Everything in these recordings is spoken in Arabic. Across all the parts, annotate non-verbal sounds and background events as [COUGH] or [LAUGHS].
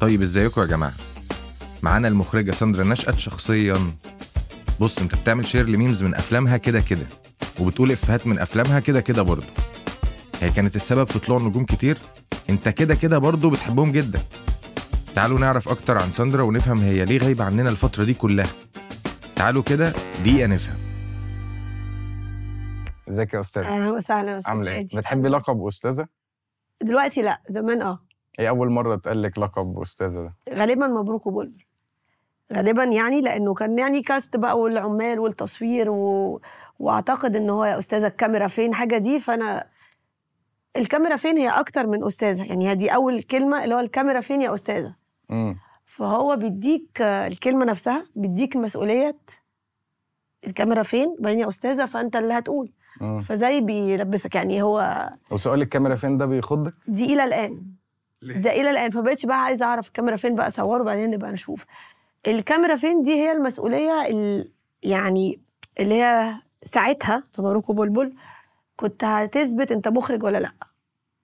طيب ازيكم يا جماعة؟ معانا المخرجة ساندرا نشأت شخصيا. بص انت بتعمل share ل memes من أفلامها كده كده وبتقول إفيهات من أفلامها كده كده برضه. هي كانت السبب في طلوع نجوم كتير؟ انت كده كده برضه بتحبهم جدا. تعالوا نعرف أكتر عن ساندرا ونفهم هي ليه غايبة عننا الفترة دي كلها. تعالوا كده دقيقة نفهم. ازيك يا أستاذ أهلا وسهلا أستاذ عاملة إيه. بتحبي لقب أستاذة؟ دلوقتي لأ زمان آه. إيه أول مرة اتقال لك لقب أستاذة ده؟ غالبا مبروك وبلبل غالبا يعني لأنه كان يعني كاست بقى والعمال والتصوير و... وأعتقد إن هو يا أستاذة الكاميرا فين حاجة دي فأنا الكاميرا فين هي أكتر من أستاذة. يعني هي دي أول كلمة اللي هو الكاميرا فين يا أستاذة. امم فهو بيديك الكلمة نفسها بيديك مسؤولية الكاميرا فين؟ بعدين يا أستاذة فأنت اللي هتقول. امم فزي بيلبسك يعني هو وسؤال الكاميرا فين ده بيخضك؟ دي إلى الآن. ده إلى الآن فبقتش بقى عايزة أعرف الكاميرا فين بقى أصوره وبعدين نبقى نشوف. الكاميرا فين؟ دي هي المسؤولية ال... يعني اللي هي ساعتها في مبروك وبلبل كنت هتثبت أنت مخرج ولا لأ.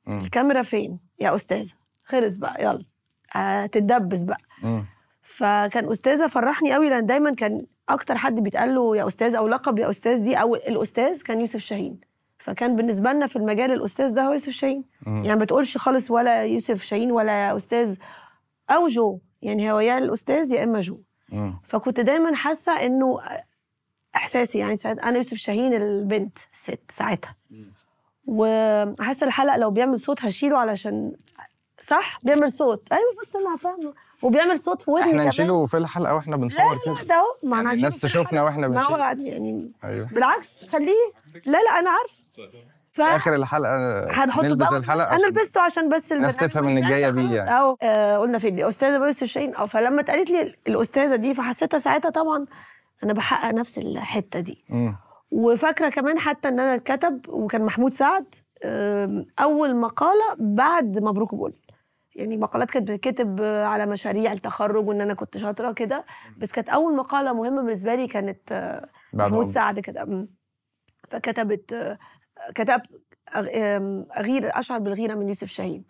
امم الكاميرا فين؟ يا أستاذة. خلص بقى يلا. هتتدبس بقى. امم فكان أستاذة فرحني قوي لأن دايما كان أكتر حد بيتقال له يا أستاذ أو لقب يا أستاذ دي أو الأستاذ كان يوسف شاهين. فكان بالنسبة لنا في المجال الأستاذ ده هو يوسف شاهين. يعني ما بتقولش خالص ولا يوسف شاهين ولا أستاذ أو جو. يعني هو يا الأستاذ يا إما جو. امم فكنت دايما حاسة إنه إحساسي يعني ساعت أنا يوسف شاهين البنت الست ساعتها. وحاسة الحلقة لو بيعمل صوت هشيله علشان صح؟ بيعمل صوت. أيوه بس أنا فاهمة. وبيعمل صوت في ودني إحنا نشيله في الحلقة وإحنا لا بنصور لا كده. ده اهو ما أنا يعني الناس تشوفنا. وإحنا ما هو يعني أيوه. بالعكس خليه. لا لا أنا عارفه ف... في آخر الحلقة هنحطه نلبس بقى. الحلقة أنا لبسته عشان بس الناس تفهم يطلعش جاية بيه. يعني. اهو آه قلنا فين الأستاذة بقى يوسف شاهين آه فلما اتقالت لي الأستاذة دي فحسيتها ساعتها طبعا أنا بحقق نفس الحتة دي. وفاكرة كمان حتى إن أنا اتكتب وكان محمود سعد أول مقالة بعد مبروك بقول. يعني مقالات كانت بتتكتب على مشاريع التخرج وإن أنا كنت شاطرة كده بس كانت أول مقالة مهمة بالنسبة لي كانت محمود سعد كده. فكتبت آم، أغير أشعر بالغيرة من يوسف شاهين.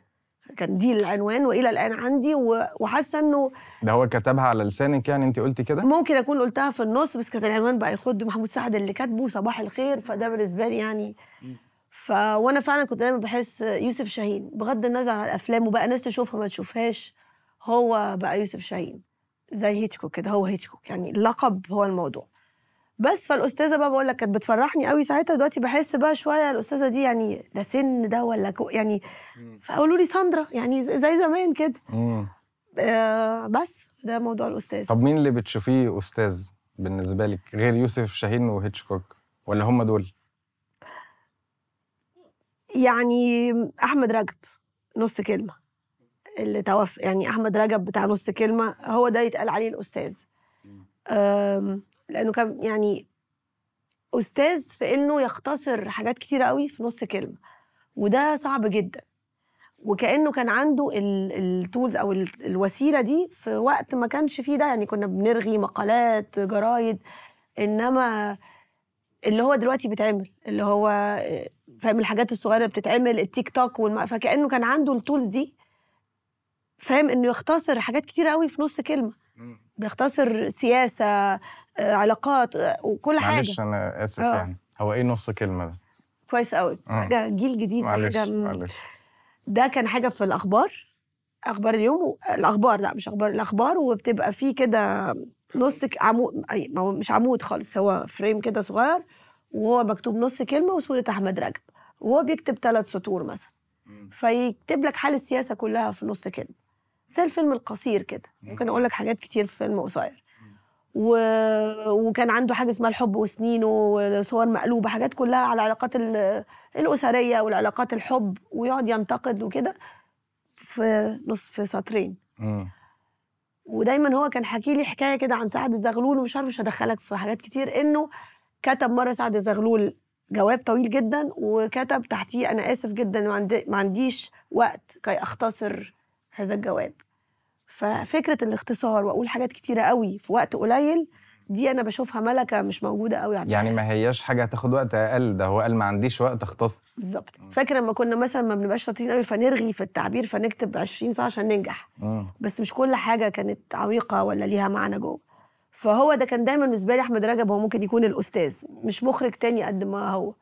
كان دي العنوان وإلى الآن عندي وحاسة إنه ده هو كتبها على لسانك يعني انت قلتي كده؟ ممكن أكون قلتها في النص بس كان العنوان بقى يخد محمود سعد اللي كاتبه صباح الخير فده بالنسبة لي يعني ف وأنا فعلا كنت دايما بحس يوسف شاهين بغض النظر عن الافلام وبقى ناس تشوفها ما تشوفهاش هو بقى يوسف شاهين زي هيتشكوك كده هو هيتشكوك يعني اللقب هو الموضوع. بس فالأستاذة بقى بقول لك كانت بتفرحني قوي ساعتها دلوقتي بحس بقى شوية الأستاذة دي يعني ده سن ده ولا كو يعني فقولوا لي ساندرا يعني زي زمان كده. آه بس ده موضوع الاستاذ طب مين اللي بتشوفيه أستاذ بالنسبة لك غير يوسف شاهين وهيتشكوك؟ ولا هم دول؟ يعني أحمد رجب نص كلمة. اللي توفى يعني أحمد رجب بتاع نص كلمة هو ده يتقال عليه الأستاذ. لأنه كان يعني أستاذ في إنه يختصر حاجات كتيرة قوي في نص كلمة وده صعب جدا. وكأنه كان عنده التولز أو ال- الوسيلة دي في وقت ما كانش فيه ده. يعني كنا بنرغي مقالات جرايد إنما اللي هو دلوقتي بيتعمل اللي هو فاهم الحاجات الصغيرة اللي بتتعمل التيك توك والم... فكأنه كان عنده التولز دي فاهم إنه يختصر حاجات كتيرة قوي في نص كلمة. بيختصر سياسة آه، علاقات آه، وكل حاجة. معلش أنا آسف آه. يعني. هو إيه نص كلمة ده؟ كويس قوي آه. حاجة جيل جديد معلش حاجة معلش. ده كان حاجة في الأخبار أخبار اليوم و... الأخبار لا مش أخبار الأخبار وبتبقى فيه كده نص عمود أي ما هو مش عمود خالص هو فريم كده صغير وهو مكتوب نص كلمة وصورة أحمد رجب. وهو بيكتب ثلاث سطور مثلا. فيكتب لك حال السياسة كلها في نص كلمة. زي الفيلم القصير كده. ممكن أقول لك حاجات كتير في فيلم قصير. و... وكان عنده حاجة اسمها الحب وسنينه وصور مقلوبة. حاجات كلها على العلاقات ال- الأسرية والعلاقات الحب. ويقعد ينتقد وكده في نص في سطرين. ودايما هو كان حكي لي حكاية كده عن سعد الزغلول ومش عارف مش هدخلك في حاجات كتير. إنه كتب مرة سعد الزغلول جواب طويل جدا وكتب تحتيه أنا آسف جدا ما عندي ما عنديش وقت كي أختصر هذا الجواب. ففكرة الاختصار وأقول حاجات كتيرة قوي في وقت قليل دي أنا بشوفها ملكة مش موجودة قوي عندنا. يعني ما هياش حاجة هتاخد وقت أقل ده هو قال ما عنديش وقت اختص بالظبط. فاكرة لما كنا مثلا ما بنبقاش شاطرين قوي فنرغي في التعبير فنكتب 20 ساعة عشان ننجح. مم. بس مش كل حاجة كانت عميقة ولا ليها معنى جوه. فهو ده كان دايما بالنسبة لي أحمد رجب هو ممكن يكون الأستاذ مش مخرج تاني قد ما هو.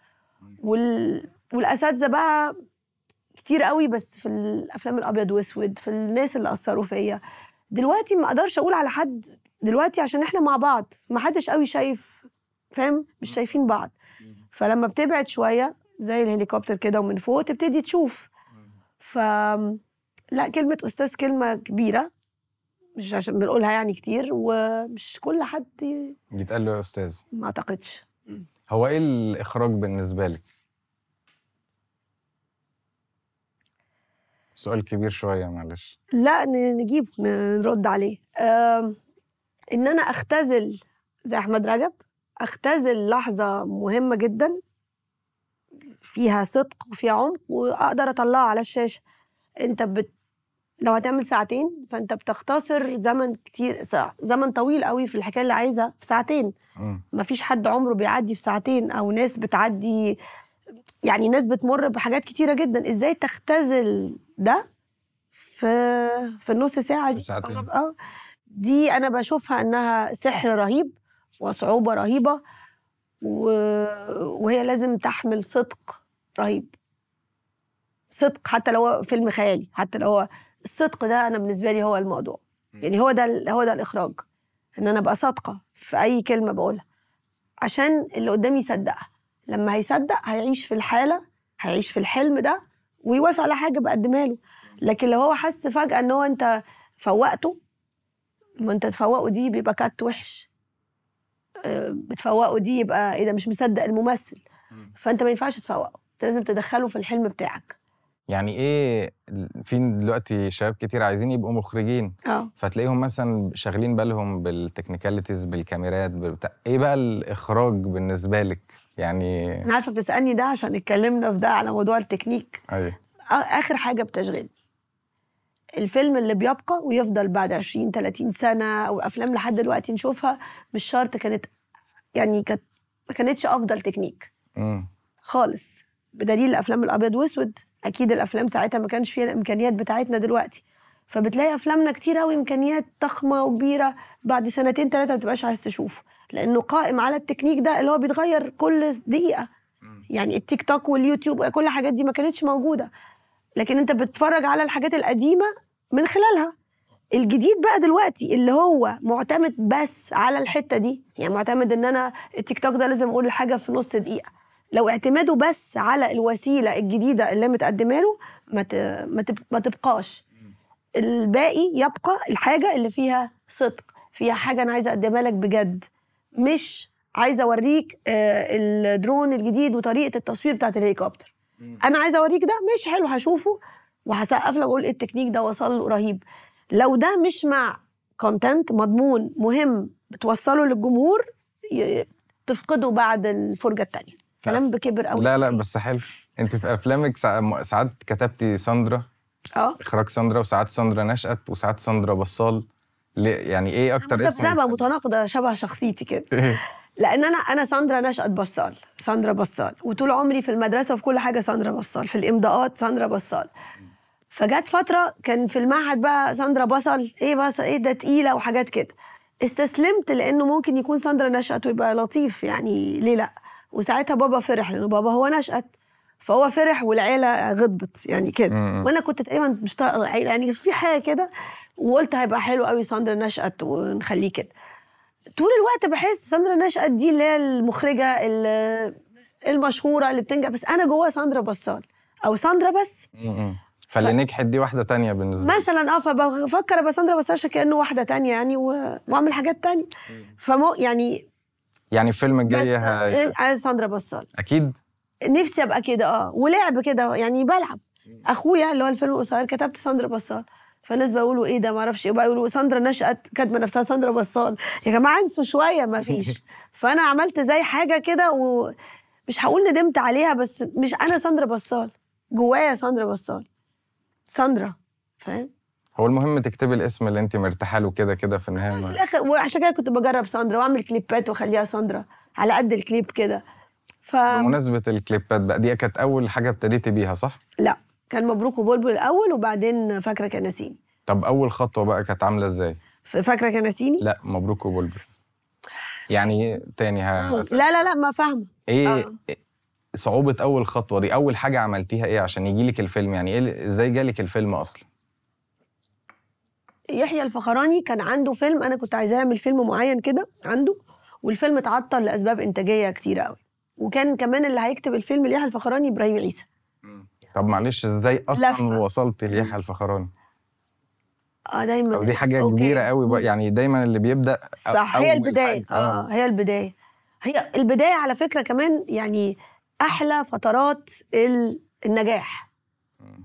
وال... والأساتذة بقى كتير قوي بس في الأفلام الأبيض وأسود في الناس اللي أثروا فيا. دلوقتي ما أقدرش أقول على حد دلوقتي عشان إحنا مع بعض ما حدش قوي شايف فاهم؟ مش شايفين بعض. فلما بتبعد شوية زي الهليكوبتر كده ومن فوق تبتدي تشوف. ف لا كلمة أستاذ كلمة كبيرة. مش عشان بنقولها يعني كتير ومش كل حد يتقال له يا أستاذ. ما أعتقدش. هو إيه الإخراج بالنسبة لك؟ سؤال كبير شوية معلش. لا نجيب نرد عليه. إن أنا أختزل زي أحمد رجب أختزل لحظة مهمة جدا فيها صدق وفيها عمق وأقدر اطلعها على الشاشة. أنت بت... لو هتعمل ساعتين فأنت بتختصر زمن كتير. زمن طويل قوي في الحكاية اللي عايزها في ساعتين مم. مفيش حد عمره بيعدي في ساعتين أو ناس بتعدي يعني ناس بتمر بحاجات كتيرة جدا إزاي تختزل ده في في النص ساعة دي ساعتين. آه دي أنا بشوفها إنها سحر رهيب وصعوبة رهيبة و... وهي لازم تحمل صدق رهيب صدق حتى لو هو فيلم خيالي حتى لو هو الصدق ده أنا بالنسبة لي هو الموضوع. يعني هو ده هو ده الإخراج. إن أنا أبقى صادقة في أي كلمة بقولها. عشان اللي قدامي يصدقها. لما هيصدق هيعيش في الحالة هيعيش في الحلم ده ويوافق على حاجة بقدمها له. لكن لو هو حس فجأة إن هو أنت فوقته ما أنت تفوقه دي بيبقى كات وحش. آه، بتفوقه دي يبقى إيه ده مش مصدق الممثل. فأنت ما ينفعش تفوقه. انت لازم تدخله في الحلم بتاعك. يعني إيه في دلوقتي شباب كتير عايزين يبقوا مخرجين. آه. فتلاقيهم مثلا شاغلين بالهم بال technicalities بالكاميرات بالبتاع. إيه بقى الإخراج بالنسبة لك؟ يعني أنا عارفة بتسألني ده عشان اتكلمنا في ده على موضوع التكنيك. أيوه. آه، آخر حاجة بتشغلني الفيلم اللي بيبقى ويفضل بعد 20 30 سنة أو افلام لحد دلوقتي نشوفها مش شرط كانت يعني كانت ما كانتش أفضل تكنيك. امم خالص. بدليل الأفلام الأبيض وأسود. أكيد الأفلام ساعتها ما كانش فيها الإمكانيات بتاعتنا دلوقتي. فبتلاقي أفلامنا كتير قوي إمكانيات ضخمة وكبيرة بعد سنتين ثلاثة ما بتبقاش عايز تشوفه. لأنه قائم على التكنيك ده اللي هو بيتغير كل دقيقة. يعني التيك توك واليوتيوب كل الحاجات دي ما كانتش موجودة. لكن أنت بتتفرج على الحاجات القديمة من خلالها. الجديد بقى دلوقتي اللي هو معتمد بس على الحتة دي. يعني معتمد إن أنا التيك توك ده لازم أقول الحاجة في نص دقيقة. لو اعتماده بس على الوسيلة الجديدة اللي متقدمة له ما ما تب- ما تبقاش. الباقي يبقى الحاجة اللي فيها صدق فيها حاجة أنا عايزة أقدمها لك بجد. مش عايزة أوريك آه، الدرون الجديد وطريقة التصوير بتاعت الهليكوبتر أنا عايزة أوريك ده ماشي حلو هشوفه وهسقف لك وأقول التكنيك ده وصل له رهيب. لو ده مش مع content مضمون مهم بتوصله للجمهور تفقده بعد الفرجة التانية. كلام كبير قوي. لا لا بس حلو. انت في أفلامك سا- ساعات كتبتي ساندرا؟ آه. إخراج ساندرا وساعات ساندرا نشأت وساعات ساندرا بصال. يعني إيه أكتر اسم مذبذبه متناقضة شبه شخصيتي كده. إيه؟ لأن أنا أنا ساندرا نشأت بصال ساندرا بصال. وطول عمري في المدرسة في كل حاجة ساندرا بصال في الإمضاءات ساندرا بصال. فجت فترة كان في المعهد بقى ساندرا بصل إيه بصل إيه ده تقيلة وحاجات كده. استسلمت لأنه ممكن يكون ساندرا نشأت ويبقى لطيف يعني ليه لأ؟ وساعتها بابا فرح لأنه بابا هو نشأت فهو فرح والعيلة غضبت يعني كده. وأنا كنت تقريبا مش يعني في حاجة كده وقلت هيبقى حلو قوي ساندرا نشأت ونخليه كده. طول الوقت بحس ساندرا نشأت دي اللي هي المخرجة ال- المشهورة اللي بتنجح بس أنا جواها ساندرا بصال أو ساندرا بس. فاللي نجحت دي واحدة تانية بالنسبة لي مثلا آه فبفكر أبقى ساندرا عشان كأنه واحدة تانية يعني و... وأعمل حاجات تانية. فمو يعني يعني الفيلم الجاي. عايز ساندرا بصال أكيد؟ نفسي أبقى كده آه ولعب كده يعني بلعب. أخويا اللي هو الفيلم القصير كتبت ساندرا بصال فالناس بيقولوا إيه ده ما أعرفش إيه. بقى يقولوا ساندرا نشأت كاتبة نفسها ساندرا بصال يا جماعة انسوا شوية ما فيش. [LAUGHS] فأنا عملت زي حاجة كده ومش هقول ندمت عليها بس مش أنا ساندرا بصال جوايا ساندرا بصال ساندرا فاهم؟ هو المهم تكتبي الاسم اللي انت مرتاحة له كده كده في النهاية في الآخر وعشان كده كنت بجرب ساندرا وأعمل كليبات وأخليها ساندرا على قد الكليب كده ف بمناسبة الكليبات بقى دي كانت أول حاجة ابتديتي بيها صح؟ لا كان مبروك وبلبل الأول وبعدين فاكرة كناسيني طب أول خطوة بقى كانت عاملة إزاي؟ فاكرة كناسيني لا مبروك وبلبل يعني تاني ها لا لا لا ما فاهمة إيه آه. إيه صعوبة أول خطوة دي أول حاجة عملتيها إيه عشان يجيلك الفيلم يعني إيه اللي- إزاي جالك الفيلم أصلا؟ يحيى الفخراني كان عنده فيلم أنا كنت عايزاه يعمل فيلم معين كده عنده والفيلم اتعطل لأسباب إنتاجية كتيرة قوي وكان كمان اللي هيكتب الفيلم ليحيى الفخراني إبراهيم عيسى. طب معلش إزاي أصلا لفة. وصلت ليحيى الفخراني؟ آه دايما. أو دي حاجة أوكي. كبيرة قوي بقى يعني دايما اللي بيبدأ أ- صح هي البدايه حاجة- آه هي البداية. هي البداية على فكرة كمان يعني أحلى فترات ال- النجاح.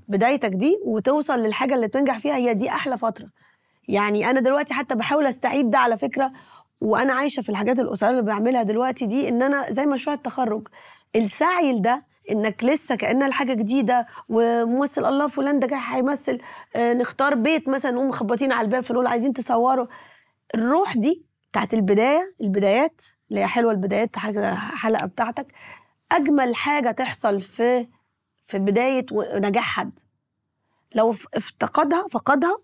بدايتك دي وتوصل للحاجة اللي بتنجح فيها هي دي أحلى فترة. يعني أنا دلوقتي حتى بحاول أستعيد ده على فكرة وأنا عايشة في الحاجات القصيرة اللي بعملها دلوقتي دي إن أنا زي مشروع التخرج السعي لده إنك لسه كأنها الحاجة جديدة وممثل الله فلان ده جاي هيمثل آه، نختار بيت مثلا نقوم مخبطين على الباب فنقول عايزين تصوروا الروح دي بتاعت البداية البدايات اللي هي حلوة البدايات حلقة بتاعتك أجمل حاجة تحصل في في بداية نجاح حد. لو افتقدها فقدها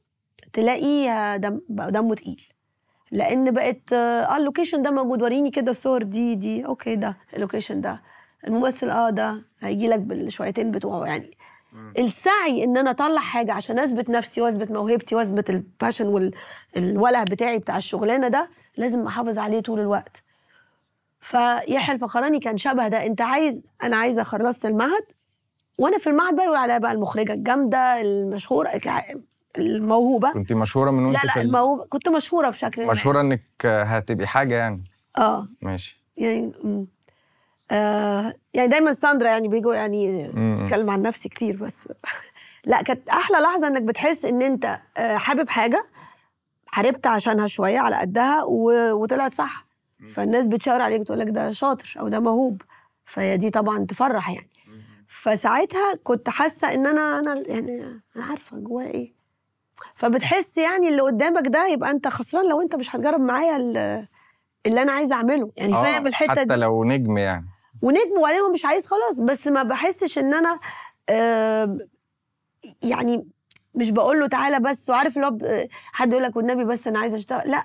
تلاقيه دم بقى دمه تقيل. لأن بقت آه ال location ده موجود وريني كده الصور دي دي. okay ده ال location ده. الممثل آه ده هيجي لك بالشويتين بتوعه. يعني السعي إن أنا أطلع حاجة عشان أثبت نفسي وأثبت موهبتي وأثبت ال passion والوله بتاعي بتاع الشغلانة ده لازم أحافظ عليه طول الوقت. فيحيى الفخراني كان شبه ده. أنت عايز أنا عايزة خلصت المعهد وأنا في المعهد بقى يقول عليا بقى المخرجة الجامدة المشهورة الموهوبة. كنت مشهورة من لا وأنت لا ال- الموهوبة. كنت مشهورة بشكل ما. مشهورة إنك هتبقي حاجة يعني. آه. ماشي. يعني. آه يعني دايما ساندرا يعني بيجوا يعني. اتكلم عن نفسي كتير بس. [LAUGHS] لا كانت أحلى لحظة إنك بتحس إن أنت آه، حابب حاجة حاربت عشانها شوية على قدها و... وطلعت صح. فالناس بتشاور عليك بتقول لك ده شاطر أو ده موهوب. فهي دي طبعا تفرح يعني. فساعتها كنت حاسة إن أنا أنا يعني أنا عارفة جوايا إيه. فبتحس يعني اللي قدامك ده يبقى انت خسران لو انت مش هتجرب معايا ال- اللي أنا عايزه اعمله. يعني آه، فاهم الحتة حتى دي؟ لو نجم يعني. ونجم وبعدين هو مش عايز خلاص بس ما بحسش ان أنا آم، يعني مش بقول له تعالى بس وعارف اللي هو حد يقول لك والنبي بس أنا عايزه أشتغل. لا.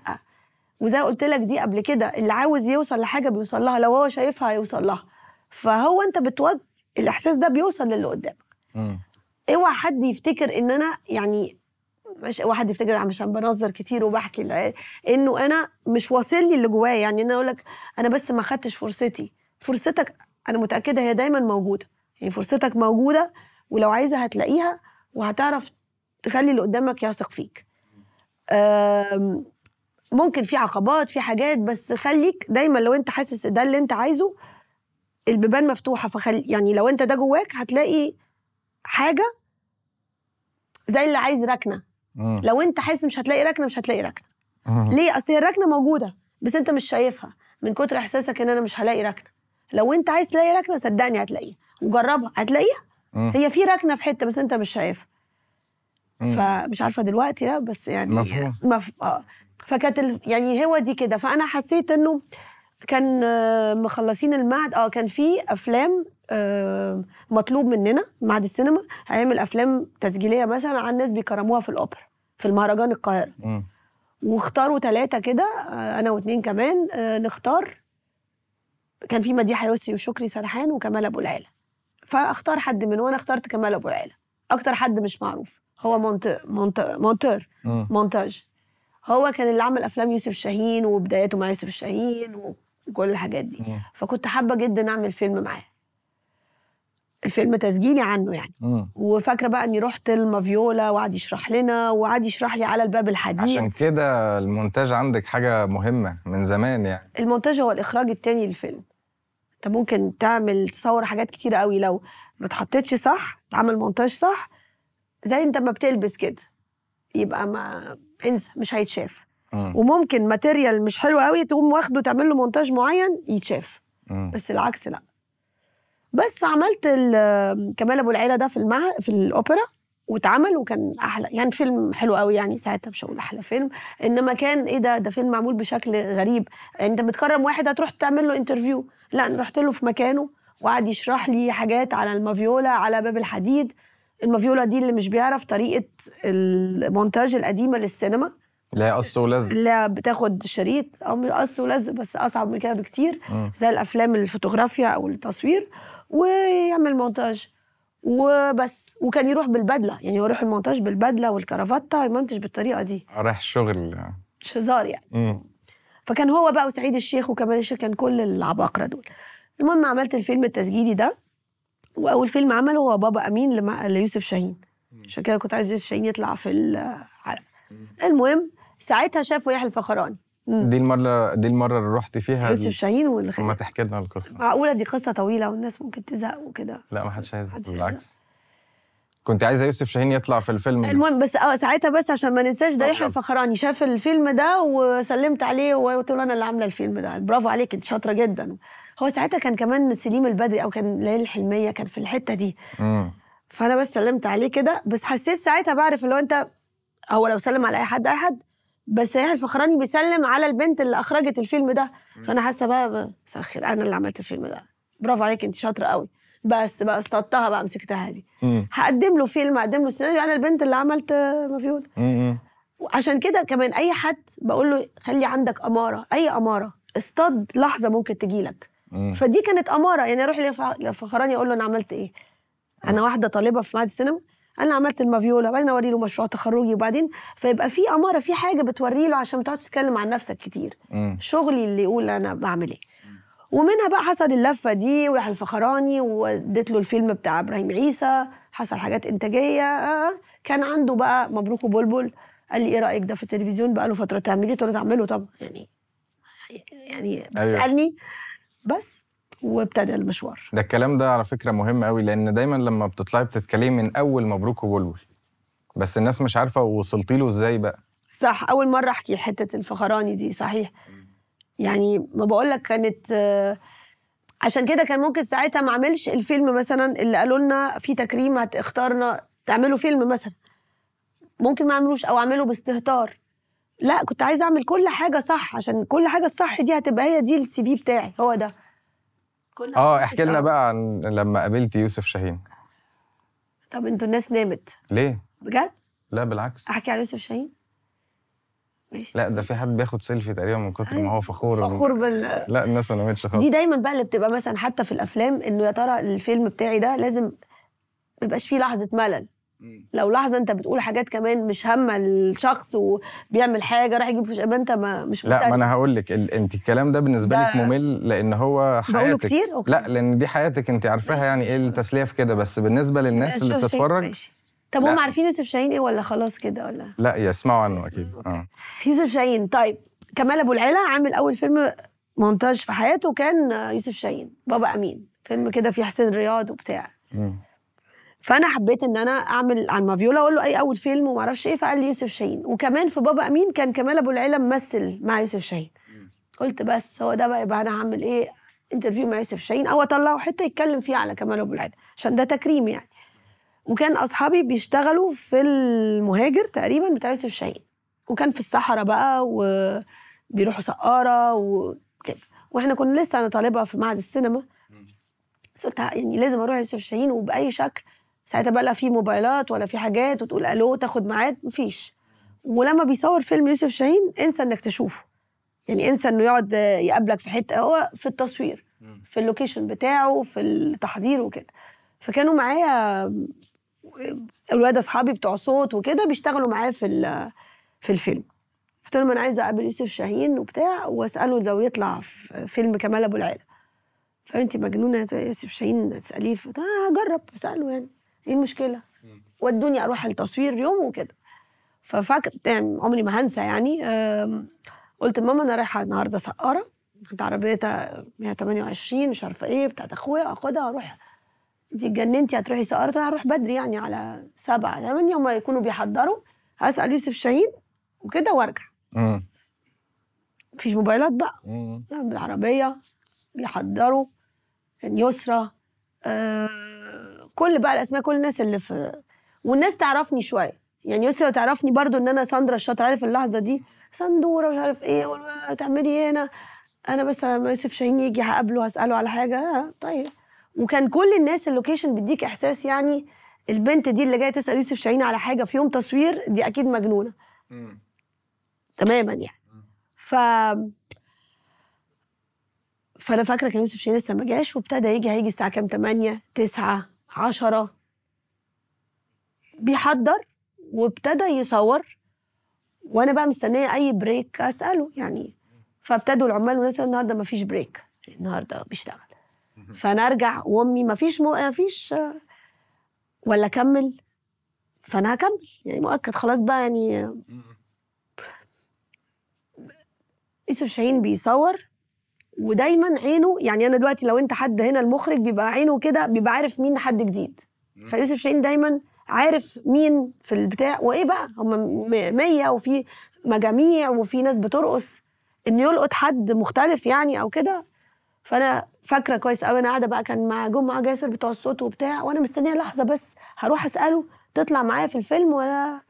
وزي قلت لك دي قبل كده اللي عاوز يوصل لحاجة بيوصل لها لو هو شايفها هيوصل لها. فهو انت بتود الإحساس ده بيوصل للي قدامك. اوعى حد يفتكر ان أنا يعني مش اوعى حد يفتكر عشان بنظر كتير وبحكي إنه أنا مش واصل لي اللي جوايا. يعني أنا أقول لك أنا بس ما خدتش فرصتي. فرصتك أنا متأكدة هي دايما موجودة. يعني فرصتك موجودة ولو عايزة هتلاقيها وهتعرف تخلي اللي قدامك يثق فيك. ممكن في عقبات في حاجات بس خليك دايما لو أنت حاسس ده اللي أنت عايزه البيبان مفتوحة. فخلي يعني لو أنت ده جواك هتلاقي حاجة زي اللي عايز ركنة. مم. لو انت حاسس مش هتلاقي ركنة مش هتلاقي ركنة مم. ليه أصل هي الركنة موجودة بس انت مش شايفها من كتر إحساسك إن أنا مش هلاقي ركنة لو انت عايز تلاقي ركنة صدقني هتلاقيها وجربها هتلاقيها مم. هي في ركنة في حتة بس انت مش شايفها. فمش عارفة دلوقتي لا بس يعني مفهوم. مف... آه. فكانت ال... يعني هو دي كده فأنا حسيت إنه كان آه، مخلصين المعهد آه كان في أفلام مطلوب مننا معهد السينما هيعمل أفلام تسجيلية مثلا عن ناس بيكرموها في الأوبرا في المهرجان القاهرة. واختاروا ثلاثة كده آه، أنا واثنين كمان آه، نختار. كان في مديحة يسري وشكري سرحان وكمال أبو العلا فأختار حد منهم وأنا اخترت كمال أبو العلا أكتر حد مش معروف هو مونت... مونت... مونتير مم. مونتاج. هو كان اللي عمل أفلام يوسف شاهين وبداياته مع يوسف شاهين وكل الحاجات دي. فكنت حابة جدا أعمل فيلم معاه. الفيلم تسجيلي عنه يعني. مم. وفاكرة بقى إني رحت المافيولا وقعد يشرح لنا وقعد يشرح لي على الباب الحديد عشان كده المونتاج عندك حاجة مهمة من زمان يعني. المونتاج هو الإخراج التاني للفيلم. أنت ممكن تعمل تصور حاجات كتير قوي. لو ما اتحطتش صح تعمل مونتاج صح زي أنت ما بتلبس كده. يبقى ما انسى مش هيتشاف. مم. وممكن material مش حلو قوي تقوم واخده تعمل له مونتاج معين يتشاف. مم. بس العكس لا. بس فعملت ال- كمال أبو العلا ده في المع... في الأوبرا واتعمل وكان أحلى يعني فيلم حلو قوي يعني ساعتها مش هقول أحلى فيلم. إنما كان إيه ده؟ ده فيلم معمول بشكل غريب. أنت بتكرم واحد هتروح تعمل له interview لا أنا رحت له في مكانه وقعد يشرح لي حاجات على المافيولا على باب الحديد. المافيولا دي اللي مش بيعرف طريقة المونتاج القديمة للسينما. اللي هي قص ولزق اللي بتاخد شريط. أو قص ولزق بس أصعب من كده بكتير. زي الأفلام الفوتوغرافيا أو التصوير. ويعمل مونتاج. وبس. وكان يروح بالبدلة. يعني هو يروح المونتاج بالبدلة والكرافته يمنتج بالطريقة دي. رايح الشغل مش هزار يعني. مم. فكان هو بقى وسعيد الشيخ وكمال الشيخ كان كل العباقرة دول. المهم عملت الفيلم التسجيلي ده. وأول فيلم عمله هو بابا أمين لما- ليوسف شاهين. عشان كده كنت عايز يوسف شاهين يطلع في الحلقة المهم ساعتها شافوا يحيى الفخراني. دي المرة دي المرة اللي رحت فيها يوسف شاهين ما والخ... تحكي لنا القصة. معقولة دي قصة طويلة والناس ممكن تزهق وكده. لا ما حدش عايز محدش بالعكس. كنت عايزة يوسف شاهين يطلع في الفيلم. المهم بس آه ساعتها بس عشان ما ننساش ده يحيى. الفخراني. شاف الفيلم ده وسلمت عليه وقلت له أنا اللي عاملة الفيلم ده. برافو عليك انت شاطرة جدا. هو ساعتها كان كمان سليم البدري أو كان ليالي الحلمية كان في الحتة دي. مم. فأنا بس سلمت عليه كده. بس حسيت ساعتها بعرف اللي هو أنت هو لو سلم على أي حد أي حد. بس يحيى الفخراني بيسلم على البنت اللي أخرجت الفيلم ده. فأنا حاسة بقى مسخر أنا اللي عملت الفيلم ده. برافو عليك أنت شاطرة قوي. بس بقى اصطدتها بقى مسكتها دي. هقدم له فيلم اقدم له سيناريو أنا البنت اللي عملت مافيولا مم. وعشان كده كمان أي حد بقول له خلي عندك أمارة أي أمارة اصطاد لحظة ممكن تجيلك مم. فدي كانت أمارة. يعني أروح لف- لفخراني أقول له أنا عملت إيه؟ أنا واحدة طالبة في معهد السينما أنا عملت المافيولا وبعدين أوري له مشروع تخرجي وبعدين فيبقى في أمارة في حاجة بتوري له عشان ما تقعدش تتكلم عن نفسك كتير. مم. شغلي اللي يقول أنا بعمل إيه. ومنها بقى حصل اللفة دي ويحيى الفخراني واديت له الفيلم بتاع إبراهيم عيسى حصل حاجات إنتاجية آه، كان عنده بقى مبروك وبلبل. قال لي إيه رأيك ده في التلفزيون؟ بقى له فترة تعمليه قلت له تعمله طبعا يعني يعني. بيسالني بس وابتدى المشوار. ده الكلام ده على فكرة مهم قوي لأن دايما لما بتطلعي بتتكلمي من أول مبروك وبلبل بس الناس مش عارفة وصلتي له إزاي بقى. صح أول مرة أحكي حتة الفخراني دي صحيح. يعني ما بقول لك كانت عشان كده كان ممكن ساعتها ما أعملش الفيلم مثلا اللي قالوا لنا في تكريم هتختارنا تعملوا فيلم مثلا. ممكن ما أعملوش أو أعمله باستهتار. لا كنت عايزة أعمل كل حاجة صح عشان كل حاجة الصح دي هتبقى هي دي السي في بتاعي هو ده. كنا آه احكي لنا. بقى عن لما قابلتي يوسف شاهين. طب أنتوا الناس نامت. ليه؟ بجد؟ لا بالعكس. احكي على يوسف شاهين. ماشي. لا ده في حد بياخد سيلفي تقريبا من كتر ما هو فخور فخور بال لا الناس ما نامتش خالص. دي دايما بقى اللي بتبقى مثلا حتى في الأفلام إنه يا ترى الفيلم بتاعي ده لازم ما يبقاش فيه لحظة ملل. لو لحظه انت بتقول حاجات كمان مش هامة الشخص وبيعمل حاجة راح يجيب فلوس. يبقى انت ما مش لا ما. أنا هقول لك ال- انت الكلام ده بالنسبة ده- لك ممل لأن هو بقوله حياتك. كتير؟ okay. لا لأن دي حياتك انت عارفاها يعني إيه. التسلية في كده. بس بالنسبة للناس اللي بتتفرج ماشي. طب. هم عارفين يوسف شاهين إيه ولا خلاص كده ولا؟ لا يسمعوا عنه أكيد. آه. يوسف شاهين طيب. كمال أبو العلا عامل أول فيلم مونتاج في حياته كان يوسف شاهين بابا أمين. فيلم كده فيه حسين رياض وبتاع. مم. فأنا حبيت إن أنا أعمل عن مافيولا أقول له أي أول فيلم وما أعرفش إيه فقال لي يوسف شاهين. وكمان في بابا أمين كان كمال أبو العلا ممثل مع يوسف شاهين. قلت بس هو ده بقى يبقى أنا هعمل إيه؟ interview مع يوسف شاهين أو أطلعه حتة يتكلم فيه على كمال أبو العلا عشان ده تكريم يعني. وكان أصحابي بيشتغلوا في المهاجر تقريبا بتاع يوسف شاهين. وكان في الصحراء بقى وبيروحوا سقارة وكده. وإحنا كنا لسه أنا طالبه في معهد السينما. بس قلت يعني لازم أروح يوسف شاهين وبأي شكل ساعتها بقى لا في موبايلات ولا في حاجات وتقول ألو تاخد ميعاد مفيش. ولما بيصور فيلم يوسف شاهين انسى إنك تشوفه. يعني انسى إنه يقعد يقابلك في حتة هو في التصوير في اللوكيشن بتاعه في التحضير وكده. فكانوا معايا الولاد أصحابي بتوع صوت وكده بيشتغلوا معايا في في الفيلم. قلت لهم أنا عايزة أقابل يوسف شاهين وبتاع وأسأله لو يطلع في فيلم كمال أبو العلا فانت مجنونة يوسف شاهين تساليه ف- آه هجرب أسأله يعني. إيه المشكلة؟ ودوني أروح التصوير يوم وكده. ففاكر يعني عمري ما هنسى يعني قلت لماما أنا رايحة النهارده سقارة كنت عربيتها 128 مش عارفة إيه بتاعت أخويا أخدها أروح. انت اتجننتي هتروحي سقارة؟ هروح بدري يعني على سبعة ثمانية هما يكونوا بيحضروا. هسأل يوسف شاهين وكده وأرجع. مفيش موبايلات بقى. مم. بالعربية بيحضروا كان يسرى آه كل بقى الأسماء كل الناس اللي في والناس تعرفني شوية. يعني يسرا تعرفني برضو إن أنا ساندرا الشاطرة عارف اللحظة دي؟ سندورة مش عارف إيه تعملي إيه هنا؟ أنا بس لما يوسف شاهين يجي هقابله هسأله على حاجة. آه طيب. وكان كل الناس اللوكيشن بيديك إحساس يعني البنت دي اللي جاية تسأل يوسف شاهين على حاجة في يوم تصوير دي أكيد مجنونة. تماما يعني. ف فأنا فاكرة كان يوسف شاهين لسه ما جاش وابتدى يجي هيجي الساعة كام؟ 8 9 10 بيحضر وابتدى يصور وأنا بقى مستنية أي بريك أسأله يعني. فابتدوا العمال والناس النهارده ما فيش بريك النهارده بيشتغل. فأنا أرجع وأمي ما فيش مو... ما فيش ولا أكمل. فأنا هكمل. يعني مؤكد خلاص بقى يعني. يوسف شاهين بيصور. ودايما عينه يعني أنا دلوقتي لو أنت حد هنا المخرج بيبقى عينه كده بيبقى عارف مين حد جديد. فيوسف شاهين دايما عارف مين في البتاع. وإيه بقى؟ هم 100 وفي مجاميع وفي ناس بترقص. إن يلقط حد مختلف يعني أو كده. فأنا فاكرة كويس قوي أنا قاعدة بقى كان مع جمعه جاسر بتوع الصوت وبتاع. وأنا مستنية لحظة بس هروح أسأله تطلع معايا في الفيلم ولا؟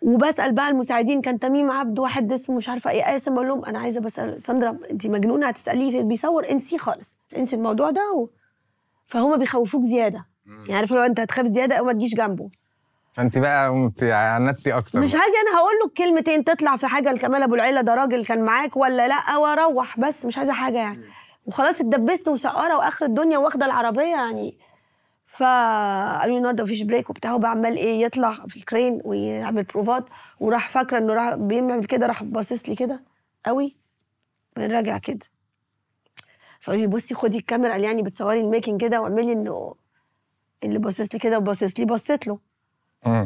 وبسأل بقى المساعدين كان تميم عبد واحد اسمه مش عارفة إيه قاسم أقول لهم أنا عايزة بسأل ساندرا انت مجنونة هتسأليه بيصور انسيه خالص انسي الموضوع ده و... فهم بيخوفوك زيادة. يعني عارف لو أنت هتخاف زيادة أو ما تجيش جنبه. فأنت بقى قمت عندتي أكتر. مش. هاجي أنا هقول له كلمتين تطلع في حاجة لكمال أبو العلا ده راجل كان معاك ولا لأ؟ وأروح بس مش عايزة حاجة يعني. وخلاص اتدبست وسقارة وآخر الدنيا واخدة العربية يعني فقالوا لي النهارده مفيش بريك وبتاع هو عمال إيه يطلع في الكرين ويعمل بروفات وراح فاكره إنه راح بيعمل كده راح باصص لي كده قوي راجع كده. فقالوا لي بصي خدي الكاميرا قال يعني بتصوري ال making كده واعملي إنه اللي باصص لي كده وباصص لي بصيت له.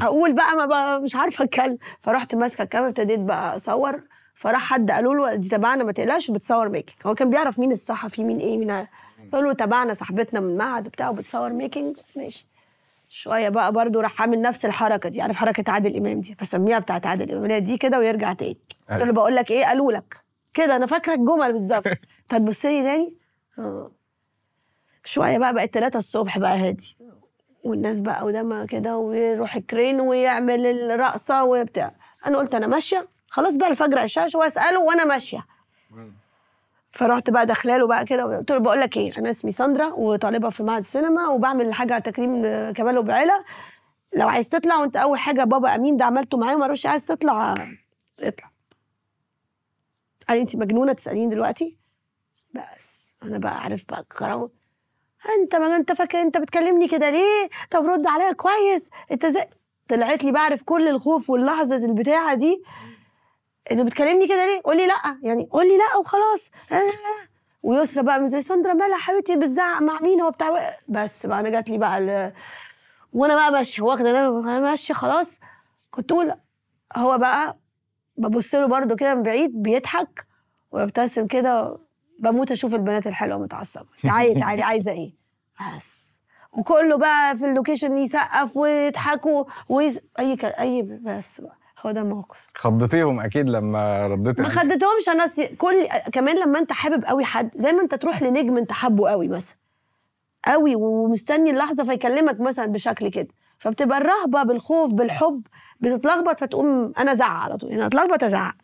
أقول بقى ما بقى مش عارفة أتكلم. فرحت ماسكة الكاميرا ابتديت بقى أصور. فراح حد قالوا له دي تبعنا ما تقلقش بتصور making هو كان بيعرف مين الصحفي مين إيه مين قالوا له تبعنا صاحبتنا من المعهد وبتاع وبتصور making ماشي. شوية بقى برضو راح عامل نفس الحركة دي عارف حركة عادل إمام دي؟ بسميها بتاعت عادل إمام دي كده ويرجع تاني. قلت له بقول لك إيه؟ قالوا لك. كده أنا فاكره الجمل بالظبط. [LAUGHS] انت هتبص لي تاني. آه. شوية بقى بقت 3 الصبح بقى هادي. والناس بقى قدامها كده ويروح الكرين ويعمل الرقصة وبتاع. أنا قلت أنا ماشية. خلاص بقى الفجر عشاش واساله وأنا ماشية. فرحت بقى داخلاله بقى كده قلت له بقول لك إيه أنا اسمي ساندرا وطالبة في معهد السينما وبعمل حاجة تكريم كمال وبعيله لو عايز تطلع وأنت أول حاجة بابا أمين ده عملته معايا وما اروحش عايز تطلع اطلع. قال أنت مجنونة تسأليني دلوقتي؟ بس أنا بقى عارف بقى الكرم. أنت ما أنت فاكر أنت بتكلمني كده ليه؟ طب رد عليا كويس. أنت زي طلعت لي بعرف كل الخوف واللحظة البتاعة دي. انه بتكلمني كده ليه؟ قولي لأ. يعني قولي لأ وخلاص. لا لا لا. ويسرا بقى من زي ساندرا مالها حبيبتي بتزعق مع مين؟ هو بتاع بس بقى أنا جات لي بقى ال... وأنا بقى ماشية واخدة أنا ماشية خلاص. كنت أقول هو بقى ببص له برده كده من بعيد بيضحك ويبتسم كده بموت أشوف البنات الحلوة متعصبة. [LAUGHS] تعالي تعالي عايزة إيه؟ بس. وكله بقى في اللوكيشن يسقف ويضحكوا ويز... أي ك... أي بس بقى. هو ده الموقف. خضتيهم أكيد لما رديتي ما عليه. خدتهمش أنا س... كل كمان لما أنت حابب قوي حد زي ما أنت تروح لنجم أنت حابه قوي مثلا. قوي ومستني اللحظة فيكلمك مثلا بشكل كده. فبتبقى الرهبة بالخوف بالحب بتتلخبط فتقوم أنا أزعق على طول. أنا أتلخبط أزعق.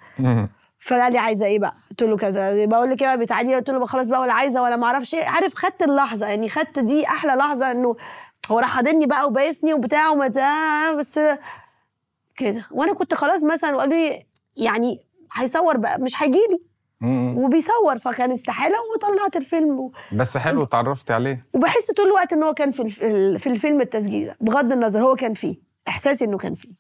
فقال لي عايزة إيه بقى؟ قلت له كذا. بقول لك إيه بقى قلت له خلاص بقى ولا عايزة ولا ما أعرفش إيه. عارف خدت اللحظة. يعني خدت دي أحلى لحظة إنه هو راح حاضني بقى وبايسني وبتاع بس كده. وأنا كنت خلاص مثلا وقالوا لي يعني هيصور بقى مش هيجي لي مم. وبيصور فكان استحالة وطلعت الفيلم و... بس حلو اتعرفتي عليه. وبحس طول الوقت إن هو كان في. في الفيلم التسجيل بغض النظر هو كان فيه إحساسي إنه كان فيه.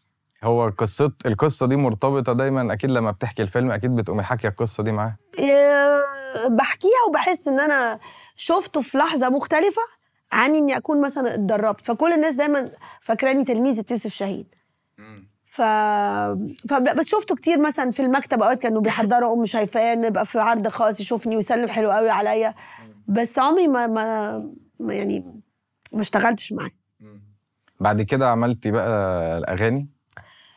هو قصة القصة دي مرتبطة دايما أكيد لما بتحكي الفيلم أكيد بتقومي حاكية القصة دي معاه. إيه، بحكيها وبحس إن أنا شفته في لحظة مختلفة عن إني أكون مثلا اتدربت. فكل الناس دايما فاكراني تلميذة يوسف شاهين. ف... ف بس شفته كتير مثلا في المكتب أوقات كانوا بيحضروا ام شايفاه نبقى في عرض خاص يشوفني ويسلم حلو قوي عليا. بس عمري ما, ما... ما يعني ما اشتغلتش معاه. بعد كده عملتي بقى الأغاني؟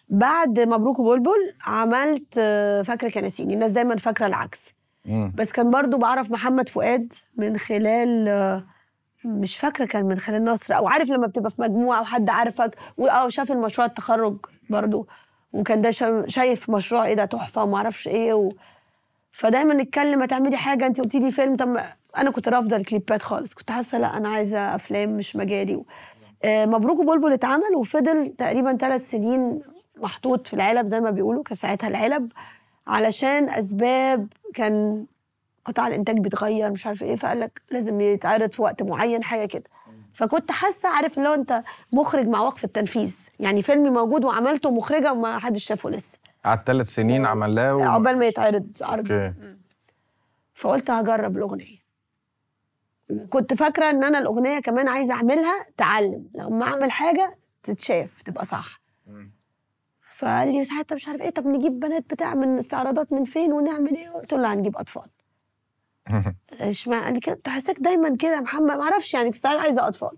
بعد مبروك وبلبل عملت فاكرة كناسيني الناس دايما فاكرة العكس. مم. بس كان برضو بعرف محمد فؤاد من خلال مش فاكرة كان من خلال نصر أو عارف لما بتبقى في مجموعة وحد عارفك واه شاف المشروع التخرج برضو وكان ده شا- شايف مشروع إيه ده تحفة وما أعرفش إيه و... فدايما نتكلم ما تعملي حاجة انت قلتي لي فيلم طب أنا كنت رافضة الكليبات خالص كنت حاسة لأ أنا عايزة أفلام مش مجالي و... آه، مبروك وبلبل اتعمل وفضل تقريبا ثلاث سنين محطوط في العلب زي ما بيقولوا كان ساعتها العلب علشان أسباب كان قطاع الإنتاج بيتغير مش عارف إيه فقال لك لازم يتعرض في وقت معين حاجة كده. فكنت حاسة عارف هو أنت مخرج مع وقف التنفيذ. يعني فيلمي موجود وعملته مخرجة وما حدش شافه لسه. قعدت ثلاث سنين عملناه و... عقبال ما يتعرض عرض. مم. فقلت هجرب الأغنية. كنت فاكرة إن أنا الأغنية كمان عايزة أعملها تعلم. لما أعمل حاجة تتشاف تبقى صح. فقال لي ساعتها مش عارف إيه طب نجيب بنات بتاع من استعراضات من فين ونعمل إيه؟ قلت له هنجيب أطفال. اشمعنى؟ لي كده تحسك دايما كده يا محمد. ما أعرفش يعني كنت ساعات عايزة أطفال.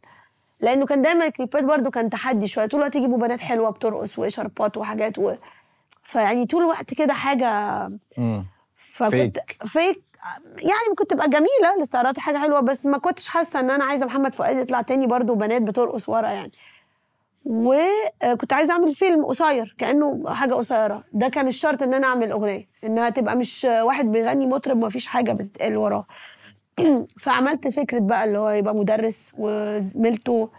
لأنه كان دايما الكليبات برضو كان تحدي شوية. طول الوقت يجيبوا بنات حلوة بترقص وإشاربات وحاجات و... فيعني طول الوقت كده حاجة. فكنت فيك. يعني كنت تبقى جميلة الاستعراضات حاجة حلوة بس ما كنتش حاسة إن أنا عايزة محمد فؤاد يطلع تاني برضو بنات بترقص ورا يعني. وكنت عايزة أعمل فيلم قصير كأنه حاجة قصيرة. ده كان الشرط إن أنا أعمل أغنية إنها تبقى مش واحد بيغني مطرب ما فيش حاجة بتتقال وراه. [CLEARS THROAT] فعملت فكرة بقى اللي هو يبقى مدرس وزميلته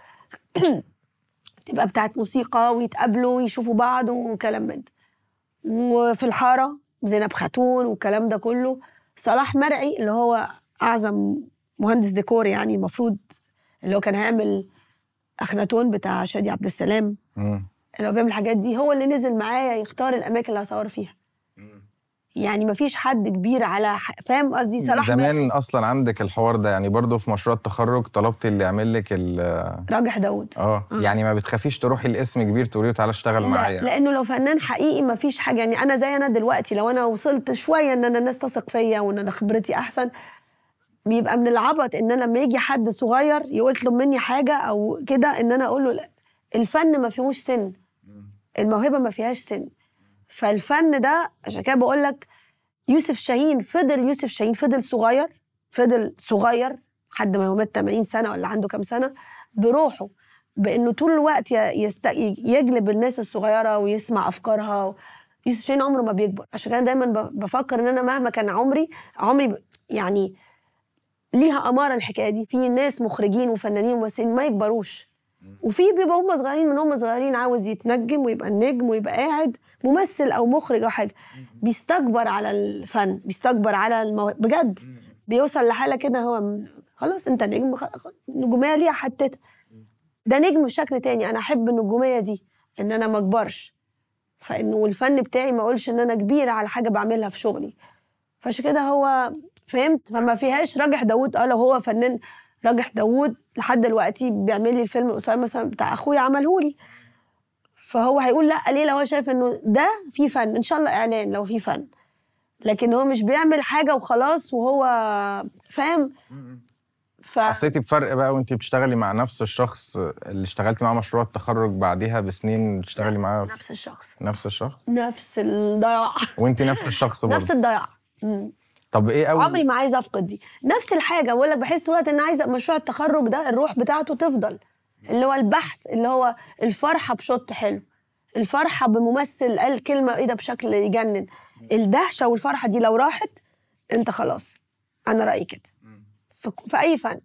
[CLEARS THROAT] تبقى بتاعت موسيقى ويتقابلوا ويشوفوا بعض وكلام من ده. وفي الحارة زينب خاتون والكلام ده كله. صلاح مرعي اللي هو أعظم مهندس ديكور يعني المفروض اللي هو كان هيعمل أخناتون بتاع شادي عبد السلام. مم. اللي هو بيعمل الحاجات دي هو اللي نزل معايا يختار الأماكن اللي هصور فيها. يعني مفيش حد كبير على ح... فاهم قصدي؟ صلاح زمان أصلا عندك الحوار ده يعني برضو في مشروع التخرج طلبت اللي يعمل لك ال راجح داوود. آه يعني ما بتخافيش تروحي الاسم كبير تقولي له تعالى اشتغل لا معايا. لأنه لو فنان حقيقي ما فيش حاجة. يعني أنا زي أنا دلوقتي لو أنا وصلت شوية إن أنا الناس تثق فيا وإن أنا خبرتي أحسن بيبقى من العبط إن أنا لما يجي حد صغير يطلب مني حاجة أو كده إن أنا أقول له الفن ما فيهوش سن. الموهبة ما فيهاش سن. فالفن ده عشان كده بقول لك يوسف شاهين فضل يوسف شاهين فضل صغير فضل صغير لحد ما هو مات 80 سنة ولا عنده كام سنة بروحه بإنه طول الوقت يست... يجلب الناس الصغيرة ويسمع أفكارها يوسف شاهين عمره ما بيكبر. عشان كده دايما بفكر إن أنا مهما كان عمري عمري يعني ليها أمارة الحكاية دي. في ناس مخرجين وفنانين وممثلين ما يكبروش. وفي بيبقى هم صغيرين من هم صغيرين عاوز يتنجم ويبقى النجم ويبقى قاعد ممثل أو مخرج أو حاجة. بيستكبر على الفن بيستكبر على المو... بجد. بيوصل لحالة كده هو خلاص أنت نجم النجوميه ليها حتتها. ده نجم بشكل تاني. أنا أحب النجومية دي إن أنا ما أكبرش. فإنه الفن بتاعي ما أقولش إن أنا كبيرة على حاجة بعملها في شغلي. فعشان كده هو فهمت؟ فما فيهاش راجح داوود. آه لو هو فنان راجح داوود لحد دلوقتي بيعمل لي الفيلم القصير مثلا بتاع أخويا عمله لي. فهو هيقول لا ليه؟ لو هو شايف إنه ده في فن إن شاء الله إعلان لو في فن. لكن هو مش بيعمل حاجة وخلاص وهو فاهم؟ ف حسيتي بفرق بقى وانت بتشتغلي مع نفس الشخص اللي اشتغلتي معاه مشروع التخرج بعديها بسنين بتشتغلي معاه؟ نفس الشخص. نفس الشخص؟ نفس الضياع. وانت نفس الشخص [LAUGHS] برضه. نفس الضياع. طب إيه أول عمري ما عايزة أفقد دي. نفس الحاجة بقول لك بحس الوقت إن عايزة مشروع التخرج ده الروح بتاعته تفضل. اللي هو البحث اللي هو الفرحة بشوت حلو الفرحة بممثل قال كلمة إيه ده بشكل يجنن. الدهشة والفرحة دي لو راحت أنت خلاص. أنا رأيي كده. في, في أي فن.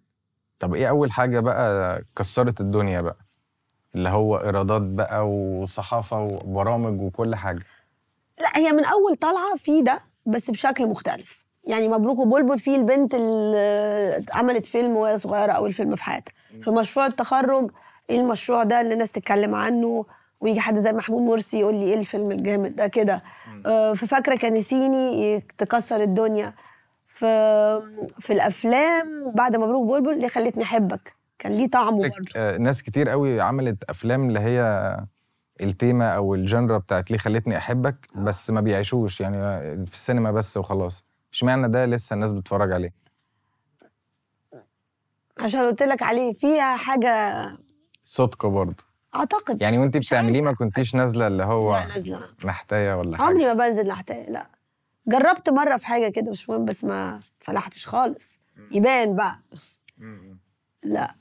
طب إيه أول حاجة بقى كسرت الدنيا بقى؟ اللي هو إيرادات بقى وصحافة وبرامج وكل حاجة. لا هي من أول طلعة في ده بس بشكل مختلف. يعني مبروك وبلبل في البنت اللي عملت فيلم وهي صغيرة أول فيلم في حياتها. في مشروع التخرج إيه المشروع ده اللي الناس تتكلم عنه؟ ويجي حد زي محمود مرسي يقول لي إيه الفيلم الجامد ده كده. آه، في فاكرة كنسيني تكسر الدنيا. في في الأفلام بعد مبروك بلبل اللي خلتني أحبك. كان ليه طعمه برضه. آه، ناس كتير قوي عملت أفلام اللي هي التيمة أو الجنرا بتاعت ليه خلتني أحبك بس ما بيعيشوش يعني في السينما بس وخلاص. اشمعنى ده لسه الناس بتتفرج عليه؟ عشان قلت لك عليه فيها حاجة صدق برضه. أعتقد. يعني وانت بتعمليه ما. كنتيش نازلة اللي هو لا نازلة. محتاية ولا حاجة؟ عمري ما بنزل لحتاية لا. جربت مرة في حاجة كده مش مهم بس ما فلحتش خالص. يبان بقى. لا.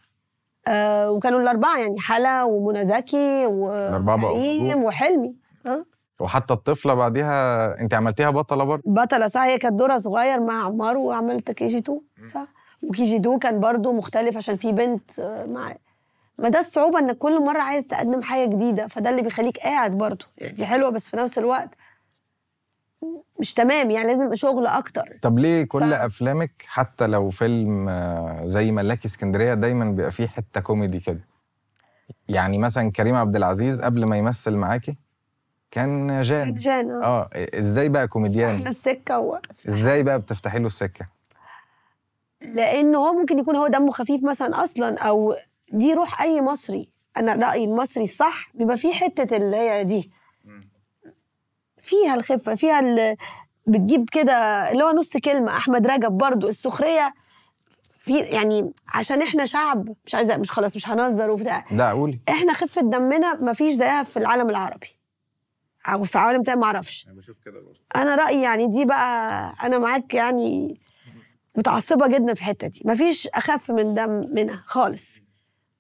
آه وكانوا الأربعة يعني حلا ومنى زكي وكريم. وحلمي. آه وحتى الطفلة بعديها انت عملتيها بطلة برضه؟ بطلة صح. هي كانت دورها صغير مع عمار وعملت KG 2 صح. و KG 2 كان برضو مختلف عشان في بنت آه، مع ما ده الصعوبة إنك كل مرة عايز تقدم حاجة جديدة فده اللي بيخليك قاعد برضو يعني دي حلوة بس في نفس الوقت مش تمام يعني لازم شغل أكتر. طب ليه كل ف- أفلامك حتى لو فيلم آه، زي ملاكي اسكندرية دايما بيبقى فيه حتة كوميدي كده؟ يعني مثلا كريم عبد العزيز قبل ما يمثل معاكي؟ كان جان. كانت جان آه. آه إزاي بقى كوميديان؟ إحنا السكة و... إزاي بقى بتفتحي له السكة؟ لأنه هو ممكن يكون هو دمه خفيف مثلا أصلا أو دي روح أي مصري. أنا رأيي المصري الصح بيبقى فيه حتة اللي هي دي. فيها الخفة فيها ال... بتجيب كده اللي هو نص كلمة. أحمد رجب برضو السخرية في يعني عشان إحنا شعب مش عايزه مش خلاص مش هنهزر وبتاع. لا قولي. إحنا خفة دمنا ما فيش زيها في العالم العربي. أو في العالم بتاعي ما أعرفش. أنا بشوف كده برضه. أنا رأيي يعني دي بقى أنا معاك يعني متعصبة جدا في الحتة دي. مفيش أخف من ده منها خالص.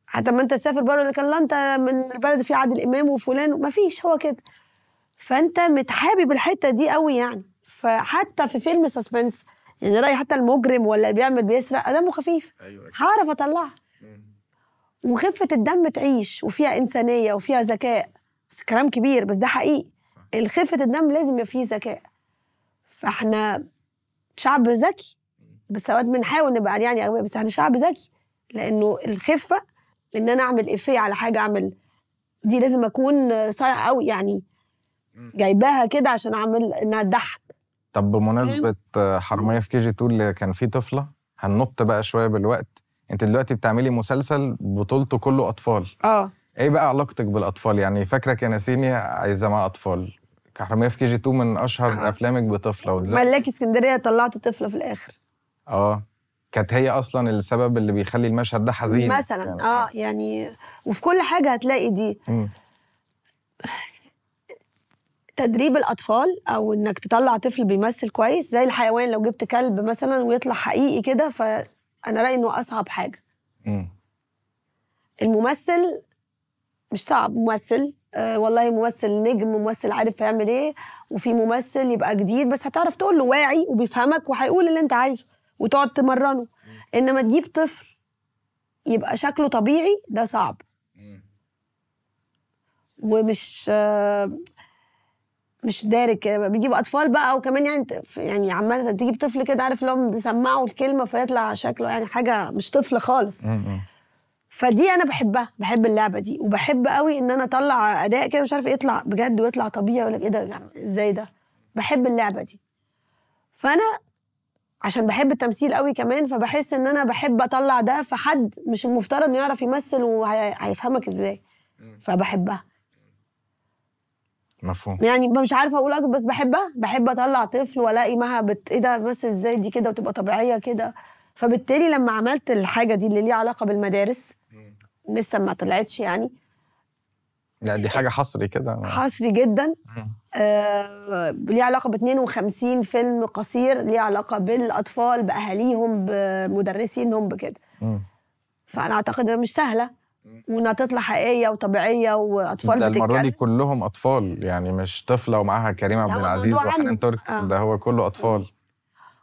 حتى ما أنت تسافر بره اللي كان لا أنت من البلد فيه عادل إمام وفلان مفيش هو كده. فأنت متحابب الحتة دي قوي يعني. فحتى في فيلم سسبنس يعني رايي حتى المجرم ولا اللي بيعمل بيسرق دمه خفيف. أيوه هعرف أطلعها. وخفة الدم تعيش وفيها إنسانية وفيها ذكاء. بس كلام كبير بس ده حقيقي. الخفة الدم لازم يبقى فيه ذكاء. فاحنا شعب ذكي بس أوقات بنحاول نبقى يعني قوي بس إحنا شعب ذكي. لأنه الخفة إن أنا أعمل إفيه على حاجة أعمل دي لازم أكون صايع قوي يعني. جايباها كده عشان أعمل إنها تضحك. طب بمناسبة حرامية في KG 2 اللي كان فيه طفلة هننط بقى شوية بالوقت. أنت دلوقتي بتعملي مسلسل بطولته كله أطفال. آه. إيه بقى علاقتك بالأطفال؟ يعني فاكره كنسيني عايزة مع أطفال. حراميه في KG 2 من أشهر آه. أفلامك بطفلة. ودلوقتي ملاكي اسكندرية طلعت طفلة في الآخر. آه. كانت هي أصلا السبب اللي بيخلي المشهد ده حزين. مثلا يعني. آه يعني وفي كل حاجة هتلاقي دي. تدريب الأطفال أو إنك تطلع طفل بيمثل كويس زي الحيوان لو جبت كلب مثلا ويطلع حقيقي كده فأنا رأيي إنه أصعب حاجة. مم. الممثل مش صعب ممثل آه والله ممثل نجم ممثل عارف يعمل إيه وفي ممثل يبقى جديد بس هتعرف تقول له واعي وبيفهمك وهيقول اللي انت عايزه وتقعد تمرنه. انما تجيب طفل يبقى شكله طبيعي ده صعب. ومش آه، مش دارك بيجيب أطفال بقى وكمان يعني يعني عمالة تجيب طفل كده عارف اللي هو بيسمعه الكلمة فيطلع شكله يعني حاجة مش طفل خالص. فدي أنا بحبها بحب اللعبة دي وبحب قوي إن أنا أطلع أداء كده مش عارف يطلع بجد ويطلع طبيعي يقول لك إيه ده عم، إزاي ده؟ بحب اللعبة دي. فأنا عشان بحب التمثيل قوي كمان فبحس إن أنا بحب أطلع ده في حد مش المفترض إنه يعرف يمثل وهيفهمك إزاي. فبحبها. مفهوم. يعني مش عارفة أقول أكتر بس بحبها. بحب أطلع طفل وألاقي مها بت... إيه ده بس إزاي دي كده وتبقى طبيعية كده. فبالتالي لما عملت الحاجة دي اللي ليها علاقة بالمدارس لسه ما طلعتش يعني. لا دي حاجة حصري كده. حصري جدا. آه ليه علاقة ب 52 فيلم قصير ليه علاقة بالأطفال بأهاليهم بمدرسينهم بكده. فأنا أعتقد إنها مش سهلة. وإنها تطلع حقيقية وطبيعية وأطفال ده المرة دي كلهم أطفال يعني مش طفلة ومعاها كريم عبد العزيز وحنان. ترك آه. ده هو كله أطفال.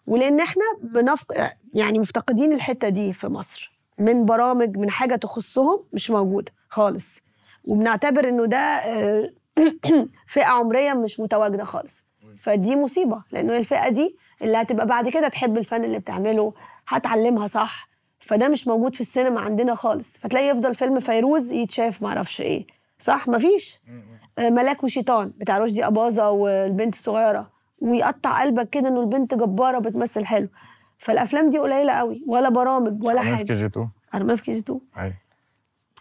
ولأن إحنا بنفق... يعني مفتقدين الحتة دي في مصر. من برامج من حاجة تخصهم مش موجودة خالص. وبنعتبر إنه ده آه، [CLEARS THROAT] فئة عمرية مش متواجدة خالص. فدي مصيبة لأنه الفئة دي اللي هتبقى بعد كده تحب الفن اللي بتعمله هتعلمها صح. فده مش موجود في السينما عندنا خالص. فتلاقي يفضل فيلم فيروز يتشاف معرفش إيه. صح؟ مفيش. آه، ملاك وشيطان بتاع رشدي أباظة والبنت الصغيرة. ويقطع قلبك كده إنه البنت جبارة بتمثل حلو. فالأفلام دي قليلة قوي ولا برامج ولا حرامية في كي جي 2 أنا في KG 2 أيوه.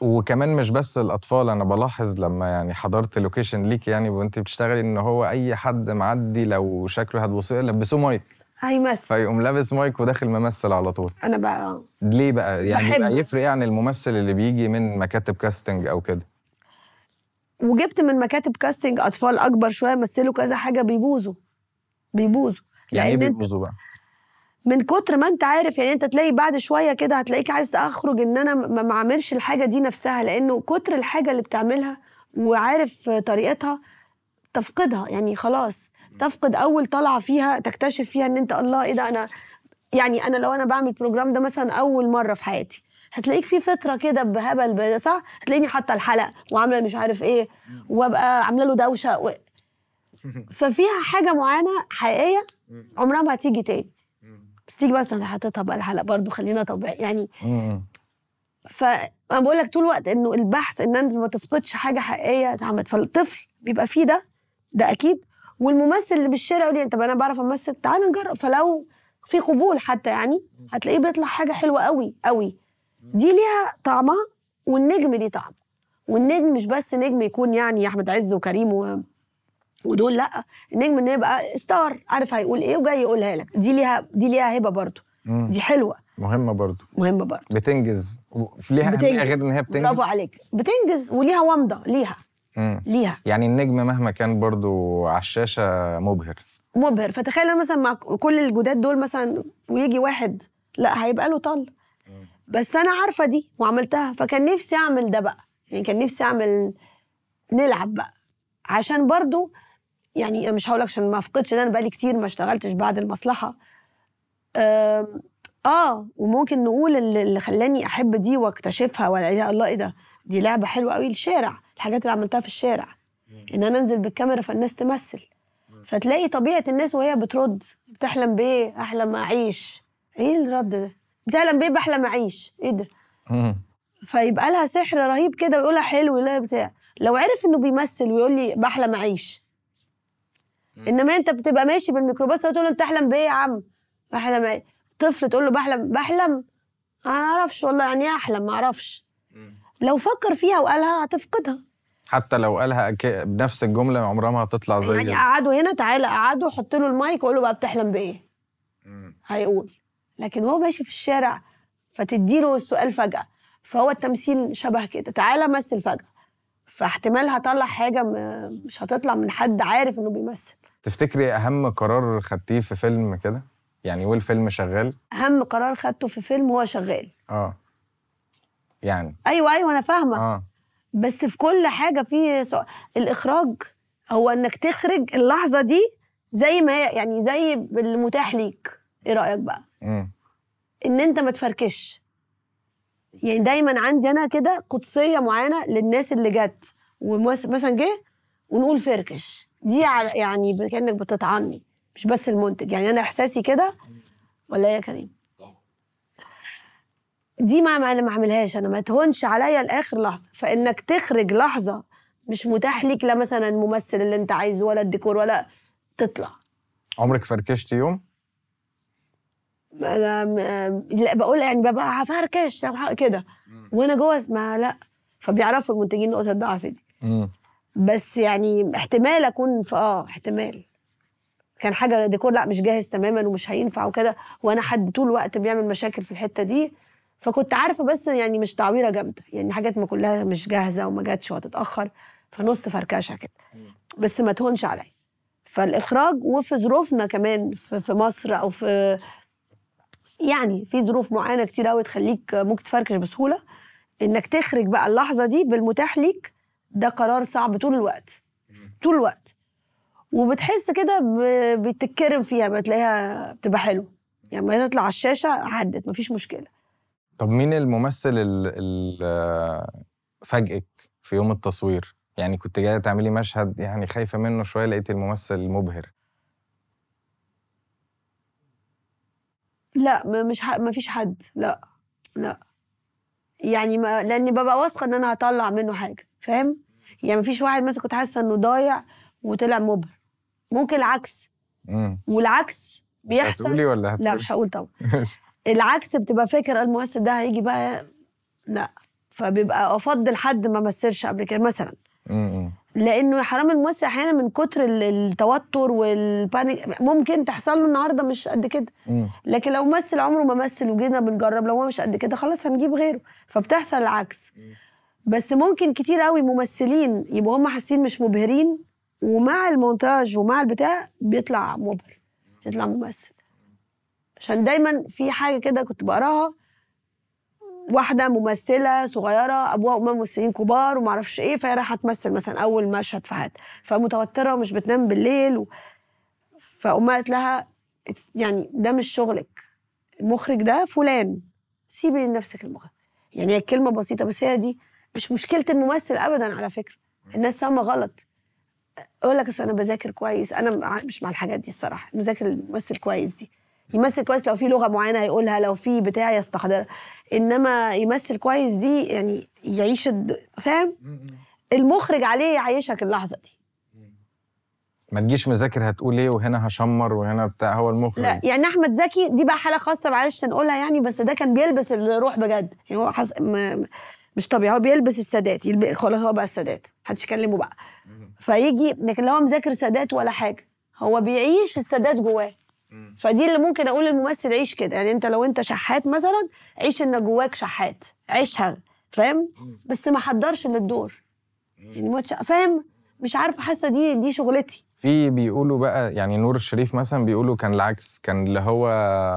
وكمان مش بس الأطفال أنا بلاحظ لما يعني حضرت location ليك يعني وأنت بتشتغلي إن هو أي حد معدي لو شكله هتبصي لبسوه مايك. هيمثل فيقوم لابس مايك وداخل ممثل على طول. أنا بقى ليه بقى؟ يعني بحبه. بقى يفرق إيه عن الممثل اللي بيجي من مكاتب casting أو كده. وجبت من مكاتب casting أطفال أكبر شوية مثلوا كذا حاجة بيبوظوا. بيبوظوا. يعني إيه بيبوظوا بقى؟ من كتر ما انت عارف يعني انت تلاقي بعد شوية كده هتلاقيك عايز اخرج إن أنا ما أعملش الحاجة دي نفسها لأنه كتر الحاجة اللي بتعملها وعارف طريقتها تفقدها. يعني خلاص تفقد أول طلعة فيها تكتشف فيها إن أنت الله إيه ده؟ أنا يعني أنا لو أنا بعمل البروجرام ده مثلا أول مرة في حياتي هتلاقيك في فتره كده بهبل صح؟ هتلاقيني حاطة الحلقة وعاملة مش عارف إيه وأبقى عاملة له دوشة و... [LAUGHS] ففيها حاجة معينة حقيقية عمرها ما هتيجي تاني. بس تيجي مثلا حاططها بقى الحلقة برضو خلينا طبيعي يعني. فانا بقول لك طول الوقت إنه البحث إن أنت ما تفقدش حاجة حقيقية اتعملت. فالطفل بيبقى فيه ده ده أكيد. والممثل اللي بالشارع يقول لي طب أنا بعرف أمثل تعالى نجرب. فلو في قبول حتى يعني هتلاقيه بيطلع حاجة حلوة قوي قوي دي ليها طعمها والنجم ليه طعم. والنجم مش بس نجم يكون يعني أحمد عز وكريم و... ودول لأ النجم انه يبقى ستار عارف هيقول إيه؟ وجاي يقولها لك. دي ليها دي ليها هبة برضه. دي حلوة. مهمة برضو مهمة برضه. بتنجز. ليها أهمية غير إن هي بتنجز؟ برافو عليك. بتنجز وليها ومضه ليها. مم. ليها. يعني النجم مهما كان برضو على الشاشة مبهر. مبهر. فتخيل مثلا مع كل الجداد دول مثلا ويجي واحد لأ هيبقى له طل. بس أنا عارفة دي وعملتها فكان نفسي أعمل ده بقى. يعني كان نفسي أعمل نلعب بقى. عشان برضو يعني مش هقول لك عشان ما أفقدش ان أنا بقالي كتير ما اشتغلتش بعد المصلحة. آه وممكن نقول اللي خلاني أحب دي وأكتشفها ولا يا الله إيه ده؟ دي لعبة حلوة قوي الشارع الحاجات اللي عملتها في الشارع. إن أنا أنزل بالكاميرا فالناس تمثل. فتلاقي طبيعة الناس وهي بترد بتحلم بإيه؟ أحلم أعيش. إيه الرد ده؟ بتحلم بإيه بحلم أعيش؟ إيه ده. فيبقى لها سحر رهيب كده ويقولها حلو لا بتاع. لو عرف إنه بيمثل ويقول لي بحلم أعيش انما انت بتبقى ماشي بالميكروباص وتقول له انت تحلم بإيه يا عم؟ بحلم اعيش طفل تقول له بحلم بحلم؟ ما أعرفش والله يعني إيه احلم؟ ما أعرفش. لو فكر فيها وقالها هتفقدها. حتى لو قالها أك- بنفس الجملة عمرها ما هتطلع زي يعني قعدوا هنا تعالى قعدوا حط له المايك وقول له بقى بتحلم بإيه. هيقول. لكن هو ماشي في الشارع فتديله السؤال فجأة فهو التمثيل شبه كده تعالى مثل فجأة. فاحتمال هطلع حاجة م- مش هتطلع من حد عارف إنه بيمثل. تفتكري أهم قرار خدتيه في فيلم كده؟ يعني والفيلم شغال. أهم قرار خدته في فيلم هو شغال. آه. يعني. أيوه أيوه أنا فاهمة. آه. بس في كل حاجة في سؤال. الإخراج هو إنك تخرج اللحظة دي زي ما هي يعني زي المتاح ليك. إيه رأيك بقى؟ مم. إن أنت ما تفركش. يعني دايما عندي أنا كده قدسية معينة للناس اللي جت. ومثلا جه ونقول فركش. دي على- يعني كأنك بتطعني مش بس المنتج. يعني أنا إحساسي كده ولا إيه يا كريم؟ دي ما ما ما أعملهاش. أنا ما تهونش عليا لآخر لحظة. فإنك تخرج لحظة مش متاح ليك لا مثلا الممثل اللي أنت عايزه ولا الديكور ولا تطلع. عمرك فركشت يوم؟ أنا لا بقول يعني ببقى هفركش كده. وأنا جوه ما لا. فبيعرفوا المنتجين نقطة الضعف دي. بس يعني احتمال أكون في آه احتمال. كان حاجة ديكور لأ مش جاهز تماما ومش هينفع وكده وأنا حد طول الوقت بيعمل مشاكل في الحتة دي فكنت عارفة بس يعني مش تعويرة جامدة. يعني حاجات ما كلها مش جاهزة وما جاتش وهتتأخر فنص فركشة كده. بس ما تهونش عليا. فالإخراج وفي ظروفنا كمان في, في مصر أو في يعني في ظروف معينة كتير قوي تخليك ممكن تفركش بسهولة إنك تخرج بقى اللحظة دي بالمتاح ليك ده قرار صعب طول الوقت. طول الوقت. وبتحس كده بتتكرم فيها بتلاقيها بتبقى حلوة. يعني لما تطلع على الشاشة عدت مفيش مشكلة. طب مين الممثل اللي فاجئك في يوم التصوير؟ يعني كنت جاية تعملي مشهد يعني خايفة منه شوية لقيتي الممثل مبهر. لا مش ح... مفيش حد. لا لا. يعني ما لأني ببقى واثقة إن أنا هطلع منه حاجة فاهم؟ يعني مفيش واحد مثلا كنت حاسة إنه ضايع وطلع مبهر. ممكن العكس. امم والعكس بيحصل هتقولي ولا هتقولي؟ لا مش هقول طبعا. [LAUGHS] العكس بتبقى فاكر الممثل ده هيجي بقى لا. فبيبقى أفضل حد ما مثلش قبل كده مثلا. امم لأنه يا حرام الممثل أحيانا من كتر ال- التوتر والبانيك ممكن تحصل له النهارده مش قد كده. لكن لو ممثل عمره ما مثل وجينا بنجرب لو هو مش قد كده خلاص هنجيب غيره. فبتحصل العكس. بس ممكن كتير قوي ممثلين يبقوا هم حاسين مش مبهرين ومع المونتاج ومع البتاع بيطلع مبهر يطلع ممثل. عشان دايما في حاجة كده كنت بقراها واحدة ممثلة صغيرة أبوها وأمها ممثلين كبار وما أعرفش إيه فهي رايحة تمثل مثلا أول مشهد في حياتها. فمتوترة ومش بتنام بالليل و... فأمها قالت لها "It's- يعني ده مش شغلك. المخرج ده فلان. سيبي لنفسك المخرج يعني هي كلمة بسيطة بس هي دي مش مشكلة الممثل ابدا على فكرة. الناس فاهمة غلط. أقول لك أنا بذاكر كويس. أنا مش مع الحاجات دي الصراحة. المذاكر الممثل كويس دي. يمثل كويس لو في لغة معينة هيقولها لو في بتاع يستحضرها. إنما يمثل كويس دي يعني يعيش الد... فاهم؟ المخرج عليه يعيشك اللحظة دي. ما تجيش مذاكر هتقول إيه وهنا هشمر وهنا بتاع هو المخرج. لا يعني أحمد زكي دي بقى حالة خاصة معلش نقولها يعني بس ده كان بيلبس الروح بجد. يعني هو حس... م... مش طبيعي هو بيلبس السادات يلب... خلاص هو بقى السادات محدش يكلمه بقى. فيجي لكن لو هو مذاكر سادات ولا حاجة هو بيعيش السادات جواه. فدي اللي ممكن أقول للممثل عيش كده. يعني أنت لو أنت شحات مثلا عيش إن جواك شحات. عيشها فاهم؟ بس ما حضرش للدور. يعني ما فاهم؟ مش عارفة حاسة دي دي شغلتي. في بيقولوا بقى يعني نور الشريف مثلا بيقولوا كان العكس كان اللي هو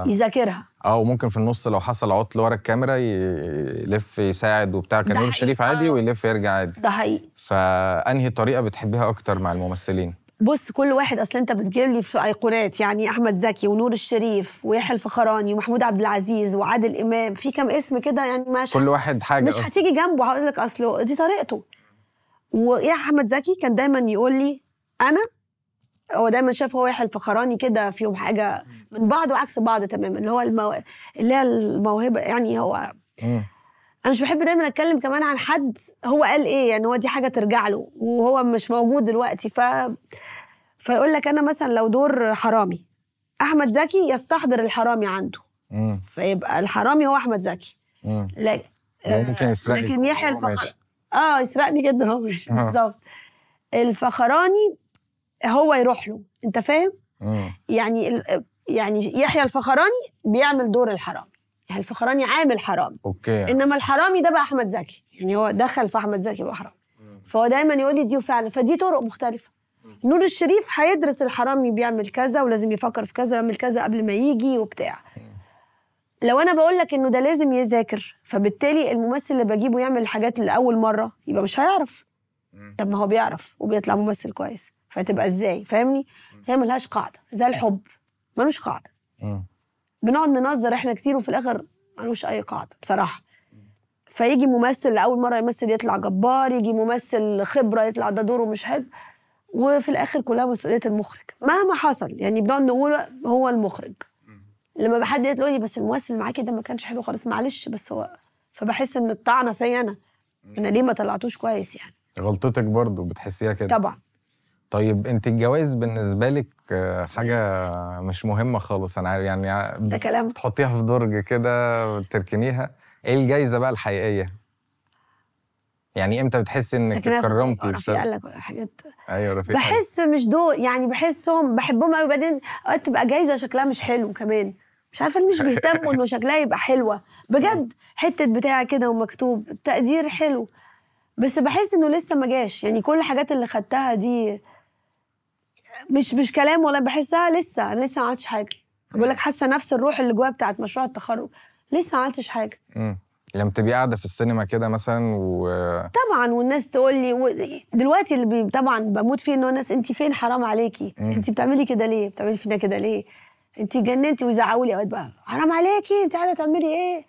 يذاكرها. آه وممكن في النص لو حصل عطل ورا الكاميرا يلف يساعد وبتاع. كان نور الشريف. عادي آه. ويلف يرجع عادي. ده حقيقي. فأنهي طريقة بتحبيها أكتر مع الممثلين؟ بص كل واحد أصل أنت بتجيب لي في أيقونات يعني أحمد زكي ونور الشريف ويحيى الفخراني ومحمود عبد العزيز وعادل إمام في كام اسم كده يعني مش كل واحد حاجة مش. هتيجي جنبه هقول لك أصله دي طريقته ويا أحمد زكي كان دايما يقول لي أنا هو دايما شايف هو يحيى الفخراني كده فيهم حاجة من بعض وعكس بعض تماما اللي هو المو... اللي هي الموهبة يعني هو. أنا مش بحب دايما أتكلم كمان عن حد هو قال إيه يعني هو دي حاجة ترجع له وهو مش موجود دلوقتي ف فيقول لك أنا مثلا لو دور حرامي أحمد زكي يستحضر الحرامي عنده مم. فيبقى الحرامي هو أحمد زكي مم. لا ممكن يسرقك لكن يحيى الفخر. آه يسرقني جدا هو ماشي آه. بالظبط الفخراني هو يروح له أنت فاهم. يعني ال- يعني يحيى الفخراني بيعمل دور الحرامي الفخراني عامل حرامي أوكي. إنما الحرامي ده بقى أحمد زكي. يعني هو دخل في أحمد زكي بقى حرامي فهو دايما يقول لي دي فعلا. فدي طرق مختلفة. نور الشريف هيدرس الحرامي بيعمل كذا ولازم يفكر في كذا ويعمل كذا قبل ما يجي وبتاع. لو أنا بقول لك إنه ده لازم يذاكر فبالتالي الممثل اللي بجيبه يعمل الحاجات لأول مرة يبقى مش هيعرف. طب ما هو بيعرف وبيطلع ممثل كويس. فتبقى إزاي؟ فاهمني؟ هي ملهاش قاعدة. زي الحب. ملوش قاعدة. بنقعد ننظر إحنا كتير وفي الآخر ملوش أي قاعدة بصراحة. فيجي ممثل لاول مرة يمثل يطلع جبار يجي ممثل خبرة يطلع ده دوره مش حلو وفي الآخر كلها مسؤولية المخرج. مهما حصل يعني بنقعد نقول هو المخرج. لما حد يقول لي بس الممثل اللي معاكي ده ما كانش حلو خالص معلش بس هو فبحس إن الطعنة فيا أنا. أنا ليه ما طلعتوش كويس يعني؟ غلطتك برضو بتحسيها كده. طبعا. طيب انت الجواز بالنسبة لك آه، حاجة مش مهمة خالص. أنا عارف يعني ده كلام. بتحطيها في درج كده وتركنيها. إيه الجايزة بقى الحقيقية؟ يعني إمتى بتحسي انك اتكرمتي رفيق قال لك حاجات. أيوه رفيق. بحس مش دول يعني بحسهم بحبهم قوي بعدين اوقات تبقى جايزة شكلها مش حلو كمان. مش عارفة ليه مش بيهتموا إنه [LAUGHS] شكلها يبقى حلوة. بجد حتة بتاع كده ومكتوب تقدير حلو. بس بحس إنه لسه ما جاش. يعني كل الحاجات اللي خدتها دي مش مش كلام ولا بحسها لسه أنا لسه ما عملتش حاجة. بقول لك حاسة نفس الروح اللي جوايا بتاعت مشروع التخرج لسه ما عملتش حاجة. مم. لما تبقي قاعدة في السينما كده مثلا و طبعا والناس تقول لي و... دلوقتي اللي بي... طبعا بموت فيه إن الناس انت فين؟ حرام عليكي. انت بتعملي كده ليه؟ بتعملي فينا كده ليه؟ انت جننتي ويزعقوا لي أوقات بقى حرام عليكي انت قاعدة تعملي إيه؟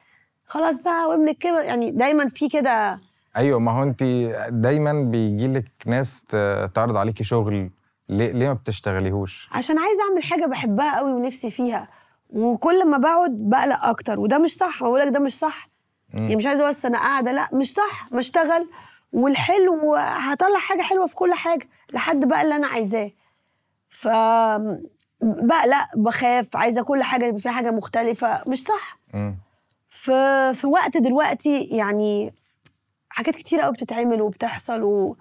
خلاص بقى وابنك كبر يعني دايما في كده أيوه ما هو انت دايما بيجي لك ناس تعرض عليكي شغل ليه ليه ما بتشتغليهوش؟ عشان عايزه اعمل حاجة بحبها قوي ونفسي فيها. وكل ما بقعد بقلق أكتر. وده مش صح. بقول لك ده مش صح. مم. يعني مش عايزه بس أنا قاعدة. لا مش صح. ما اشتغل والحلو هطلع حاجة حلوة في كل حاجة. لحد بقى اللي أنا عايزاه. ف بقلق بخاف. عايزة كل حاجة يبقى فيها حاجة مختلفة. مش صح. مم. في في وقت دلوقتي يعني حاجات كتير قوي بتتعمل وبتحصل و...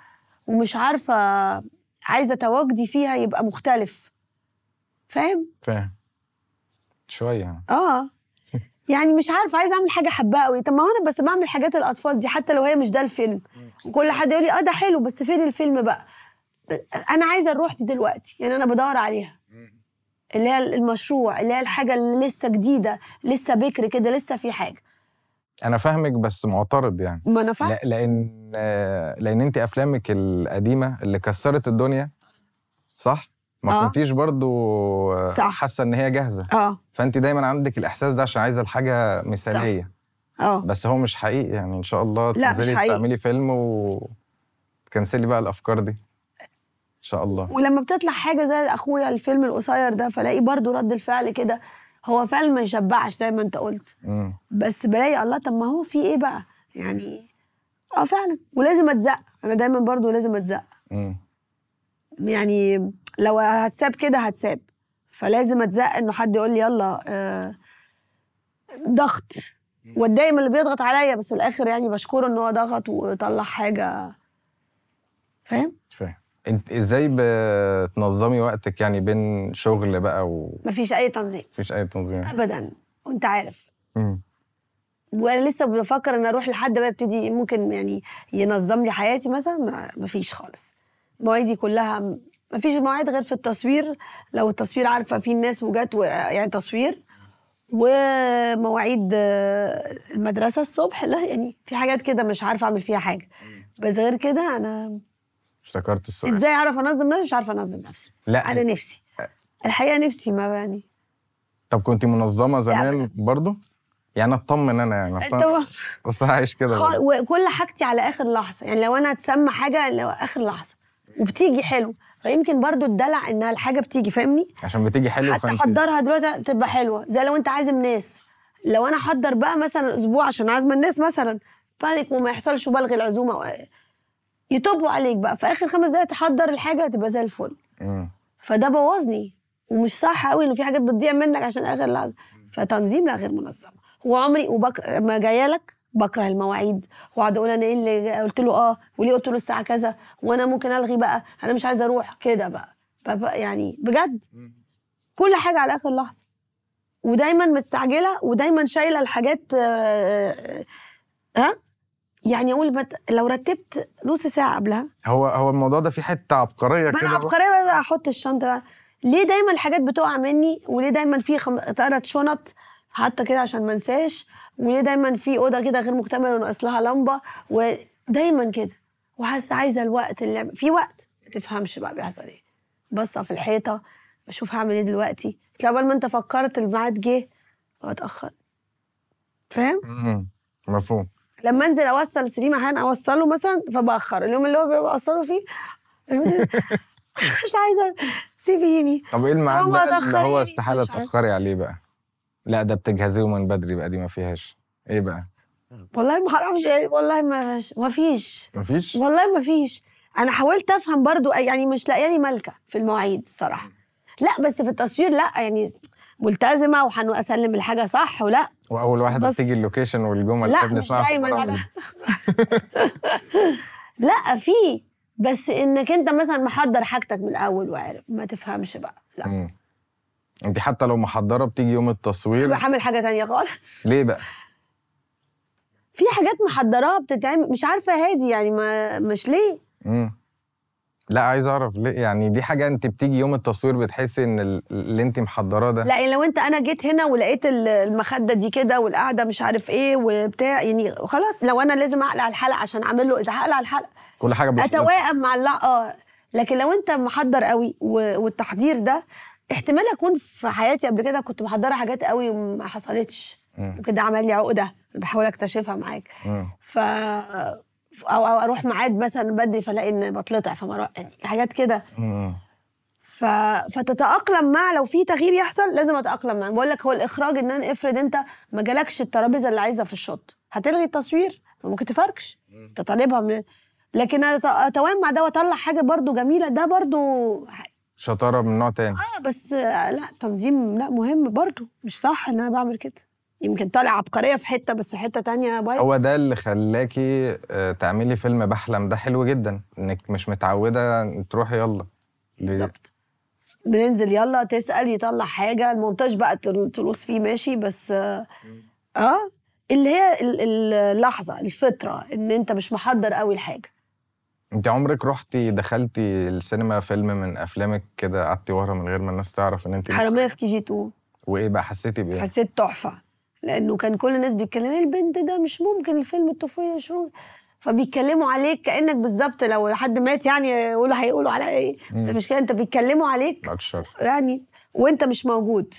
ومش عارفة عايزة تواجدي فيها يبقى مختلف. فاهم؟ فاهم. شوية. آه. [LAUGHS] يعني مش عارفة عايزة أعمل حاجة حباها قوي طب ما أنا بس بعمل حاجات الأطفال دي حتى لو هي مش ده الفيلم. وكل حد يقول لي آه ده حلو بس فين الفيلم بقى؟ أنا عايزة الروح دي دلوقتي. يعني أنا بدور عليها. اللي هي المشروع اللي هي الحاجة اللي لسه جديدة لسه بكر كده لسه في حاجة. أنا فاهمك بس معترض يعني. ما أنا فاهم لا لأن لأن انت أفلامك القديمة اللي كسرت الدنيا صح؟ ما آه. كنتيش برضو صح. حاسة إن هي جاهزة. آه. فانت دايما عندك الإحساس ده عشان عايزة الحاجة مثالية. آه. بس هو مش حقيقي يعني إن شاء الله تنزلي. تعملي فيلم وتكنسلي بقى الأفكار دي. إن شاء الله. ولما بتطلع حاجة زي أخويا الفيلم القصير ده فلاقي برضو رد الفعل كده. هو فعلا ما يشبعش زي ما انت قلت. مم. بس بلاقي الله طب ما هو في إيه بقى؟ يعني آه فعلا. ولازم أتزق. أنا دايما برضو لازم أتزق. يعني لو هتساب كده هتساب. فلازم أتزق إنه حد يقول لي يلا آه ضغط. واتضايق من اللي بيضغط عليا بس في الآخر يعني بشكره إن هو ضغط وطلع حاجة. فاهم؟ انت إزاي بتنظمي وقتك يعني بين شغل بقى ومفيش مفيش أي تنظيم. أي تنظيم. ابدا. وأنت عارف. مم. وأنا لسه بفكر إن أروح لحد بقى يبتدي ممكن يعني ينظم لي حياتي مثلا ما- مفيش خالص. مواعيدي كلها مفيش مواعيد غير في التصوير. لو التصوير عارفة في الناس وجات و- يعني تصوير. ومواعيد المدرسة الصبح. لا يعني في حاجات كده مش عارفة أعمل فيها حاجة. بس غير كده أنا افتكرت السؤال. إزاي اعرف انظم نفسي؟ مش عارفة انظم نفسي. لا. أنا نفسي. الحقيقة نفسي ما يعني طب كنت منظمة زمان أبداً. برضو؟ يعني اطمن أنا يعني أصلا أصلا عايش كده. برضو. وكل حاجتي على آخر لحظة. يعني لو أنا اتسمى حاجة لو آخر لحظة. وبتيجي حلو. فيمكن برضو الدلع إنها الحاجة بتيجي فاهمني؟ عشان بتيجي حلو حتى فانت حضرها دلوقتي تبقى حلوة. زي لو أنت عازم ناس لو أنا أحضر بقى مثلا أسبوع عشان عازمه الناس مثلا بانيك وما يحصلش وبلغي العزومة. يطبوا عليك بقى. في آخر خمس دقايق تحضر الحاجة تبقى زي الفل. فده بوظني ومش صح قوي انه في حاجات بتضيع منك عشان آخر لحظة. فتنظيم لا غير منظمه وعمري وبكره لما جاية لك بكره المواعيد. واقعد أقول أنا إيه اللي قلت له آه وليه قلت له الساعة كذا؟ وأنا ممكن ألغي بقى. أنا مش عايزة أروح. كده بقى, بقى يعني بجد. كل حاجة على آخر لحظة. ودايما مستعجلة ودايما شايلة الحاجات آه، ها؟ يعني أقول بت... لو رتبت نص ساعة قبلها. هو هو الموضوع ده فيه حتة عبقرية ما أنا كده. عبقرية بقى أحط الشنطة ليه دايما الحاجات بتقع مني؟ وليه دايما في خم... ثلاث شنط حاطة كده عشان ما انساش؟ وليه دايما في أوضة كده غير مكتملة وناقص لها لمبة؟ ودايما كده. وحاسة عايزة الوقت اللي في وقت ما تفهمش بقى بيحصل إيه. بصة في الحيطة بشوف هعمل إيه دلوقتي. تلاقي قبل ما أنت فكرت الميعاد جه واتاخر فاهم. مفهوم. لما انزل اوصل سليم أحيانا اوصله مثلا فبأخر. اليوم اللي هو بوصله فيه مش عايزة سيبيني. طب إيه الميعاد بقى اللي هو استحالة. تاخري عليه بقى؟ لا ده بتجهزيه من بدري بقى دي ما فيهاش. إيه بقى؟ والله ما أعرفش إيه، والله ما ما فيش. مفيش والله ما فيش. أنا حاولت أفهم برضو يعني مش لاقياني مالكه في المواعيد الصراحة. لا بس في التصوير لا يعني ملتزمة واسلم الحاجة صح ولا؟ وأول واحدة بس- بتيجي اللوكيشن والجمل لا مش دايما. على [LAUGHS] لا في بس إنك أنت مثلا محضر حاجتك من الأول وعارف ما تفهمش بقى لا مم. أنت حتى لو محضرة بتيجي يوم التصوير حامل حاجة تانية خالص [LAUGHS] ليه بقى في حاجات محضراها بتتعمل مش عارفة هادي يعني ما مش ليه مم. لا عايز أعرف ليه؟ يعني دي حاجة انت بتيجي يوم التصوير بتحسي إن ال- اللي انت محضراه ده لا يعني لو أنت أنا جيت هنا ولقيت ال- المخدة دي كده والقعده مش عارف إيه وبتاع يعني خلاص لو أنا لازم أقلع الحلقة عشان أعمل له إذا هقلع الحلقة. كل حاجة بتحط أتوائم مع اللع آه. لكن لو أنت محضر قوي والتحضير ده احتمال أكون في حياتي قبل كده كنت محضرة حاجات قوي وما حصلتش. وكده عمل لي عقدة بحاول أكتشفها معاك. ف أو أو أروح ميعاد مثلا بدري فألاقي إن بتلطع فما يعني حاجات كده. ف... فتتأقلم مع لو في تغيير يحصل لازم أتأقلم معاه. بقول لك هو الإخراج إن أنا افرض أنت ما جالكش الترابيزة اللي عايزها في الشوط هتلغي التصوير؟ ممكن تفركش. أنت طالبها من لكن اتوائم مع ده وأطلع حاجة برضو جميلة. ده برضو شطارة من نوع تاني. آه بس آه، لا تنظيم لا مهم برضو. مش صح إن أنا بعمل كده. يمكن طالع عبقرية في حتة بس في حتة تانية بايظة. هو ده اللي خلاكي آه، تعملي فيلم بحلم. ده حلو جدا إنك مش متعودة تروحي يلا. بالظبط. بننزل يلا تسأل يطلع حاجة. المونتاج بقى تل- تلوص فيه ماشي بس آه آه، اللي هي ال- ال- اللحظة الفطرة إن أنت مش محضر قوي الحاجة أنت عمرك رحتي دخلتي السينما فيلم من أفلامك كده قعدتي ورا من غير ما الناس تعرف إن أنت حرامية في كي جي 2 وإيه بقى حسيتي بإيه؟ حسيت تحفة. لأنه كان كل الناس بيتكلموا إيه البنت ده مش ممكن الفيلم الطفولة مش ممكن فبيتكلموا عليك كأنك بالظبط لو حد مات يعني يقولوا هيقولوا على إيه. بس. مش كده أنت بيتكلموا عليك الشر يعني وأنت مش موجود.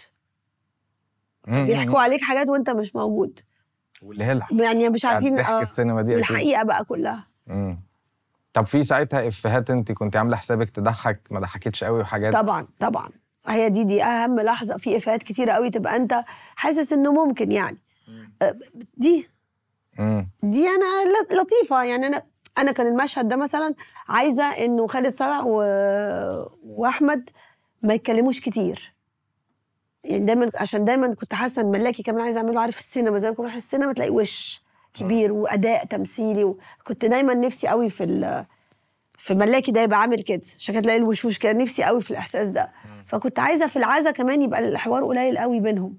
بيحكوا عليك حاجات وأنت مش موجود. واللي هي يعني مش بتاعت عارفين آه السينما دي أكيد. والحقيقة بقى كلها. مم. طب في ساعتها إفيهات أنت كنت عاملة حسابك تضحك؟ ما ضحكتش قوي وحاجات؟ طبعا طبعا. هي دي دي أهم لحظة في إفيهات كتيرة قوي تبقى أنت حاسس إنه ممكن يعني. آه، دي. دي أنا لطيفة يعني. أنا أنا كان المشهد ده مثلا عايزة إنه خالد صالح و... وأحمد ما يتكلموش كتير. يعني دايما عشان دايما كنت حاسة إن ملاكي كمان عايزه أعمله عارف السينما زي ما كنت أروح السينما تلاقي وش كبير وأداء تمثيلي وكنت دايما نفسي قوي في ال... في ملاكي ده يبقى عامل كده. عشان كده تلاقي الوشوش كده. نفسي قوي في الإحساس ده. فكنت عايزة في العزا كمان يبقى الحوار قليل قوي بينهم.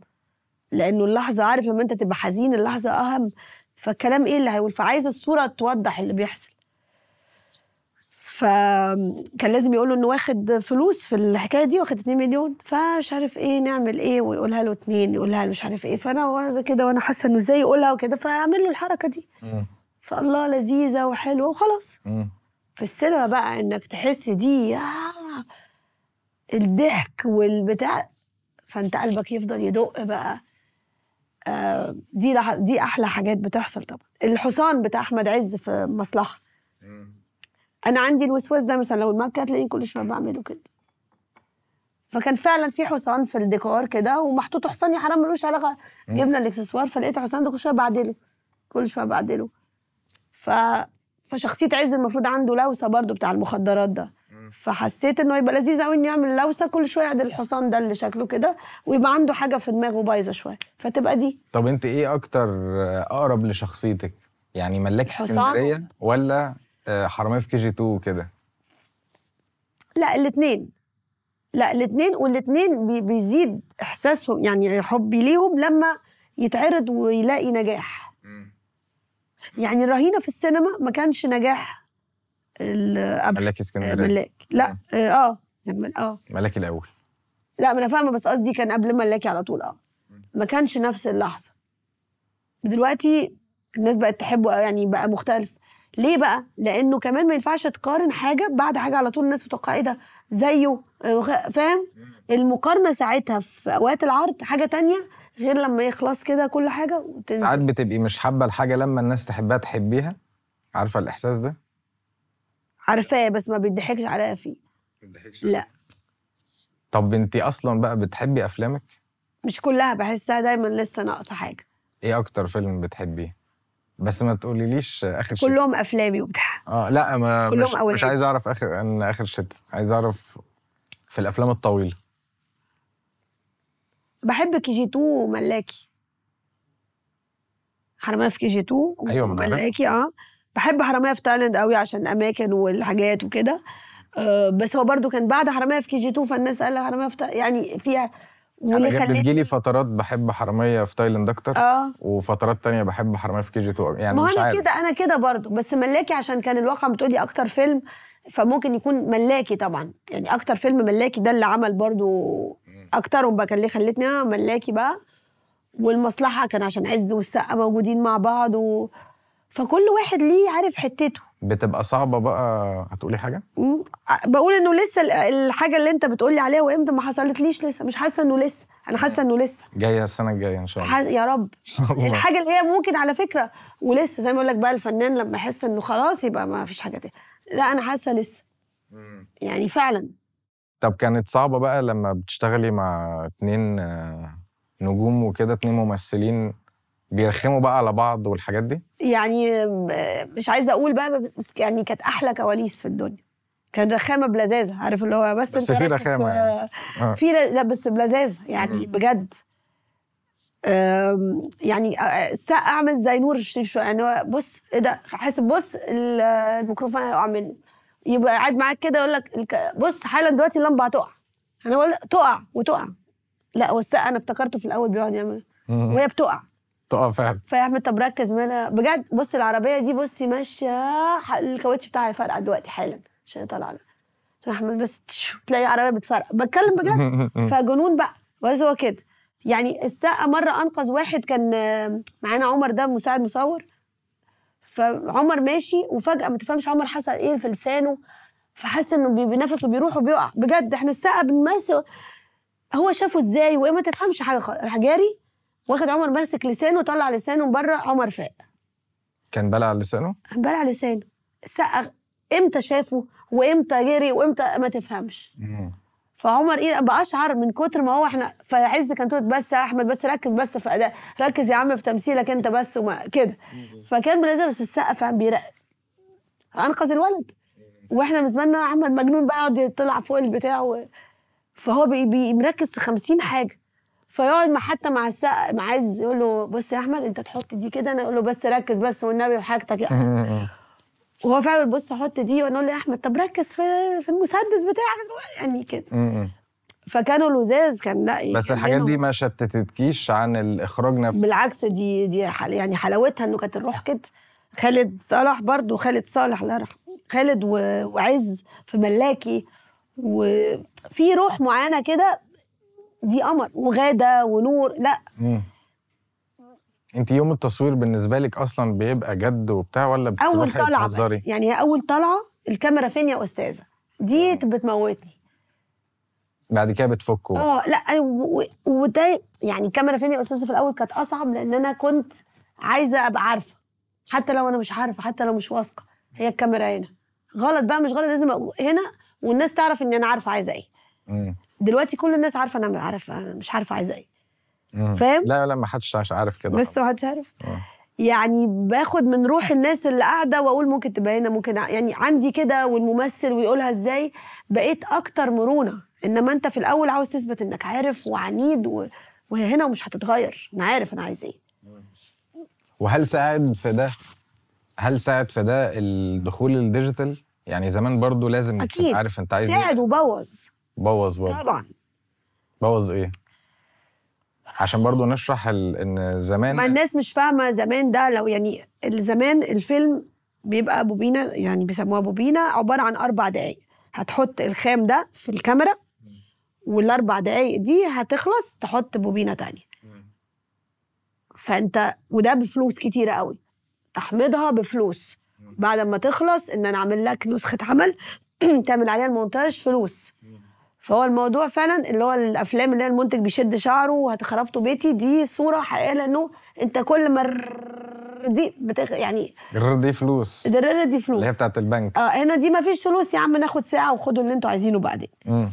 لأنه اللحظة عارف لما أنت تبقى حزين اللحظة أهم. فالكلام إيه اللي هيقول؟ فعايزة الصورة توضح اللي بيحصل. فكان لازم يقول له إنه واخد فلوس في الحكاية دي واخد 2 مليون. فمش عارف إيه نعمل إيه؟ ويقولها له اتنين يقولها له مش عارف إيه. فأنا كده وأنا حاسة إنه إزاي يقولها وكده؟ فأعمل له الحركة دي. فالله لذيذة وحلوة وخلاص. في السينما بقى إنك تحس دي آه الضحك والبتاع فأنت قلبك يفضل يدق بقى. آه دي لح... دي أحلى حاجات بتحصل طبعا. الحصان بتاع أحمد عز في مصلحة. أنا عندي الوسواس ده مثلا لو المكه تلاقيني كل شوية بعمله كده. فكان فعلا في حصان في الديكور كده ومحطوط حصان يا حرام ملوش علاقة. جبنا الاكسسوار فلقيت الحصان ده كل شوية بعدله كل شوية بعدله. ف فشخصية عز المفروض عنده لوسة برضو بتاع المخدرات ده. فحسيت إنه يبقى لذيذ قوي إنه يعمل لوسة كل شوية يعدل الحصان ده اللي شكله كده ويبقى عنده حاجة في دماغه بايظة شوية. فتبقى دي. طب أنت إيه أكتر أقرب لشخصيتك؟ يعني ملاك. اسكندرية ولا آه، حرامية في كي جي 2 وكده؟ لا الاثنين لا الاثنين والاثنين بي بيزيد إحساسهم يعني حبي ليهم لما يتعرض ويلاقي نجاح. يعني الرهينة في السينما ما كانش نجاح ال- قبل. ملاك آه، اسكندريه ملاك. لا آه آه كان- آه. ملاك الأول. لا ما أنا فاهمة بس قصدي كان قبل ملاكي على طول آه. ما كانش نفس اللحظة. دلوقتي الناس بقت تحبه يعني بقى مختلف. ليه بقى؟ لأنه كمان ما ينفعش تقارن حاجة بعد حاجة على طول الناس متوقعه إيه ده زيه آه، فاهم؟ المقارنة ساعتها في أوقات العرض حاجة تانية غير لما يخلص كده كل حاجة ساعات وتنزل بتبقي مش حابة الحاجة لما الناس تحبها تحبيها. عارفة الإحساس ده؟ عارفاه بس ما بيضحكش عليا فيه. لا. طب انت أصلا بقى بتحبي أفلامك؟ مش كلها بحسها دايما لسه ناقصة حاجة. إيه أكتر فيلم بتحبيه؟ بس ما تقوليليش آخر شيء. كلهم أفلامي وبتاع. آه لا ما كلهم مش. مش عايز أعرف آخر إن آخر شتا عايز أعرف في الأفلام الطويلة. بحب كي جي 2 وملاكي. حرامية في KG 2 أيوة، ما أنا عارف. وملاكي آه. بحب حرامية في تايلاند قوي عشان الاماكن والحاجات وكده. آه بس هو برضو كان بعد حرامية في KG 2 فالناس قال لك حرامية في يعني فيها أنا واللي خلتني بتجيلي فترات بحب حرامية في تايلاند أكتر آه. وفترات تانية بحب حراميه في KG 2 يعني ما مش أنا كده أنا كده برضو. بس ملاكي عشان كان الواقع بتقولي أكتر فيلم فممكن يكون ملاكي طبعا. يعني أكتر فيلم ملاكي ده اللي عمل برضو اكترهم بقى كان ليه خلتني أنا ملاكي بقى والمصلحة كان عشان عز والسقا موجودين مع بعض و... فكل واحد ليه عارف حتته. بتبقى صعبة بقى هتقولي حاجة؟ مم. بقول إنه لسه ال- الحاجة اللي أنت بتقولي عليها وإمتى ما حصلتليش لسه مش حاسة إنه لسه. أنا حاسة إنه لسه. جاية السنة الجاية إن شاء الله. ح- يا رب. إن شاء الله. الحاجة اللي هي ممكن على فكرة ولسه زي ما أقول لك بقى الفنان لما يحس إنه خلاص يبقى ما فيش حاجة تاني لا أنا حاسة لسه. يعني فعلا. طب كانت صعبة بقى لما بتشتغلي مع اتنين آه، نجوم وكده اتنين ممثلين بيرخموا بقى على بعض والحاجات دي؟ يعني م- مش عايزة أقول بقى بس, يعني كانت أحلى كواليس في الدنيا. كان رخامة بلذاذة عارف اللي هو بس, بس أنت في في- يعني. آه. في لا بس بلذاذة يعني بجد. يعني السقا أعمل زي نور الشريف شوية يعني بص إيه ده حاسب بص ال- الميكروفون هيقع منه يبقى قاعد معاك كده يقول لك الك- بص حالا دلوقتي اللمبة هتقع. أنا بقول تقع وتقع. لا هو السقا أنا افتكرته في الأول بيقعد يعمل. وهي بتقع. آه فعلا. فيا احمد طب ركز منها. بجد بص العربية دي بصي ماشية. الكاوتش بتاعها هيفرقع دلوقتي حالا. عشان طالعه احمد بس تلاقي عربيه بتفرقع. بتكلم بجد. [LAUGHS] فجنون بقى. بس هو كده. يعني السقا مرة أنقذ واحد كان معانا عمر ده مساعد مصور. فعمر ماشي وفجأة ما تفهمش عمر حصل إيه في لسانه فحس إنه بي- بنفسه بيروح وبيقع. بجد إحنا السقا بنمثل هو شافه إزاي؟ وإيه ما تفهمش حاجة خالص راح جاري واخد عمر ماسك لسانه طلع لسانه من بره عمر فاق. كان بلع لسانه؟ بلع لسانه. السقا إمتى شافه؟ وإمتى جري؟ وإمتى ما تفهمش. فعمر إيه بقى اشعر من كتر ما هو إحنا فعز كان تقول بس يا أحمد بس ركز بس في أداء ركز يا عم في تمثيلك انت بس وما كده. فكان بلازم بس السقا فاهم بيراقب أنقذ الولد. وإحنا بالنسبة لنا أحمد مجنون بقى يقعد يطلع فوق البتاع و... فهو بي... بي... مركز في 50 حاجة. فيقعد مع حتى مع السقا مع عز يقول له بص يا أحمد انت تحط دي كده أنا أقول له بس ركز بس والنبي وحاجتك. وهو فعلا بص أحط دي وأنا أقول له يا أحمد طب ركز في في المسدس بتاعك. يعني كده. فكانوا لزاز كان لا بس كان الحاجات دي ما شتتكيش عن الإخراج نفسه. بالعكس دي دي حل يعني حلاوتها إنه كانت الروح كده. خالد صلاح برضو خالد صالح الله يرحمه خالد. وعز في ملاكي. وفي روح معينة كده دي قمر وغادة ونور لا. انت يوم التصوير بالنسبة لك أصلا بيبقى جد وبتاع ولا أول طلعة بس. يعني هي أول طلعة الكاميرا فين يا أستاذة؟ دي بتموتني. بعد كده بتفكوا. آه لا وده يعني الكاميرا فين يا أستاذة في الأول كانت أصعب لأن أنا كنت عايزة أبقى عارفة. حتى لو أنا مش عارفة حتى لو مش واثقة هي الكاميرا هنا. غلط بقى مش غلط لازم هنا والناس تعرف ان أنا عارفة عايزة إيه. دلوقتي كل الناس عارفة أنا عارفة مش عارفة عايزة إيه. فاهم؟ لا لا ما حدش عارف كده لسه محدش عارف. آه. يعني باخد من روح الناس اللي قاعدة وأقول ممكن تبقى هنا ممكن يعني عندي كده والممثل ويقولها إزاي بقيت أكتر مرونة. إنما أنت في الأول عاوز تثبت إنك عارف وعنيد و... وهي هنا ومش هتتغير. أنا عارف أنا عايز إيه. وهل ساعد في ده؟ هل ساعد في ده الدخول الديجيتال؟ يعني زمان برضو لازم أكيد. عارف أنت عايز ساعد إيه وبوظ. بوظ برضه طبعا. بوظ إيه؟ عشان برضو نشرح. إن زمان ما الناس مش فاهمة زمان ده لو يعني زمان الفيلم بيبقى بوبينا يعني بيسموها بوبينا عبارة عن أربع دقائق هتحط الخام ده في الكاميرا والأربع دقائق دي هتخلص تحط بوبينا تانية فأنت وده بفلوس كتيرة قوي. تحميضها بفلوس. بعد ما تخلص إن أنا أعمل لك نسخة عمل [CLEARS THROAT] تعمل عليها المونتاج فلوس. فهو الموضوع فعلا اللي هو الأفلام اللي هي المنتج بيشد شعره وهتخربطوا بيتي دي صورة حقيقية لأنه أنت كل ما دي بتخ... يعني غير دي فلوس. الدرارة دي فلوس. اللي هي بتاعت البنك. آه هنا دي ما فيش فلوس يا عم ناخد ساعة وخدوا اللي أنتوا عايزينه بعدين. مم.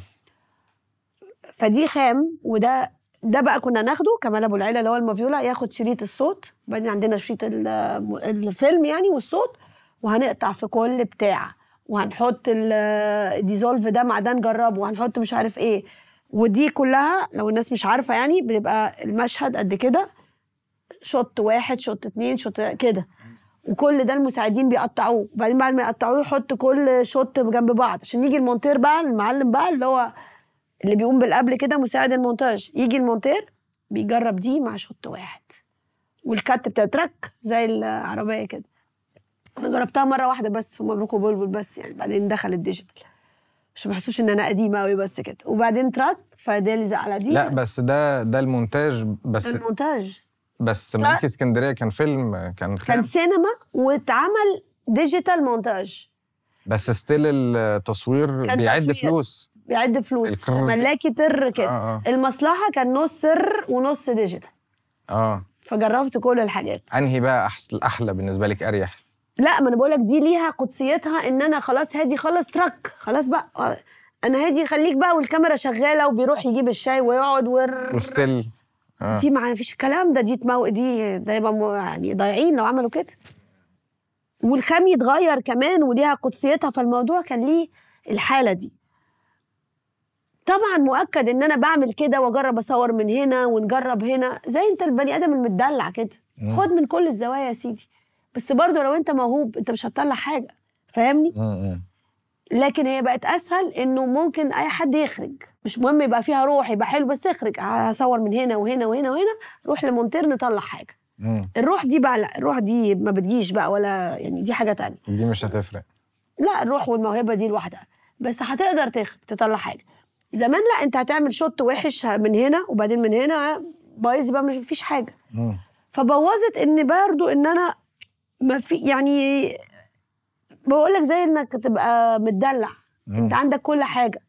فدي خام وده ده بقى كنا ناخده كمال أبو العيلة اللي هو المافيولا ياخد شريط الصوت. بعدين عندنا شريط ال- الفيلم يعني والصوت وهنقطع في كل بتاع. وهنحط ال- ال dissolve ده مع ده نجربه وهنحط مش عارف إيه. ودي كلها لو الناس مش عارفة يعني بيبقى المشهد قد كده. shot واحد shot اتنين shot كده. وكل ده المساعدين بيقطعوه. وبعدين بعد ما يقطعوه يحط كل shot جنب بعض. عشان يجي المونتير بقى المعلم بقى اللي هو اللي بيقوم بالقبل كده مساعد المونتاج. يجي المونتير بيجرب دي مع shot واحد. وال cut بتترك زي العربية كده. أنا جربتها مرة واحدة بس في مبروك وبلبل بس يعني. بعدين دخل الديجيتال. عشان ما يحسوش إن أنا قديمة قوي بس كده. وبعدين تراك اللي على دي. لا بس ده ده المونتاج بس المونتاج. بس ملك اسكندرية كان فيلم كان كان خام سينما واتعمل ديجيتال مونتاج. بس ستيل التصوير كان بيعد تصوير. فلوس. بيعد فلوس. ملاكي تر كده. آه آه. المصلحة كان نص سر ونص ديجيتال. آه. فجربت كل الحاجات. أنهي بقى أحلى بالنسبة لك؟ أريح. لا ما أنا بقولك دي ليها قدسيتها إن أنا خلاص هادي خلص ترك خلاص بقى. آه، أنا هادي خليك بقى والكاميرا شغالة وبيروح يجيب الشاي ويقعد ور وستيل. آه. دي ما فيش الكلام ده دي تمو دي ده يبقى يعني ضايعين لو عملوا كده. والخام يتغير كمان وليها قدسيتها فالموضوع كان ليه الحالة دي. طبعا مؤكد إن أنا بعمل كده وأجرب أصور من هنا ونجرب هنا زي أنت البني آدم المدلع كده. خد من كل الزوايا يا سيدي. بس برضه لو انت موهوب انت مش هتطلع حاجة فاهمني. لكن هي بقت أسهل إنه ممكن أي حد يخرج. مش مهم يبقى فيها روح يبقى حلو بس اخرج. هصور من هنا وهنا وهنا وهنا روح لمونتير نطلع حاجة. الروح دي بقى لا الروح دي ما بتجيش بقى ولا يعني دي حاجة تانية. دي مش هتفرق. لا الروح والموهبة دي لوحدها. بس هتقدر تخ- تطلع حاجة. زمان لا انت هتعمل شوت وحش من هنا وبعدين من هنا بايظ يبقى مش فيش حاجة. مم. فبوظت إن برضو إن أنا ما في يعني بقول لك زي إنك تبقى متدلع. مم. أنت عندك كل حاجة.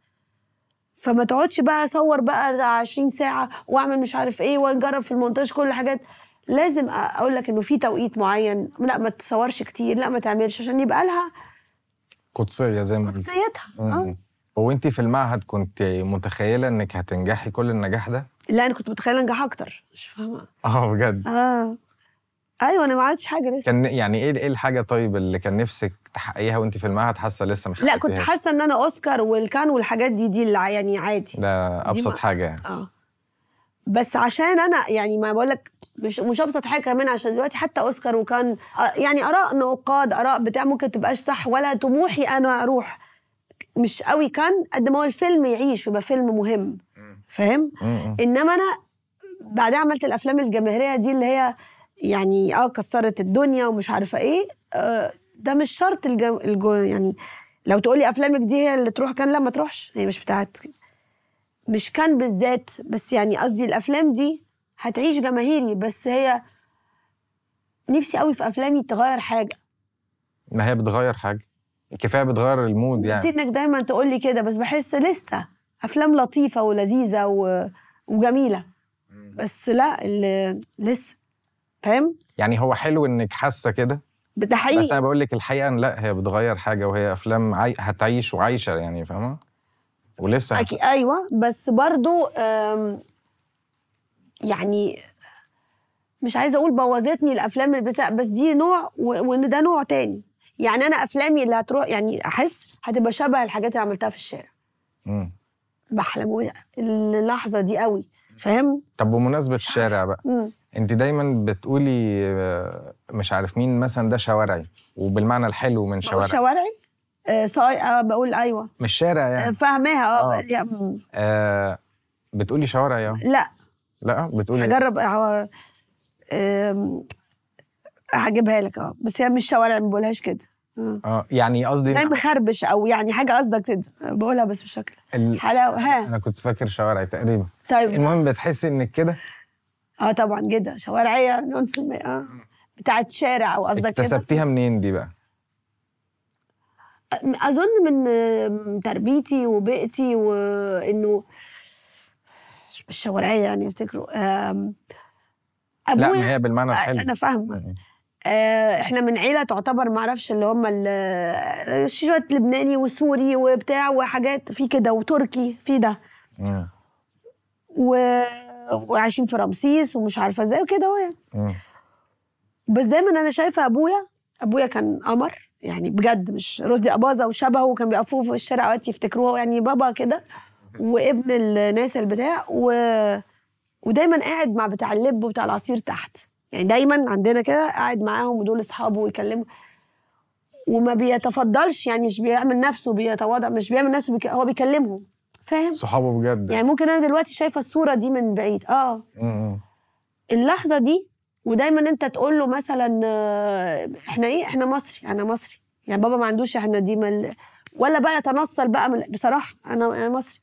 فما تقعدش بقى أصور بقى 20 ساعة وأعمل مش عارف إيه ونجرب في المونتاج كل الحاجات لازم أقول لك إنه في توقيت معين. لا ما تصورش كتير لا ما تعملش عشان يبقى لها قدسية زي ما قدسيتها. آه. هو أنت في المعهد كنت متخيلة إنك هتنجحي كل النجاح ده؟ لا أنا كنت متخيلة أنجح أكتر مش فاهمة. آه بجد؟ آه. أيوه أنا ما عملتش حاجة لسه. كان يعني إيه إيه الحاجة طيب اللي كان نفسك تحققيها وأنت في المعهد حاسه لسه ما لا كنت؟ حاسة إن أنا أوسكار والكان والحاجات دي دي اللي يعني عادي. ده أبسط ما- حاجة يعني. آه. بس عشان أنا يعني ما بقول لك مش مش أبسط حاجة كمان عشان دلوقتي حتى أوسكار وكان آه، يعني آراء نقاد آراء بتاع ممكن تبقاش صح ولا طموحي أنا أروح. مش قوي كان قد ما هو الفيلم يعيش ويبقى فيلم مهم. فاهم. إنما أنا بعدها عملت الأفلام الجماهيرية دي اللي هي يعني آه كسرت الدنيا ومش عارفة إيه. آه ده مش شرط الجو, الجو يعني لو تقولي أفلامك دي هي اللي تروح كان لا ما تروحش. هي مش بتاعت مش كان بالذات بس يعني قصدي الأفلام دي هتعيش جماهيري بس هي نفسي قوي في أفلامي تغير حاجة. ما هي بتغير حاجة. كفاية بتغير المود يعني. يعني إنك دايما تقول لي كده بس بحس لسه أفلام لطيفة ولذيذة و... وجميلة. بس لا اللي لسه. فاهم؟ يعني هو حلو إنك حاسة كده؟ ده بس حقيقي أنا بقول لك الحقيقة إن لأ هي بتغير حاجة وهي أفلام عاي... هتعيش وعايشة يعني فاهمة؟ ولسه أكيد أيوه. بس برضو أم، يعني مش عايزة أقول بوظتني الأفلام اللي بتاع بس دي نوع و- وإن ده نوع تاني. يعني أنا أفلامي اللي هتروح يعني أحس هتبقى شبه الحاجات اللي عملتها في الشارع. مم. بحلم اللحظة دي قوي فاهم؟ طب بمناسبة الشارع بقى مم. انت دايما بتقولي آه، مش عارف مين مثلا ده شوارعي وبالمعنى الحلو من بقول شوارع شوارعي؟ آه صاي آه بقول أيوه. مش شارع يعني. فاهماها آه آه. مم. آه بتقولي شوارعي آه؟ لا. لا بتقولي هجرب هو آم، هجيبها لك آه بس هي مش شوارع ما بقولهاش كده. آه. يعني قصدي زي مخربش أو يعني حاجة قصدك كده. بقولها بس بالشكل ال... حلاوة. ها. أنا كنت فاكر شوارعي تقريبا. طيب. المهم بتحسي إنك كده؟ آه طبعا جدا. شوارعية مليون في المية. آه. بتاعت شارع أو قصدك كده. اكتسبتيها منين دي بقى؟ أظن من تربيتي وبيئتي وإنه مش الشوارعيه يعني افتكروا. آم، لا ما أبويا هي بالمعنى الحلو. أنا فاهمة. آه، إحنا من عيلة تعتبر ما أعرفش اللي هم ال- شوية لبناني وسوري وبتاع وحاجات في كده وتركي في ده. و... وعايشين في رمسيس ومش عارفة إزاي وكده هو يعني. بس دايما أنا شايفة أبويا أبويا كان قمر يعني بجد مش رشدي اباظه وشبهه وكان بيقفوا في الشارع أوقات يفتكروه يعني بابا كده وابن الناس البتاع و... ودايما قاعد مع بتاع اللب وبتاع العصير تحت. يعني دايما عندنا كده قاعد معاهم ودول أصحابه ويكلموا. وما بيتفضلش يعني مش بيعمل نفسه بيتواضع مش بيعمل نفسه بيك... هو بيكلمهم. فاهم؟ صحابة بجد. يعني ممكن أنا دلوقتي شايفة الصورة دي من بعيد. آه. مم. اللحظة دي ودايما أنت تقول له مثلا آه، إحنا إيه؟ إحنا مصري أنا مصري. يعني بابا ما عندوش إحنا دي مل... ولا بقى يتنصل بقى من... بصراحة أنا أنا مصري.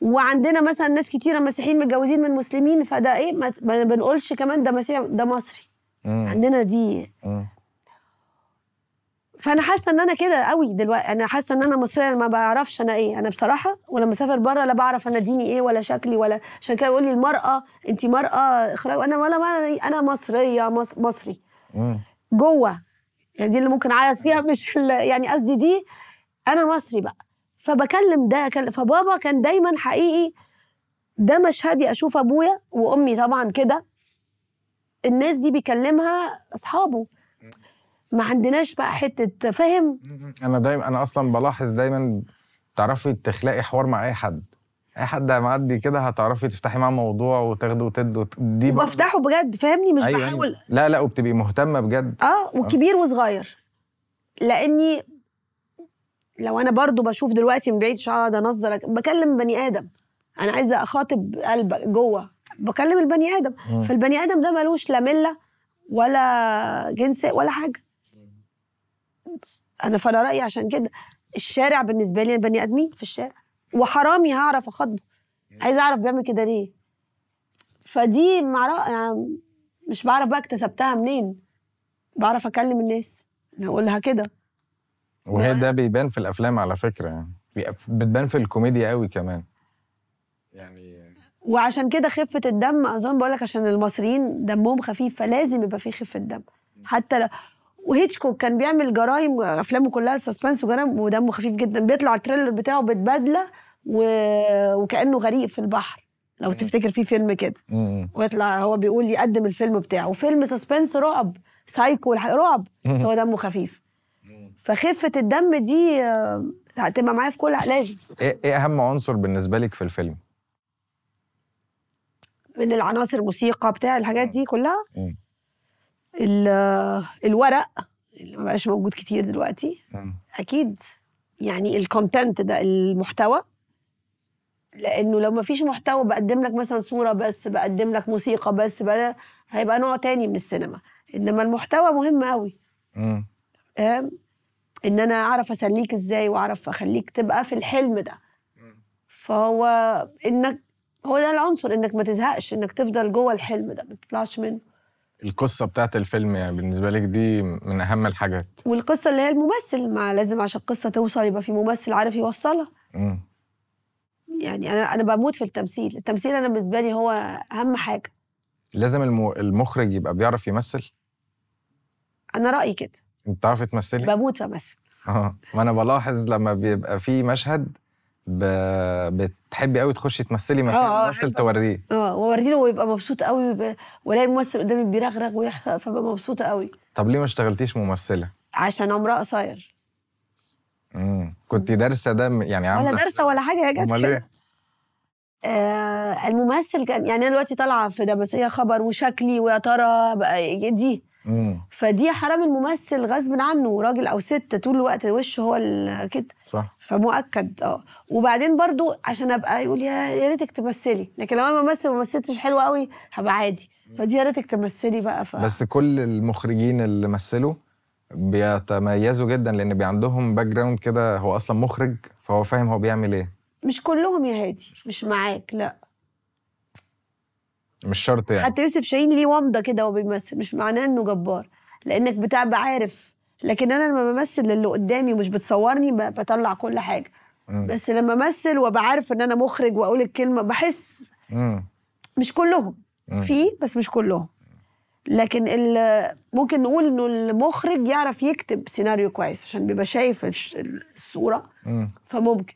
وعندنا مثلا ناس كتيرة مسيحيين متجوزين من مسلمين فده إيه؟ ما بنقولش كمان ده مسيح ده مصري. مم. عندنا دي. مم. فأنا حاسة إن أنا كده قوي دلوقتي. أنا حاسة إن أنا مصرية ما بعرفش أنا إيه. أنا بصراحة ولما أسافر بره لا بعرف أنا ديني إيه ولا شكلي ولا عشان كده يقول لي المرأة انت مرأة إخراج. أنا ولا ما أنا مصرية مص... مصري. جوه. يعني دي اللي ممكن أعيط فيها مش يعني قصدي دي أنا مصري بقى. فبكلم ده فبابا كان دايما حقيقي ده مشهدي أشوف أبويا وأمي طبعا كده. الناس دي بيكلمها أصحابه. ما عندناش بقى حتة فاهم؟ أنا دايما أنا أصلا بلاحظ دايما تعرفي تخلقي حوار مع أي حد. أي حد معدي كده هتعرفي تفتحي معاه موضوع وتاخدي وتدي وت- دي وبفتحه بجد فاهمني؟ مش أيوة بحاول. أيوة. لا لا وبتبقي مهتمة بجد. آه وكبير وصغير. لأني لو أنا برضو بشوف دلوقتي من بعيد مش هقعد أنظر بكلم بني آدم. أنا عايزة أخاطب قلب جوه. بكلم البني آدم. مم. فالبني آدم ده ملوش لا ملة ولا جنس ولا حاجة. أنا فأنا رأيي عشان كده الشارع بالنسبة لي بني آدمين في الشارع وحرامي هعرف أخاطبه. عايزه أعرف بيعمل كده ليه؟ فدي مع يعني مش بعرف بقى اكتسبتها منين. بعرف أكلم الناس. أنا اقولها كده. وهي ده- بيبان في الأفلام على فكرة. يعني بي- بتبان في الكوميديا قوي كمان. يعني وعشان كده خفة الدم أظن بقول لك عشان المصريين دمهم خفيف فلازم يبقى فيه خفة دم. حتى لو وهيتشكوك كان بيعمل جرايم أفلامه كلها suspense وجرايم ودمه خفيف جدا. بيطلع ال trailer بتاعه بتبادله و... وكأنه غريق في البحر لو تفتكر في فيلم كده. ويطلع هو بيقول يقدم الفيلم بتاعه. فيلم suspense رعب Psycho رعب بس هو دمه خفيف. فخفة الدم دي آه، هتبقى معايا في كل لازم إيه إيه أهم عنصر بالنسبة لك في الفيلم؟ من العناصر موسيقى بتاع الحاجات دي كلها؟ الورق اللي ما بقاش موجود كتير دلوقتي. أكيد يعني الكونتنت ده المحتوى. لأنه لو ما فيش محتوى بقدم لك مثلا صورة بس بقدم لك موسيقى بس بقى هيبقى نوع تاني من السينما. إنما المحتوى مهم قوي. فاهم؟ إن أنا أعرف أسليك إزاي وأعرف أخليك تبقى في الحلم ده. فهو إنك هو ده العنصر إنك ما تزهقش إنك تفضل جوه الحلم ده ما تطلعش منه. القصة بتاعت الفيلم يعني بالنسبة لك دي من أهم الحاجات. والقصة اللي هي الممثل ما لازم عشان القصة توصل يبقى في ممثل عارف يوصلها. م. يعني أنا أنا بموت في التمثيل. التمثيل أنا بالنسبة لي هو أهم حاجة. لازم الم... المخرج يبقى بيعرف يمثل؟ أنا رأيي كده. أنت بتعرفي تمثلي؟ بموت أمثل. آه ما أنا بلاحظ لما بيبقى في مشهد ب... بتحبي قوي تخشي تمثلي مكان آه، آه، أحب. توريه. آه واوري له ويبقى مبسوط قوي ويبقى- وألاقي الممثل قدامي بيرغرغ ويحصل فببقى مبسوطة قوي. طب ليه ما اشتغلتيش ممثلة؟ عشان عمرها قصير. امم كنت دارسة ده يعني ولا عاملة دارسة ولا حاجة هي جت كده. آه الممثل كان يعني أنا دلوقتي طالعة في دبسيه خبر وشكلي ويا ترى بقى دي. فدي حرام الممثل غصب عنه راجل أو ست طول الوقت وشه هو كده. صح. فمؤكد آه. وبعدين برضو عشان أبقى يقول يا يا ريتك تمثلي. لكن لو أنا بمثل وما مثلتش حلوة قوي هبقى عادي. فدي يا ريتك تمثلي بقى ف... بس كل المخرجين اللي مثلوا بيتميزوا جدا لأن بي عندهم background كده هو أصلا مخرج فهو فاهم هو بيعمل إيه. مش كلهم يا هادي مش معاك لا. مش شرط يعني. حتى يوسف شاهين ليه ومضة كده وهو بيمثل مش معناه إنه جبار. لأنك بتبقى عارف. لكن أنا لما بمثل للي قدامي ومش بتصورني بطلع كل حاجة. مم. بس لما امثل وابقى عارف إن أنا مخرج وأقول الكلمة بحس امم مش كلهم. مم. في بس مش كلهم. لكن ممكن نقول إنه المخرج يعرف يكتب سيناريو كويس عشان بيبقى شايف الصورة. امم فممكن.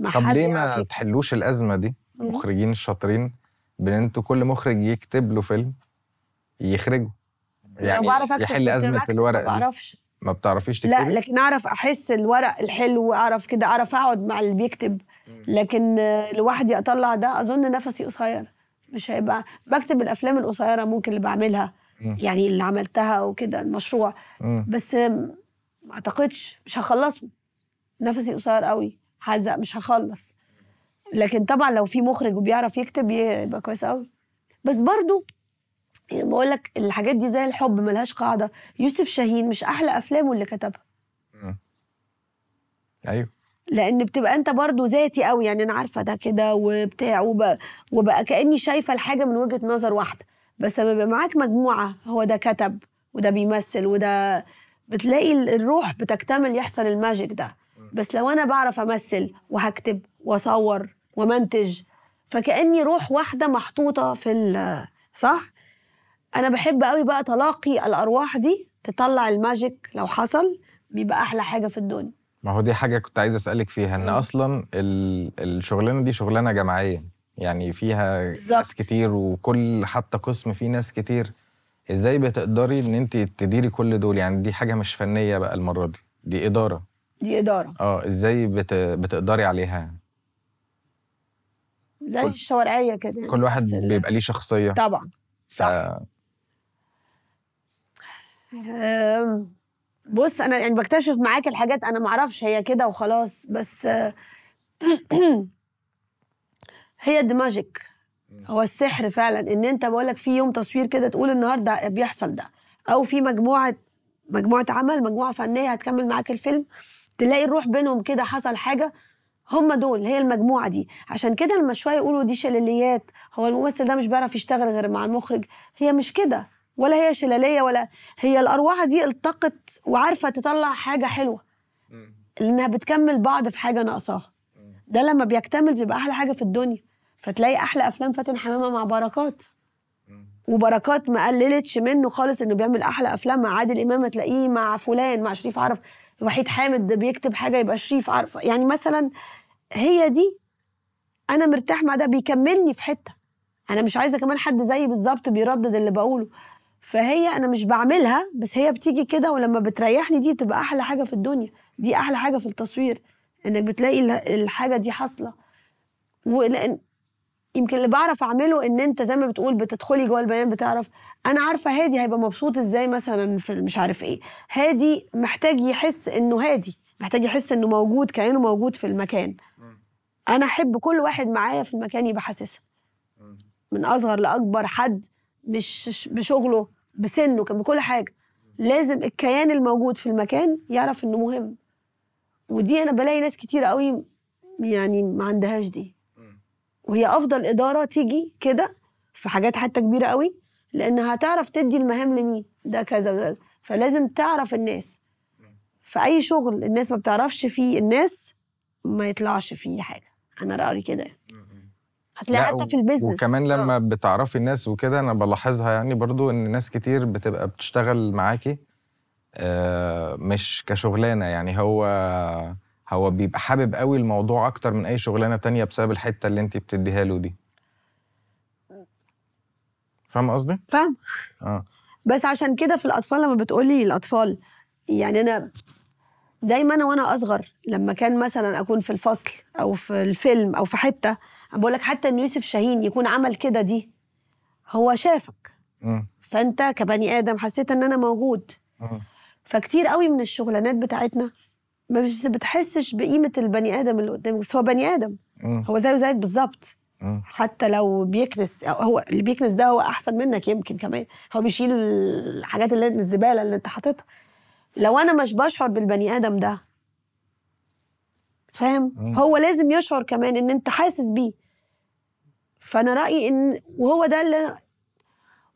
مع طب حد ليه ما. تحلوش الأزمة دي. المخرجين الشاطرين بإن أنتوا كل مخرج يكتب له فيلم يخرجه. لو بعرف أكتب يحل أزمة الورق ما بعرفش. ما بتعرفيش تكتبي؟ لا لكن أعرف أحس الورق الحلو اعرف كده أعرف أقعد مع اللي بيكتب. لكن لوحدي اطلع ده أظن نفسي قصير مش هيبقى بكتب الأفلام القصيرة ممكن اللي بعملها مم. يعني اللي عملتها وكده المشروع. مم. بس ما أعتقدش مش هخلصه. نفسي قصير قوي. هزق مش هخلص. لكن طبعا لو في مخرج وبيعرف يكتب يبقى كويس قوي بس برضو يعني بقول لك الحاجات دي زي الحب ملهاش قاعدة. يوسف شاهين مش أحلى أفلامه اللي كتبها. أيوه. لأن بتبقى أنت برضو ذاتي قوي يعني أنا عارفة ده كده وبتاع وب... وبقى كأني شايفة الحاجة من وجهة نظر واحدة. بس لما يبقى معاك مجموعة هو ده كتب وده بيمثل وده بتلاقي ال- الروح بتكتمل يحصل ال magic ده. بس لو أنا بعرف أمثل وهكتب وأصور ومنتج فكأني روح واحدة محطوطة في ال- صح؟ أنا بحب قوي بقى تلاقي الأرواح دي تطلع ال magic لو حصل بيبقى أحلى حاجة في الدنيا. ما هو دي حاجة كنت عايز أسألك فيها إن. أصلا ال- الشغلانة دي شغلانة جماعية يعني فيها بالظبط. ناس كتير وكل حتى قسم فيه ناس كتير. إزاي بتقدري إن انت تديري كل دول؟ يعني دي حاجة مش فنية بقى المرة دي دي إدارة. دي إدارة. آه إزاي بت... بتقدري عليها؟ زي كل- الشوارعية كده. كل واحد بيبقى ليه شخصية. طبعا صح. آه، بص أنا يعني بكتشف معاك الحاجات أنا معرفش هي كده وخلاص بس آه، [CLEARS THROAT] هي دي ماجيك هو السحر فعلا إن أنت بقول لك في يوم تصوير كده تقول النهارده بيحصل ده أو في مجموعة مجموعة عمل مجموعة فنية هتكمل معاك الفيلم تلاقي الروح بينهم كده حصل حاجة هم دول هي المجموعة دي. عشان كده لما شوية يقولوا دي شلاليات هو الممثل ده مش بيعرف يشتغل غير مع المخرج. هي مش كده ولا هي شلالية ولا هي الأرواح دي التقت وعارفة تطلع حاجة حلوة. لانها بتكمل بعض في حاجة ناقصاها. ده لما بيكتمل بيبقى أحلى حاجة في الدنيا. فتلاقي أحلى أفلام فاتن حمامة مع بركات. وبركات ما قللتش منه خالص إنه بيعمل أحلى أفلام مع عادل إمام تلاقيه مع فلان مع شريف عرف. وحيد حامد ده بيكتب حاجة يبقى شريف عرف يعني مثلا هي دي أنا مرتاح مع ده بيكملني في حتة. أنا مش عايزة كمان حد زيي بالظبط بيردد اللي بقوله. فهي أنا مش بعملها بس هي بتيجي كده ولما بتريحني دي بتبقى أحلى حاجة في الدنيا. دي أحلى حاجة في التصوير إنك بتلاقي ال- الحاجة دي حاصلة. ولان يمكن اللي بعرف أعمله إن أنت زي ما بتقول بتدخلي جوه البيان بتعرف. أنا عارفة هادي هيبقى مبسوط إزاي مثلا في مش عارف إيه. هادي محتاج يحس إنه هادي محتاج يحس إنه موجود كأنه موجود في المكان. أنا أحب كل واحد معايا في المكان يبقى حاسسها. من أصغر لأكبر حد مش بشغله بسنه كان بكل حاجة. لازم الكيان الموجود في المكان يعرف إنه مهم. ودي أنا بلاقي ناس كتير قوي يعني ما عندهاش دي. وهي أفضل إدارة تيجي كده في حاجات حتى كبيرة قوي لأنها هتعرف تدي المهام لمين؟ ده كذا فلازم تعرف الناس. في أي شغل الناس ما بتعرفش فيه الناس ما يطلعش فيه حاجة. أنا رأيي كده يعني. هتلاقي لا، حتى في البيزنس وكمان آه. لما بتعرفي الناس وكده أنا بلاحظها يعني برضو إن ناس كتير بتبقى بتشتغل معاكي آه، مش كشغلانة يعني هو هو بيبقى حابب قوي الموضوع أكتر من أي شغلانة تانية بسبب الحتة اللي انت بتديها له دي فاهم قصدي؟ فاهم آه بس عشان كده في الأطفال لما بتقولي الأطفال يعني أنا زي ما أنا وأنا أصغر لما كان مثلا أكون في الفصل أو في الفيلم أو في حتة بقول لك حتى ان يوسف شاهين يكون عمل كده دي هو شافك مم. فأنت كبني آدم حسيت إن أنا موجود مم. فكتير قوي من الشغلانات بتاعتنا مش بتحسش بقيمة البني آدم اللي قدامك بس هو بني آدم. مم. هو زيه زيك بالظبط. حتى لو بيكنس هو اللي بيكنس ده هو أحسن منك يمكن كمان. هو بيشيل الحاجات اللي الزبالة اللي أنت حاططها. لو أنا مش بشعر بالبني آدم ده فاهم. هو لازم يشعر كمان إن أنت حاسس بيه. فأنا رأيي إن وهو ده اللي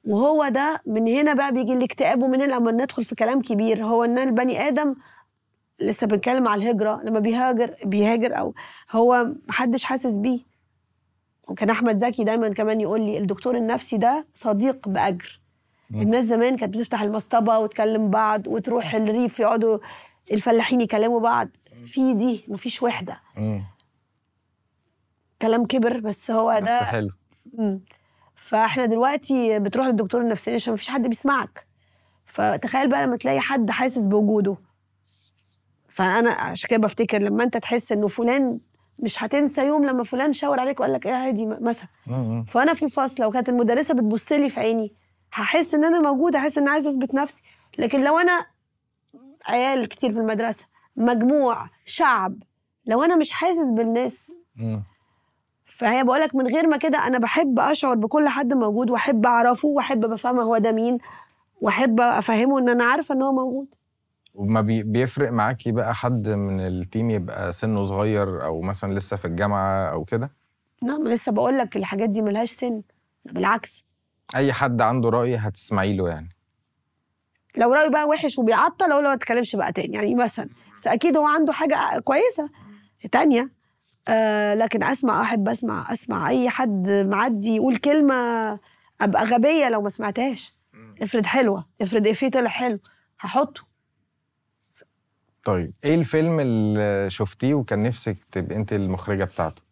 وهو ده من هنا بقى بيجي الاكتئاب ومن هنا لما ندخل في كلام كبير. هو إن البني آدم لسه بنتكلم على الهجرة لما بيهاجر بيهاجر أو هو محدش حاسس بيه. وكان أحمد زكي دايما كمان يقول لي الدكتور النفسي ده صديق بأجر. مم. الناس زمان كانت بتفتح المصطبة وتكلم بعض وتروح الريف يقعدوا الفلاحين يكلموا بعض. في دي مفيش وحدة. مم. كلام كبر بس هو ده حلو. فاحنا دلوقتي بتروح للدكتور النفساني عشان مفيش حد بيسمعك. فتخيل بقى لما تلاقي حد حاسس بوجوده. فأنا عشان كده بفتكر لما أنت تحس إنه فلان مش هتنسى يوم لما فلان شاور عليك وقال لك إيه عادي مثلا. فأنا في الفصل لو كانت المدرسة بتبص لي في عيني هحس إن أنا موجوده هحس إن عايزة أثبت نفسي لكن لو أنا عيال كتير في المدرسة مجموع شعب لو أنا مش حاسس بالناس. فهي بقولك من غير ما كده أنا بحب أشعر بكل حد موجود وأحب أعرفه وأحب بفهمه هو ده مين وأحب أفهمه إن أنا عارفة إن هو موجود وما بي بيفرق معاكي بقى حد من ال team يبقى سنه صغير أو مثلا لسه في الجامعة أو كده؟ نعم لسه بقول لك الحاجات دي ملهاش سن. بالعكس. أي حد عنده رأي هتسمعي له يعني. لو رأيه بقى وحش وبيعطل أقول له ما تتكلمش بقى تاني. يعني مثلا بس أكيد هو عنده حاجة كويسة تانية. آه لكن أسمع أحب أسمع أسمع أي حد معدي يقول كلمة أبقى غبية لو ما سمعتهاش. افرض حلوة افرض إفيه طلع حلو هحطه. طيب. إيه الفيلم اللي شفتيه وكان نفسك تبقي انت المخرجة بتاعته؟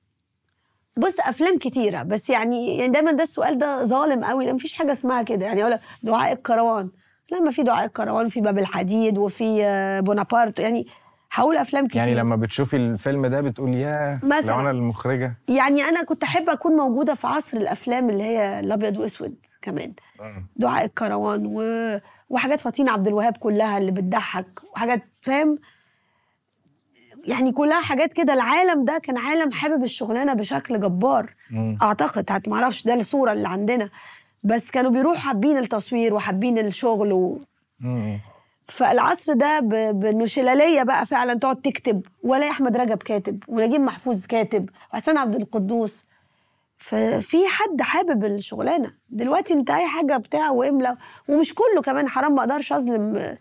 بص أفلام كتيرة بس يعني يعني دايما ده السؤال ده ظالم قوي لأن مفيش حاجة اسمها كده. يعني أقول دعاء الكروان. لا ما في دعاء الكروان في باب الحديد وفي آه، بونابرت. يعني هقول أفلام كتير. يعني لما بتشوفي الفيلم ده بتقول ياه مثلاً. لو أنا المخرجة. يعني أنا كنت أحب أكون موجودة في عصر الأفلام اللي هي الأبيض وأسود كمان. دعاء الكروان و... وحاجات فاطين عبد الوهاب كلها اللي بتضحك وحاجات فاهم؟ يعني كلها حاجات كده. العالم ده كان عالم حابب الشغلانة بشكل جبار. مم. أعتقد معرفش ده الصورة اللي عندنا. بس كانوا بيروحوا حابين التصوير وحابين الشغل و... مم. فالعصر ده بانه شلاليه بقى فعلا تقعد تكتب ولا أحمد رجب كاتب ونجيب محفوظ كاتب وحسين عبد القدوس. ففي حد حابب الشغلانة. دلوقتي أنت أي حاجة بتاع واملا ومش كله كمان حرام ما أقدرش أظلم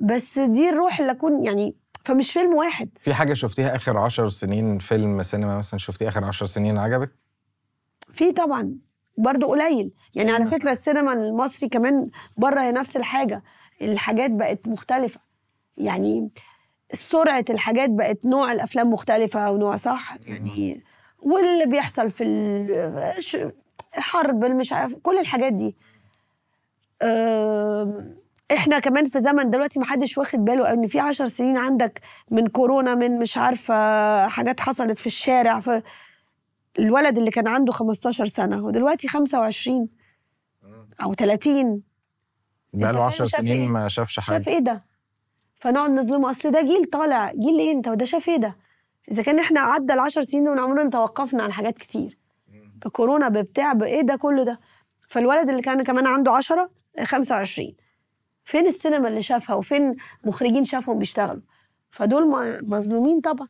بس دي الروح اللي أكون يعني فمش فيلم واحد. في حاجة شفتيها آخر عشر سنين؟ فيلم سينما مثلا شفتيه آخر عشر سنين عجبك؟ في طبعا برضو قليل. يعني على فكرة السينما المصري كمان بره هي نفس الحاجة. الحاجات بقت مختلفة. يعني سرعة الحاجات بقت نوع الأفلام مختلفة ونوع صح؟ يعني واللي بيحصل في الحرب مش عارف كل الحاجات دي. إحنا كمان في زمن دلوقتي محدش واخد باله إن في عشر سنين عندك من كورونا من مش عارفة حاجات حصلت في الشارع ف الولد اللي كان عنده 15 سنة ودلوقتي 25 أو 30 بقاله فاهم 10 شاف سنين إيه؟ ما شافش حاجة. شاف إيه ده؟ فنقعد نظلمه. أصل ده جيل طالع جيل إيه أنت؟ وده شاف إيه ده؟ إذا كان إحنا عدى العشر سنين ونعمله توقفنا عن حاجات كتير. بكورونا ببتاع بايه ده؟ كله ده. فالولد اللي كان كمان عنده 10 25 فين السينما اللي شافها؟ وفين مخرجين شافهم بيشتغلوا؟ فدول مظلومين طبعا.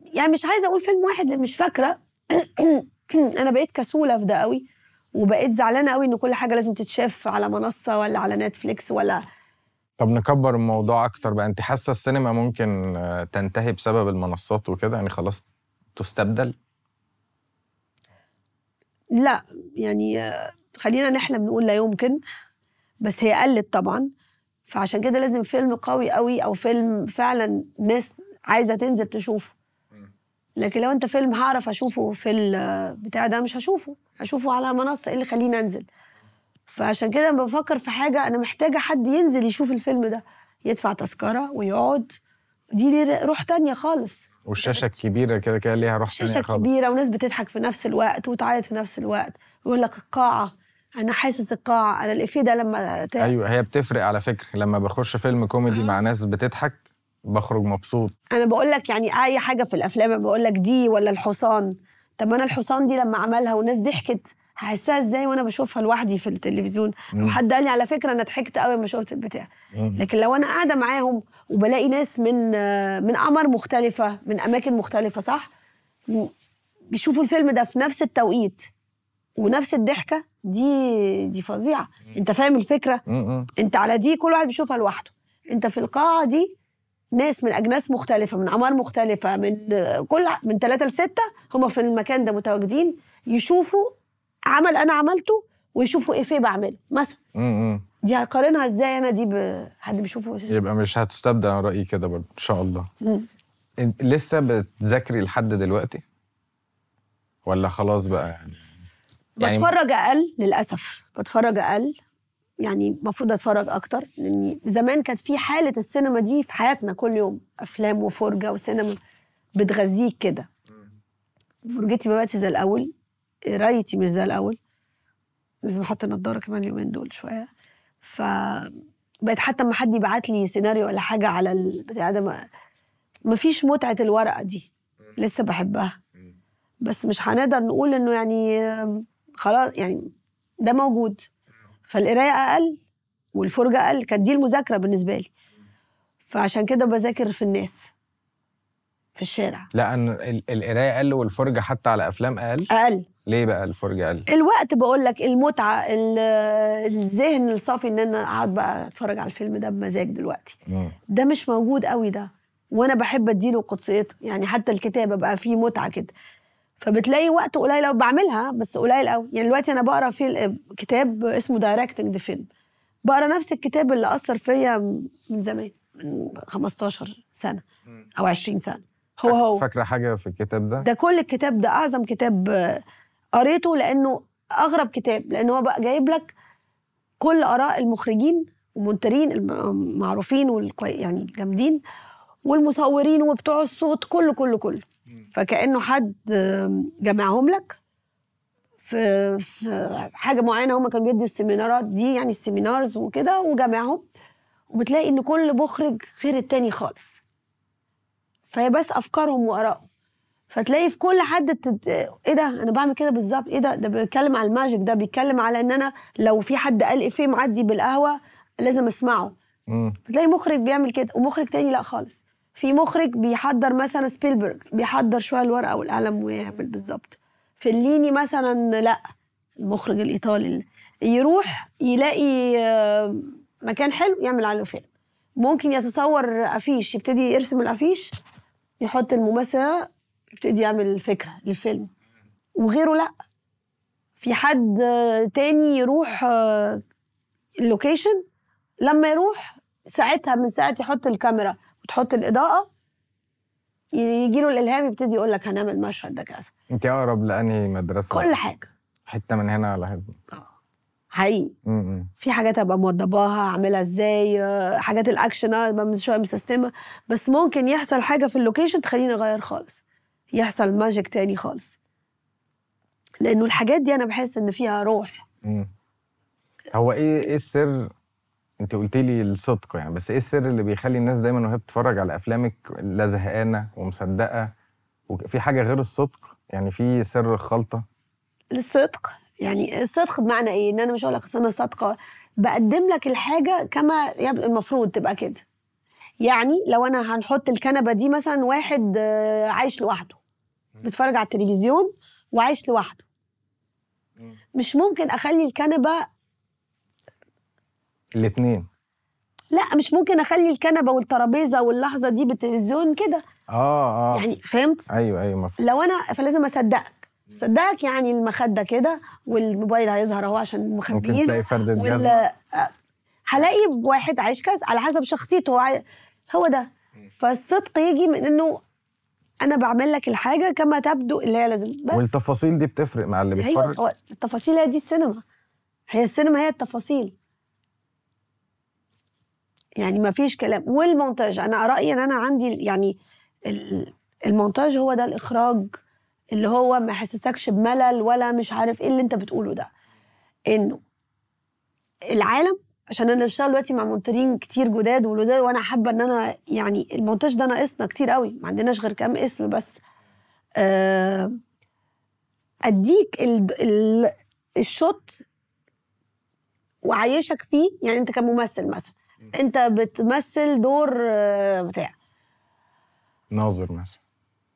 يعني مش عايزة أقول فيلم واحد لأن مش فاكرة. [CLEARS THROAT] أنا بقيت كسولة في ده قوي وبقيت زعلانة قوي إن كل حاجة لازم تتشاف على منصة ولا على نتفليكس ولا طب نكبر الموضوع أكتر بقى. أنت حاسة السينما ممكن آه، تنتهي بسبب المنصات وكده؟ يعني خلاص تستبدل؟ لا يعني آه، خلينا نحلم نقول لا يمكن بس هي قلت طبعا. فعشان كده لازم فيلم قوي قوي أو فيلم فعلا ناس عايزة تنزل تشوفه. لكن لو انت فيلم هعرف اشوفه في البتاع ده مش هشوفه. هشوفه على منصة إيه اللي خليني أنزل. فعشان كده لما بفكر في حاجة أنا محتاجة حد ينزل يشوف الفيلم ده. يدفع تذكرة ويقعد. دي ليه روح تانية خالص. والشاشة الكبيرة كده كده ليها روح تانية خالص. كبيرة وناس بتضحك في نفس الوقت وتعيط في نفس الوقت. ويقول لك القاعة. أنا حاسس القاعة. أنا الإفيه ده لما ت... أيوه هي بتفرق على فكرة. لما بخش فيلم كوميدي مع ناس بتضحك بخرج مبسوط. أنا بقول لك يعني أي حاجة في الأفلام بقول لك دي ولا الحصان. طب ما أنا الحصان دي لما عملها والناس ضحكت هحسها إزاي وأنا بشوفها لوحدي في التلفزيون؟ مم. وحد قال لي على فكرة أنا ضحكت قوي لما شفت البتاع. لكن لو أنا قاعدة معاهم وبلاقي ناس من من اعمار مختلفة من أماكن مختلفة صح؟ بيشوفوا الفيلم ده في نفس التوقيت ونفس الضحكة دي دي فظيعة. أنت فاهم الفكرة. أنت على دي كل واحد بيشوفها لوحده. أنت في القاعة دي ناس من أجناس مختلفة من أعمار مختلفة من كل من ثلاثة لستة هم في المكان ده متواجدين يشوفوا عمل أنا عملته ويشوفوا إيه في بعمله مثلا. دي هقارنها إزاي؟ أنا دي بحد بيشوفه؟ يبقى مش هتستبدل أنا رأيي كده برضه إن شاء الله. مم. لسه بتذاكري لحد دلوقتي؟ ولا خلاص بقى يعني؟ يعني- بتفرج أقل للأسف بتفرج أقل يعني المفروض أتفرج أكتر لاني زمان كانت في حالة السينما دي في حياتنا كل يوم أفلام وفرجة وسينما بتغذيك كده. فرجتي ما بقتش زي الأول قرايتي مش زي الأول. لازم أحط النضارة كمان اليومين دول شوية. ف بقت حتى لما حد يبعت لي سيناريو ولا حاجة على البتاع ده ما مفيش متعة الورقة دي. لسه بحبها. بس مش هنقدر نقول إنه يعني خلاص يعني ده موجود. فالقراية أقل والفرجة أقل كانت دي المذاكرة بالنسبة لي. فعشان كده بذاكر في الناس في الشارع. لا أن ال- القراية أقل والفرجة حتى على أفلام أقل؟ أقل. ليه بقى الفرجة أقل؟ الوقت بقول لك المتعة ال- الذهن الصافي إن أنا أقعد بقى أتفرج على الفيلم ده بمزاج دلوقتي. مم. ده مش موجود قوي ده. وأنا بحب أديله قدسيته يعني حتى الكتابه بقى فيه متعة كده. فبتلاقي وقت قليل قوي بعملها بس قليل قوي يعني دلوقتي أنا بقرأ في كتاب اسمه Directing the Film بقرأ نفس الكتاب اللي أثر فيا من زمان من 15 سنة أو 20 سنة. هو هو. فاكرة حاجة في الكتاب ده؟ ده كل الكتاب ده أعظم كتاب قريته لأنه أغرب كتاب لأنه هو بقى جايب لك كل آراء المخرجين والمنتجين المعروفين والكوي يعني الجامدين والمصورين وبتوع الصوت كله كله كله. فكأنه حد جمعهم لك في حاجة معينة هم كانوا بيدوا السيمينارات دي يعني ال seminars وكده وجمعهم. وبتلاقي إن كل مخرج غير التاني خالص. فهي بس أفكارهم وآرائهم. فتلاقي في كل حد تت... إيه ده؟ أنا بعمل كده بالظبط. إيه ده؟ ده بيتكلم على الماجيك ده بيتكلم على إن أنا لو في حد قال إفيه معدي بالقهوة لازم أسمعه. مم. بتلاقي مخرج بيعمل كده ومخرج تاني لأ خالص. في مخرج بيحضر مثلا سبيلبرج بيحضر شوية الورقة والقلم ويعمل بالظبط. فليني مثلا لا المخرج الإيطالي يروح يلاقي آه، مكان حلو يعمل عليه فيلم. ممكن يتصور أفيش يبتدي يرسم الأفيش يحط الممثل يبتدي يعمل الفكرة للفيلم. وغيره لا. في حد آه، تاني يروح آه، اللوكيشن لما يروح ساعتها من ساعة يحط الكاميرا. وتحط الإضاءة يجي له الإلهام يبتدي يقول لك هنعمل مشهد ده كذا. انت أقرب لأنهي مدرسة؟ كل حاجة. حتة من هنا ولا حتة حقيقي. مم. في حاجات أبقى موضباها أعملها إزاي آه، حاجات الأكشن ابقى شوية مسستمه بس ممكن يحصل حاجة في ال location تخليني أغير خالص. يحصل magic تاني خالص. لأنه الحاجات دي أنا بحس إن فيها روح. مم. هو إيه إيه السر انت قلت لي الصدق يعني بس إيه السر اللي بيخلي الناس دايما وهي بتتفرج على أفلامك لا زهقانة ومصدقة؟ وفي حاجة غير الصدق؟ يعني في سر الخلطة؟ الصدق يعني الصدق بمعنى إيه؟ ان أنا مش هقول لك أنا صادقة. بقدم لك الحاجة كما المفروض تبقى كده. يعني لو أنا هنحط الكنبة دي مثلا واحد آه، عايش لوحده. بيتفرج على التلفزيون وعايش لوحده. مش ممكن أخلي الكنبة الاثنين لا مش ممكن أخلي الكنبة والترابيزة واللحظة دي بالتلفزيون كده. آه آه. يعني فهمت؟ أيوه أيوه مفهوم. لو أنا فلازم أصدقك. صدقك يعني المخدة كده والموبايل هيظهر أهو عشان ممكن مخبيينه. تلاقي جزمة ولا آه، هلاقي واحد عايش كذا على حسب شخصيته. هو عاي... هو ده. فالصدق يجي من إنه أنا بعمل لك الحاجة كما تبدو اللي هي لازم. بس والتفاصيل دي بتفرق مع اللي بيتفرج؟ التفاصيل هي دي السينما. هي السينما هي التفاصيل. يعني ما فيش كلام. والمونتاج أنا رأيي إن أنا عندي يعني ال- المونتاج هو ده الإخراج اللي هو ما يحسسكش بملل ولا مش عارف إيه اللي أنت بتقوله ده. إنه العالم عشان أنا بشتغل دلوقتي مع مونترين كتير جداد ولزاز وأنا حابة إن أنا يعني المونتاج ده ناقصنا كتير قوي ما عندناش غير كام اسم بس. آه أديك ال ال ال shot وعايشك فيه يعني أنت كممثل مثلا. انت بتمثل دور آه، بتاع. ناظر مثلا.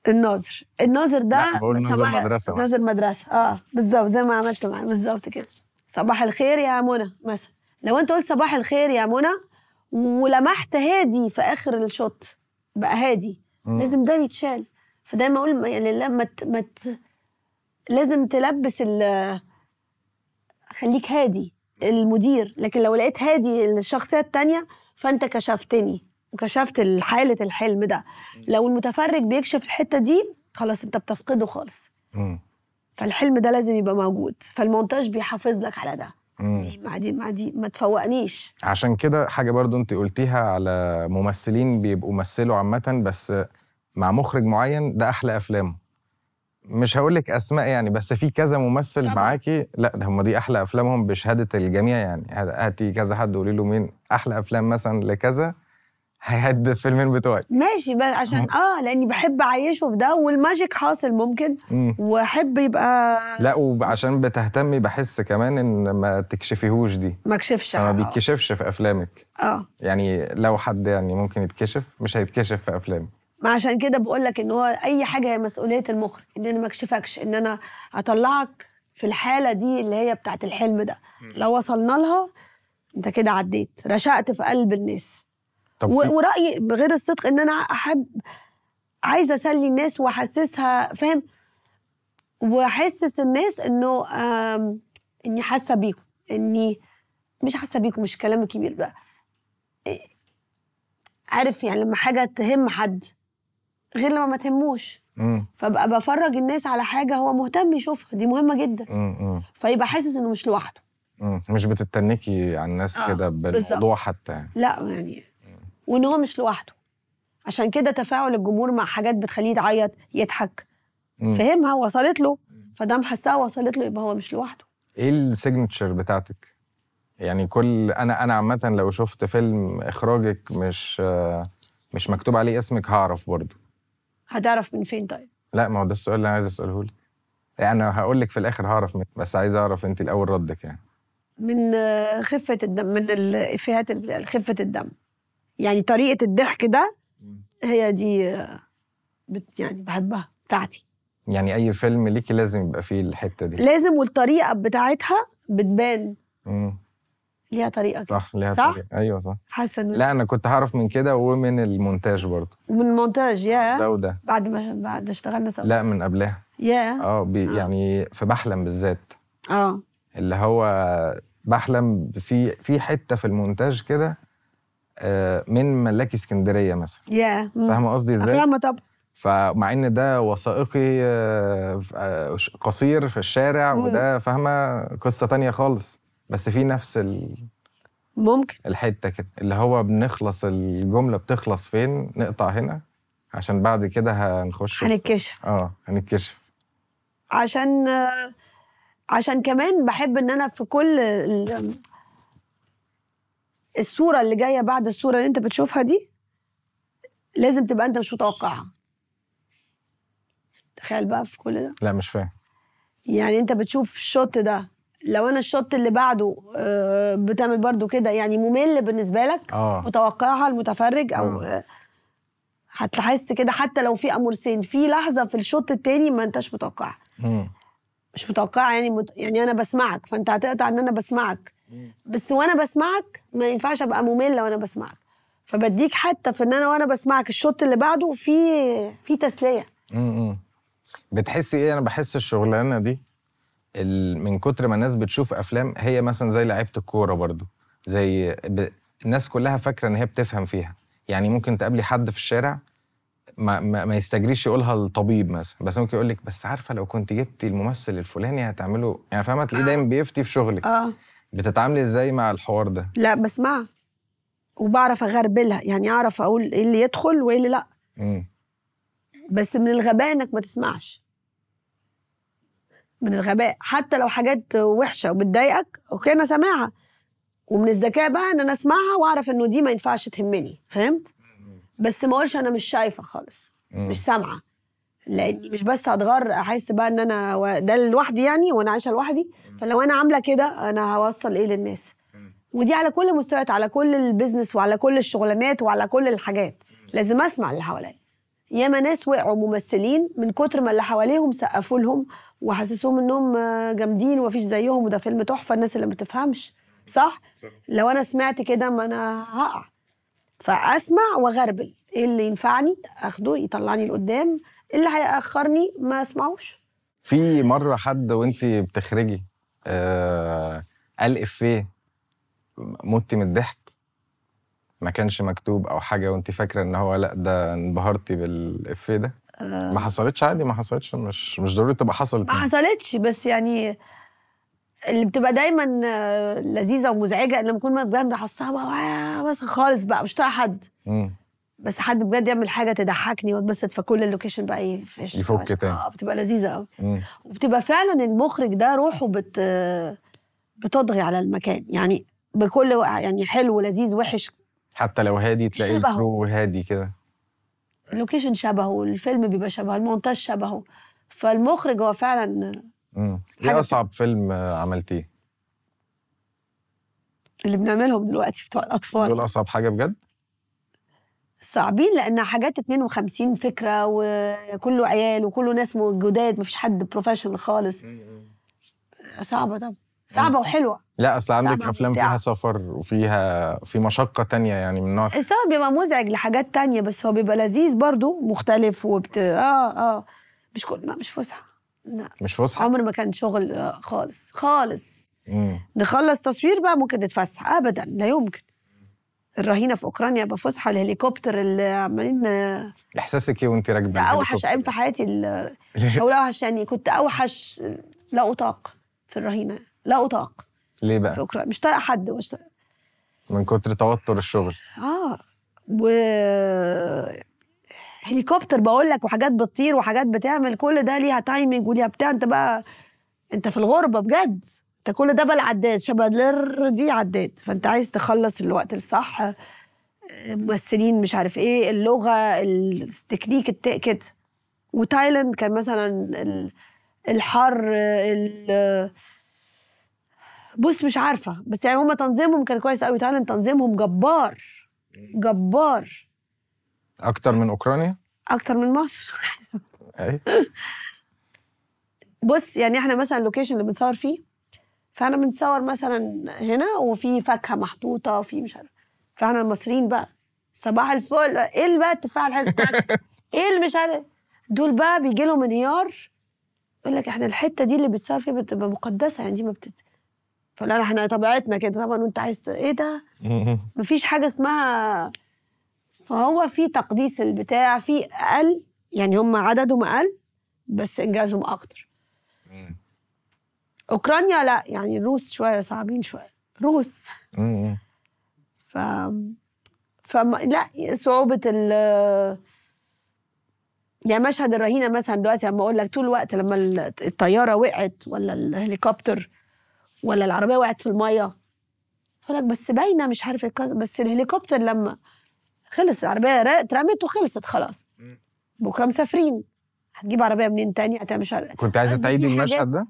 الناظر. الناظر ده بقول ناظر مثلا. ناظر مدرسة. آه بالظبط زي ما عملت معاه بالظبط كده. صباح الخير يا منى مثلا. لو انت قلت صباح الخير يا منى ولمحت هادي في آخر ال shot بقى هادي. مم. لازم ده يتشال فدايما أقول يعني لا ما ت- ما ت- لازم تلبس ال خليك هادي. المدير لكن لو لقيت هادي الشخصية التانية فأنت كشفتني وكشفت حالة الحلم ده. لو المتفرج بيكشف الحتة دي خلاص أنت بتفقده خالص. فالحلم ده لازم يبقى موجود. فالمونتاج بيحافظ لك على ده. مم. دي مع دي مع دي ما تفوقنيش. عشان كده حاجة برضو أنت قلتيها على ممثلين بيبقوا مثلوا عامة بس مع مخرج معين ده أحلى أفلامه. مش هقول لك أسماء يعني بس في كذا ممثل طبعاً. معاكي. لا ده هم دي أحلى أفلامهم بشهادة الجميع يعني. هاتي كذا حد قولي له مين أحلى أفلام مثلا لكذا هيهد الفيلمين بتوعك. ماشي بس عشان آه لأني بحب أعيشه في ده والماجيك حاصل ممكن مم. وأحب يبقى لا وعشان بتهتمي بحس كمان إن ما تكشفيهوش دي. ما أكشفش. آه بيتكشفش في أفلامك. آه. يعني لو حد يعني ممكن يتكشف مش هيتكشف في افلامي ما عشان كده بقول لك إن هو أي حاجة هي مسؤولية المخرج إن أنا ما أكشفكش إن أنا أطلعك في الحالة دي اللي هي بتاعت الحلم ده. لو وصلنا لها أنت كده عديت رشقت في قلب الناس. طب ورأيي بغير الصدق إن أنا أحب عايزة أسلي الناس وأحسسها فاهم؟ وأحسس الناس إنه إني حاسة بيكم إني مش حاسة بيكم مش كلام كبير بقى. إيه، عارف يعني لما حاجة تهم حد غير لما ما تهموش. مم. فابقى بفرج الناس على حاجة هو مهتم يشوفها. دي مهمة جدا. مم. فيبقى حاسس إنه مش لوحده. مم. مش بتتنكي على الناس آه، كده بالموضوع حتى يعني. لا يعني وإن هو مش لوحده. عشان كده تفاعل الجمهور مع حاجات بتخليه يعيط يضحك. فهمها وصلت له. فدام حسها وصلت له يبقى هو مش لوحده. إيه السيجنتشر بتاعتك؟ يعني كل أنا أنا عامة لو شفت فيلم إخراجك مش آه، مش مكتوب عليه اسمك هعرف برضو هتعرف من فين طيب؟ لا ما هو ده السؤال اللي أنا عايز أسأله لك. يعني هقول لك في الآخر هعرف منك بس عايز أعرف أنت الأول ردك يعني. من خفة الدم من الإفيهات ال- خفة الدم. يعني طريقة الضحك ده هي دي بت يعني بحبها بتاعتي. يعني أي فيلم ليكي لازم يبقى فيه الحتة دي. لازم والطريقة بتاعتها بتبان. مم. ليها طريقة كده. صح ليها صح؟ طريقة. أيوه صح. حاسه لا أنا كنت هعرف من كده ومن المونتاج برضه. ومن المونتاج يا ده وده. بعد ما بعد اشتغلنا سوا. لا من قبلها. يا آه بي يعني في بحلم بالذات. آه. اللي هو بحلم في في حتة في المونتاج كده آه، من ملاكي اسكندرية مثلا. يا. فاهمة قصدي إزاي؟ فاهمة طبعا فمع إن ده وثائقي آه، آه، قصير في الشارع. وده فاهمة قصة تانية خالص. بس في نفس ال- ممكن. الحتة كده اللي هو بنخلص الجملة بتخلص فين نقطع هنا عشان بعد كده هنخش هنتكشف. آه هنتكشف. عشان عشان كمان بحب إن أنا في كل ال- الصورة اللي جاية بعد الصورة اللي أنت بتشوفها دي لازم تبقى أنت مش متوقعها. تخيل بقى في كل ده. لا مش فاهم. يعني أنت بتشوف ال shot ده لو أنا ال shot اللي بعده آه، بتعمل برضو كده يعني ممل بالنسبة لك آه متوقعها المتفرج أو آه. آه، هتحس كده حتى لو في أمورسين في لحظة في ال shot التاني ما أنتش متوقعها مم. مش متوقعه يعني مت... يعني أنا بسمعك فأنت هتقطع إن أنا بسمعك بس وأنا بسمعك ما ينفعش أبقى ممله وأنا بسمعك فبديك حتى في إن أنا وأنا بسمعك الشوط اللي بعده في في تسلية. بتحسي إيه أنا بحس الشغلانة دي. من كتر ما الناس بتشوف أفلام هي مثلا زي لعيبة الكورة برضو زي ب... الناس كلها فاكرة إن هي بتفهم فيها. يعني ممكن تقابلي حد في الشارع ما, ما, ما يستجريش يقولها الطبيب مثلا بس ممكن يقول لك بس عارفة لو كنت جبتي الممثل الفلاني هتعمله يعني فاهمة؟ تلاقيه آه. دايما بيفتي في شغلك. آه. بتتعاملي إزاي مع الحوار ده؟ لا بسمعها وبعرف أغربلها. يعني أعرف أقول إيه اللي يدخل وإيه اللي لأ. امم بس من الغباء إنك ما تسمعش. من الغباء. حتى لو حاجات وحشة وبتضايقك أوكي أنا سامعها. ومن الذكاء بقى إن أنا أسمعها وأعرف إنه دي ما ينفعش تهمني. فهمت؟ بس ما أقولش أنا مش شايفة خالص. مش سامعة. لأني مش بس هتغر أحس بقى إن أنا ده لوحدي يعني وأنا عايشة لوحدي. فلو أنا عاملة كده أنا هوصل إيه للناس؟ ودي على كل المستويات على كل البيزنس وعلى كل الشغلانات وعلى كل الحاجات. لازم أسمع اللي حواليا. ياما ناس وقعوا ممثلين من كتر ما اللي حواليهم سقفوا لهم وحسسوهم إنهم آه، جامدين ومفيش زيهم وده فيلم تحفة الناس اللي ما بتفهمش صح؟ لو أنا سمعت كده ما أنا هقع. فأسمع وأغربل إيه اللي ينفعني؟ أخده يطلعني لقدام اللي هيأخرني ما أسمعوش. في مرة حد وانت بتخرجي آه قال إفيه متي من الضحك. ما كانش مكتوب أو حاجة وأنت فاكرة إن هو لأ ده انبهرتي بالإفيه ده؟ آه، ما حصلتش عادي ما حصلتش مش مش ضروري تبقى حصلت ما حصلتش بس يعني اللي بتبقى دايما آه، لذيذة ومزعجة لما أكون بجد حاساها بقى مثلا خالص بقى مش طايقة حد. مم. بس حد بجد يعمل حاجة تضحكني واتبسط فكل ال location بقى يفش يفك تاني. آه بتبقى لذيذة قوي. وبتبقى فعلا المخرج ده روحه بت بتطغي على المكان. يعني بكل يعني حلو لذيذ وحش. حتى لو هادي تلاقي شبهه. ال crew هادي كده. ال location شبهه الفيلم بيبقى شبهه المونتاج شبهه. فالمخرج هو فعلا مم. حاجة إيه أصعب فيلم عملتيه؟ اللي بنعملهم دلوقتي بتوع الأطفال. دول أصعب حاجة بجد؟ صعبين لأن حاجات 52 فكرة وكله عيال وكله ناس جداد مفيش حد بروفيشنال خالص. صعبة طبعا. صعبة وحلوة. لا أصل عندك أفلام. فيها سفر وفيها في مشقة تانية يعني من نوع السبب بيبقى مزعج لحاجات تانية بس هو بيبقى لذيذ برضو مختلف وبت آه آه. مش كل لا مش فسحة. لا. مش فسحة؟ عمر ما كان شغل آه، خالص خالص. مم. نخلص تصوير بقى ممكن نتفسح. ابدا لا يمكن. الرهينة في أوكرانيا بفسحه الهليكوبتر اللي عمالين آه، إحساسك إيه وأنت راكبة ده أوحش؟ أيام في حياتي ال- [LAUGHS] مش هقول أوحش يعني كنت أوحش لا أطاق في الرهينة. لا أطاق. ليه في بقى؟ اوكرانيا مش طايقة حد مش طايقة. من كتر توتر الشغل. آه. و هليكوبتر بقول لك وحاجات بتطير وحاجات بتعمل كل ده ليها تايمنج وليها بتاع. أنت بقى أنت في الغربة بجد. أنت كل ده بقى العداد شبه دي عداد. فأنت عايز تخلص الوقت الصح. ممثلين مش عارف إيه اللغة التكنيك الت... كده. وتايلاند كان مثلا ال- الحر ال- بص مش عارفة. بس يعني هم تنظيمهم كان كويس قوي. تايلاند تنظيمهم جبار. جبار. أكتر من أوكرانيا؟ أكتر من مصر. [LAUGHS] بص يعني إحنا مثلا اللوكيشن اللي بنصور فيه فإحنا بنصور مثلا هنا وفي فاكهة محطوطة وفي مش عارف. فإحنا المصريين بقى صباح الفل. إيه اللي بقى التفاحه الحلوه [LAUGHS] تك. إيه اللي مش عارف؟ دول بقى بيجي لهم انهيار. يقول لك إحنا الحتة دي اللي بتصور فيها بتبقى مقدسة. يعني دي ما بتت فلا إحنا طبيعتنا كده. طبعا وانت عايز إيه ده؟ [LAUGHS] مفيش حاجة اسمها فهو في تقديس البتاع في أقل يعني هم عددهم أقل بس إنجازهم أكتر. أوكرانيا لا يعني الروس شوية صعبين شوية. روس. ف فما لا صعوبة ال يعني مشهد الرهينة مثلا دلوقتي لما أقول لك طول الوقت لما الطيارة وقعت ولا الهليكوبتر ولا العربية وقعت في المية؟ أقول لك بس باينة مش عارف الكذا بس الهليكوبتر لما خلص العربية اترمت وخلصت خلاص. بكرة مسافرين. هتجيب عربية منين تاني؟ هتعمل مش عارف كنت عايزه تعيدي المشهد ده؟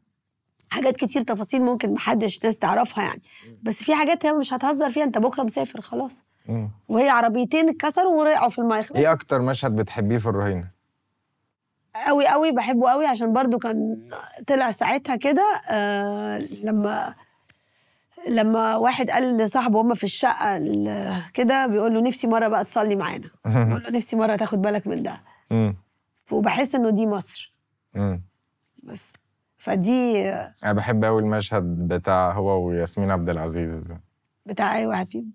حاجات كتير تفاصيل ممكن محدش ناس تعرفها يعني. بس في حاجات هي مش هتهزر فيها انت بكرة مسافر خلاص. وهي عربيتين اتكسروا ووقعوا في المية خلاص. إيه أكتر مشهد بتحبيه في الرهينة؟ قوي قوي بحبه قوي عشان برضو كان طلع ساعتها كده آه لما لما واحد قال لصاحبه هما في الشقة ال- كده بيقول له نفسي مرة بقى تصلي معانا. [LAUGHS] بيقول له نفسي مرة تاخد بالك من ده. وبحس إنه دي مصر. بس. فدي أنا بحب قوي المشهد بتاع هو وياسمين عبد العزيز. بتاع أي واحد فيهم.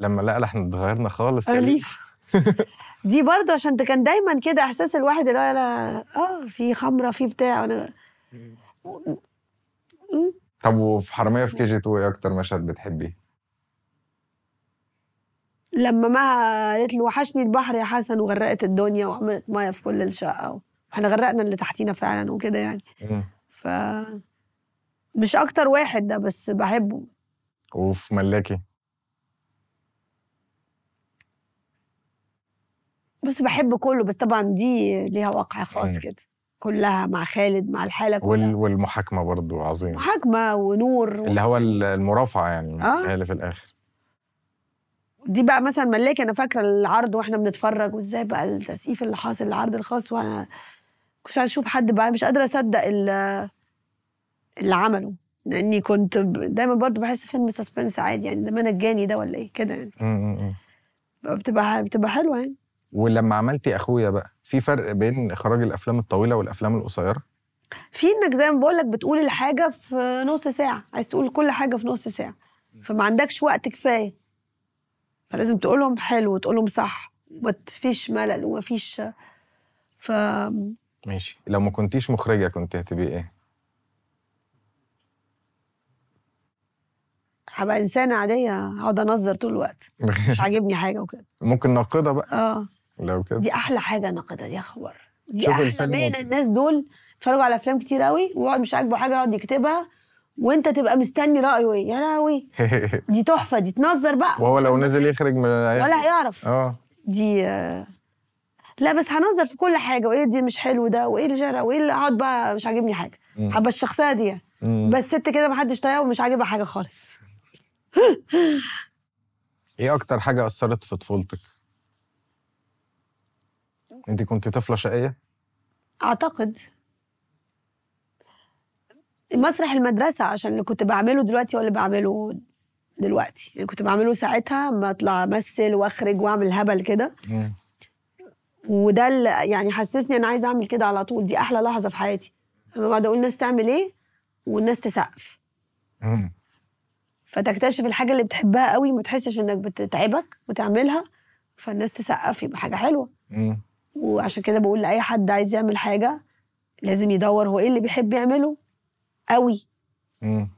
لما لا لا إحنا اتغيرنا خالص يا أليف. [LAUGHS] دي برضه عشان ده كان دايما كده إحساس الواحد اللي هو لا آه في خمرة في بتاع. وأنا طب وفي حرامية في كي جي 2 إيه أكتر مشهد بتحبيه؟ لما ما قالت له وحشني البحر يا حسن وغرقت الدنيا وعملت مية في كل الشقة وإحنا غرقنا اللي تحتينا فعلا وكده يعني. ف مش أكتر واحد ده بس بحبه. وفي ملاكي؟ بس بحب كله بس طبعا دي ليها واقع خاص. كده. كلها مع خالد مع الحالة وال... كلها والمحاكمة برضو عظيم محاكمة ونور اللي هو ال- المرافعة يعني آه. اللي في الآخر. دي بقى مثلا ملاكي أنا فاكرة العرض وإحنا بنتفرج وإزاي بقى التسقيف اللي حاصل العرض الخاص وأنا كنتش عايزة أشوف حد بقى مش قادرة أصدق ال- اللي عمله. لأني كنت دايما برضو بحس فيلم سسبنس عادي يعني ده أنا الجاني ده ولا إيه كده يعني. بتبقى بتبقى حلوة يعني. ولما عملتي أخويا بقى في فرق بين إخراج الأفلام الطويلة والأفلام القصيرة؟ في إنك زي ما بقول لك بتقول الحاجة في نص ساعة عايز تقول كل حاجة في نص ساعة. فما عندكش وقت كفاية. فلازم تقولهم حلو وتقولهم صح ومفيش ملل ومفيش ف ماشي. لو ما كنتيش مخرجة كنت هتبقي إيه؟ هبقى إنسانة عادية هقعد أنظر طول الوقت. مش [LAUGHS] عاجبني حاجة وكده. ممكن ناقدة بقى. آه. لو كده. دي أحلى حاجة ناقده دي يا خبر. دي أحلى وت- الناس دول اتفرجوا على أفلام كتير قوي ويقعد مش عاجبه حاجة يقعد يكتبها وأنت تبقى مستني رأيه إيه. يا لهوي. [LAUGHS] دي تحفة دي تنظر بقى. وهو لو. نزل يخرج من ولا هيعرف آه. دي لا بس هنظر في كل حاجة. وإيه دي مش حلو ده؟ وإيه اللي جرى وإيه اللي اقعد بقى مش عاجبني حاجة. حابه الشخصية دي. بس ست كده محدش طايقها ومش عاجبها حاجة خالص. [LAUGHS] إيه أكتر حاجة أثرت في طفولتك؟ انت كنت طفلة شقية؟ أعتقد مسرح المدرسة عشان اللي كنت بعمله دلوقتي هو اللي بعمله دلوقتي اللي كنت بعمله ساعتها ما اطلع أمثل وأخرج وأعمل هبل كده. وده اللي يعني حسسني أنا عايزة أعمل كده على طول دي أحلى لحظة في حياتي لما بقعد أقول الناس تعمل إيه والناس تسقف. فتكتشف الحاجة اللي بتحبها قوي ما تحسش إنك بتتعبك وتعملها فالناس تسقف يبقى حاجة حلوة. وعشان كده بقول لأي حد عايز يعمل حاجة لازم يدور هو إيه اللي بيحب يعمله قوي. مم.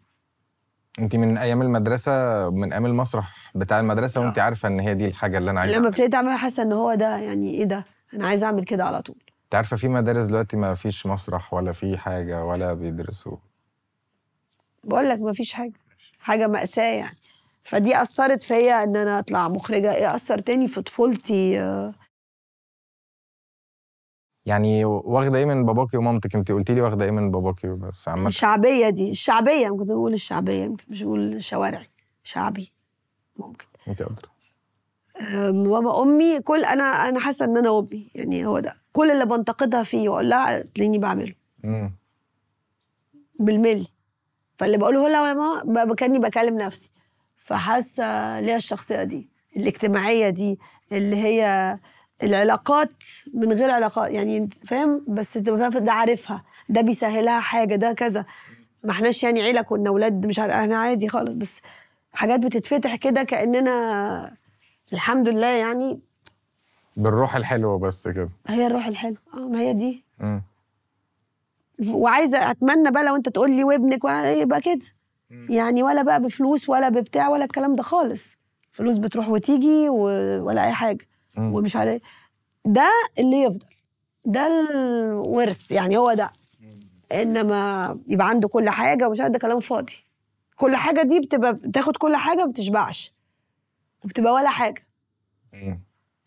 انت من أيام المدرسة من أيام المسرح بتاع المدرسة وانت عارفة إن هي دي الحاجة اللي أنا عايزها لما ابتديت اعمل حاسة إن هو ده يعني إيه ده؟ أنا عايزه أعمل كده على طول. انت عارفة في مدارس دلوقتي ما فيش مسرح ولا في حاجة ولا بيدرسوا؟ بقول لك ما فيش حاجة حاجة مأساة يعني. فدي أثرت فيا إن أنا أطلع مخرجة. إيه أثر تاني؟ في طفولتي آه، يعني واخدة إيه من باباكي ومامتك؟ انت قلتي لي واخدة إيه من باباكي بس عامة. الشعبية دي الشعبية ممكن بقول الشعبية يمكن مش بقول الشوارعي شعبي ممكن. انت قادره ماما أمي كل أنا أنا حاسة إن أنا أمي يعني هو ده. كل اللي بنتقدها فيه وأقول لها تلاقيني بعمله. امم بالملي فاللي بقوله لها يا ماما كأني بكلم نفسي. فحاسة ليها الشخصية دي الاجتماعية دي اللي هي العلاقات من غير علاقات يعني فاهم؟ بس تبقى فاهم ده عارفها ده بيسهلها حاجة ده كذا. ما احناش يعني عيلة كنا أولاد مش عارف إحنا عادي خالص. بس حاجات بتتفتح كده كأننا الحمد لله يعني. بالروح الحلوة بس كده. هي الروح الحلوة. آه ما هي دي. امم وعايزة أتمنى بقى لو انت تقول لي وابنك ولا- يبقى كده. يعني ولا بقى بفلوس ولا ببتاع ولا الكلام ده خالص. فلوس بتروح وتيجي و... ولا أي حاجة. ومش عارف ده اللي يفضل. ده الورث يعني هو ده. إنما يبقى عنده كل حاجة ومش عارف ده كلام فاضي. كل حاجة دي بتبقى بتاخد كل حاجة ما بتشبعش وبتبقى ولا حاجة.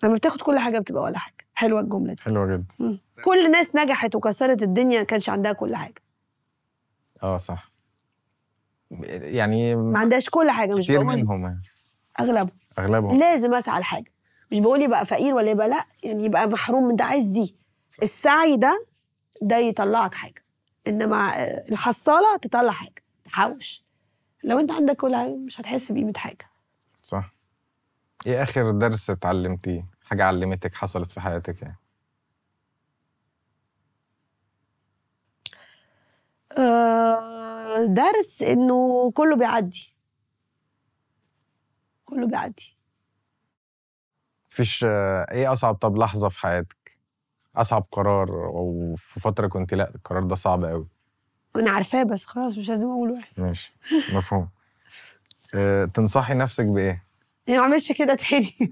لما بتاخد كل حاجة بتبقى ولا حاجة. حلوة الجملة دي. حلوة جدا. مم. كل الناس نجحت وكسرت الدنيا كانش عندها كل حاجة. آه صح. يعني ما عندهاش كل حاجة مش بقول منهم يعني. أغلبهم. أغلبهم. لازم أسعى لحاجة. مش بقول يبقى فقير ولا يبقى لا يعني يبقى محروم من ده عايز دي. السعي ده ده يطلعك حاجة. إنما آه، الحصاله تطلع حاجة تحوش. لو أنت عندك كل حاجة مش هتحس بقيمة حاجة. صح. إيه آخر درس اتعلمتيه؟ حاجة علمتك حصلت في حياتك يعني؟ آه، درس إنه كله بيعدي. كله بيعدي. مفيش آه، إيه أصعب؟ طب لحظة في حياتك أصعب قرار؟ أو في فترة كنت لأ القرار ده صعب قوي أنا عارفاه بس خلاص مش لازم أقوله يعني. ماشي مفهوم. أه تنصحي نفسك بإيه؟ يعني ما اعملش كده تاني. [LAUGHS]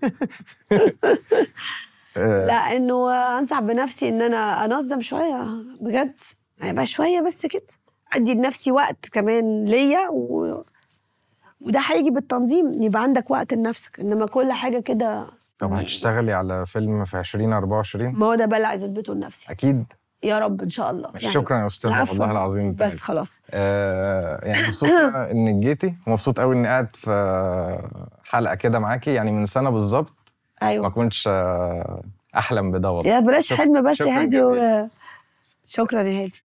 أه. لأ إنه أنصح بنفسي إن أنا أنظم شوية بجد. يبقى شوية بس كده. أدي لنفسي وقت كمان ليا و... وده هيجي بالتنظيم. يبقى عندك وقت لنفسك. إنما كل حاجة كده طب هتشتغلي على فيلم في 2024 ما هو ده بقى اللي عايز أثبته لنفسي. أكيد. يا رب إن شاء الله. شكرا يا أستاذ. والله العظيم بس خلاص. آه يعني مبسوط [COUGHS] إنك جيتي. ومبسوط قوي إني قاعد في حلقة كده معاكي. يعني من سنة بالظبط ما أيوه كنتش آه، أحلم بده والله. يا بلاش حلم بس يا هادي. شكرا يا هادي.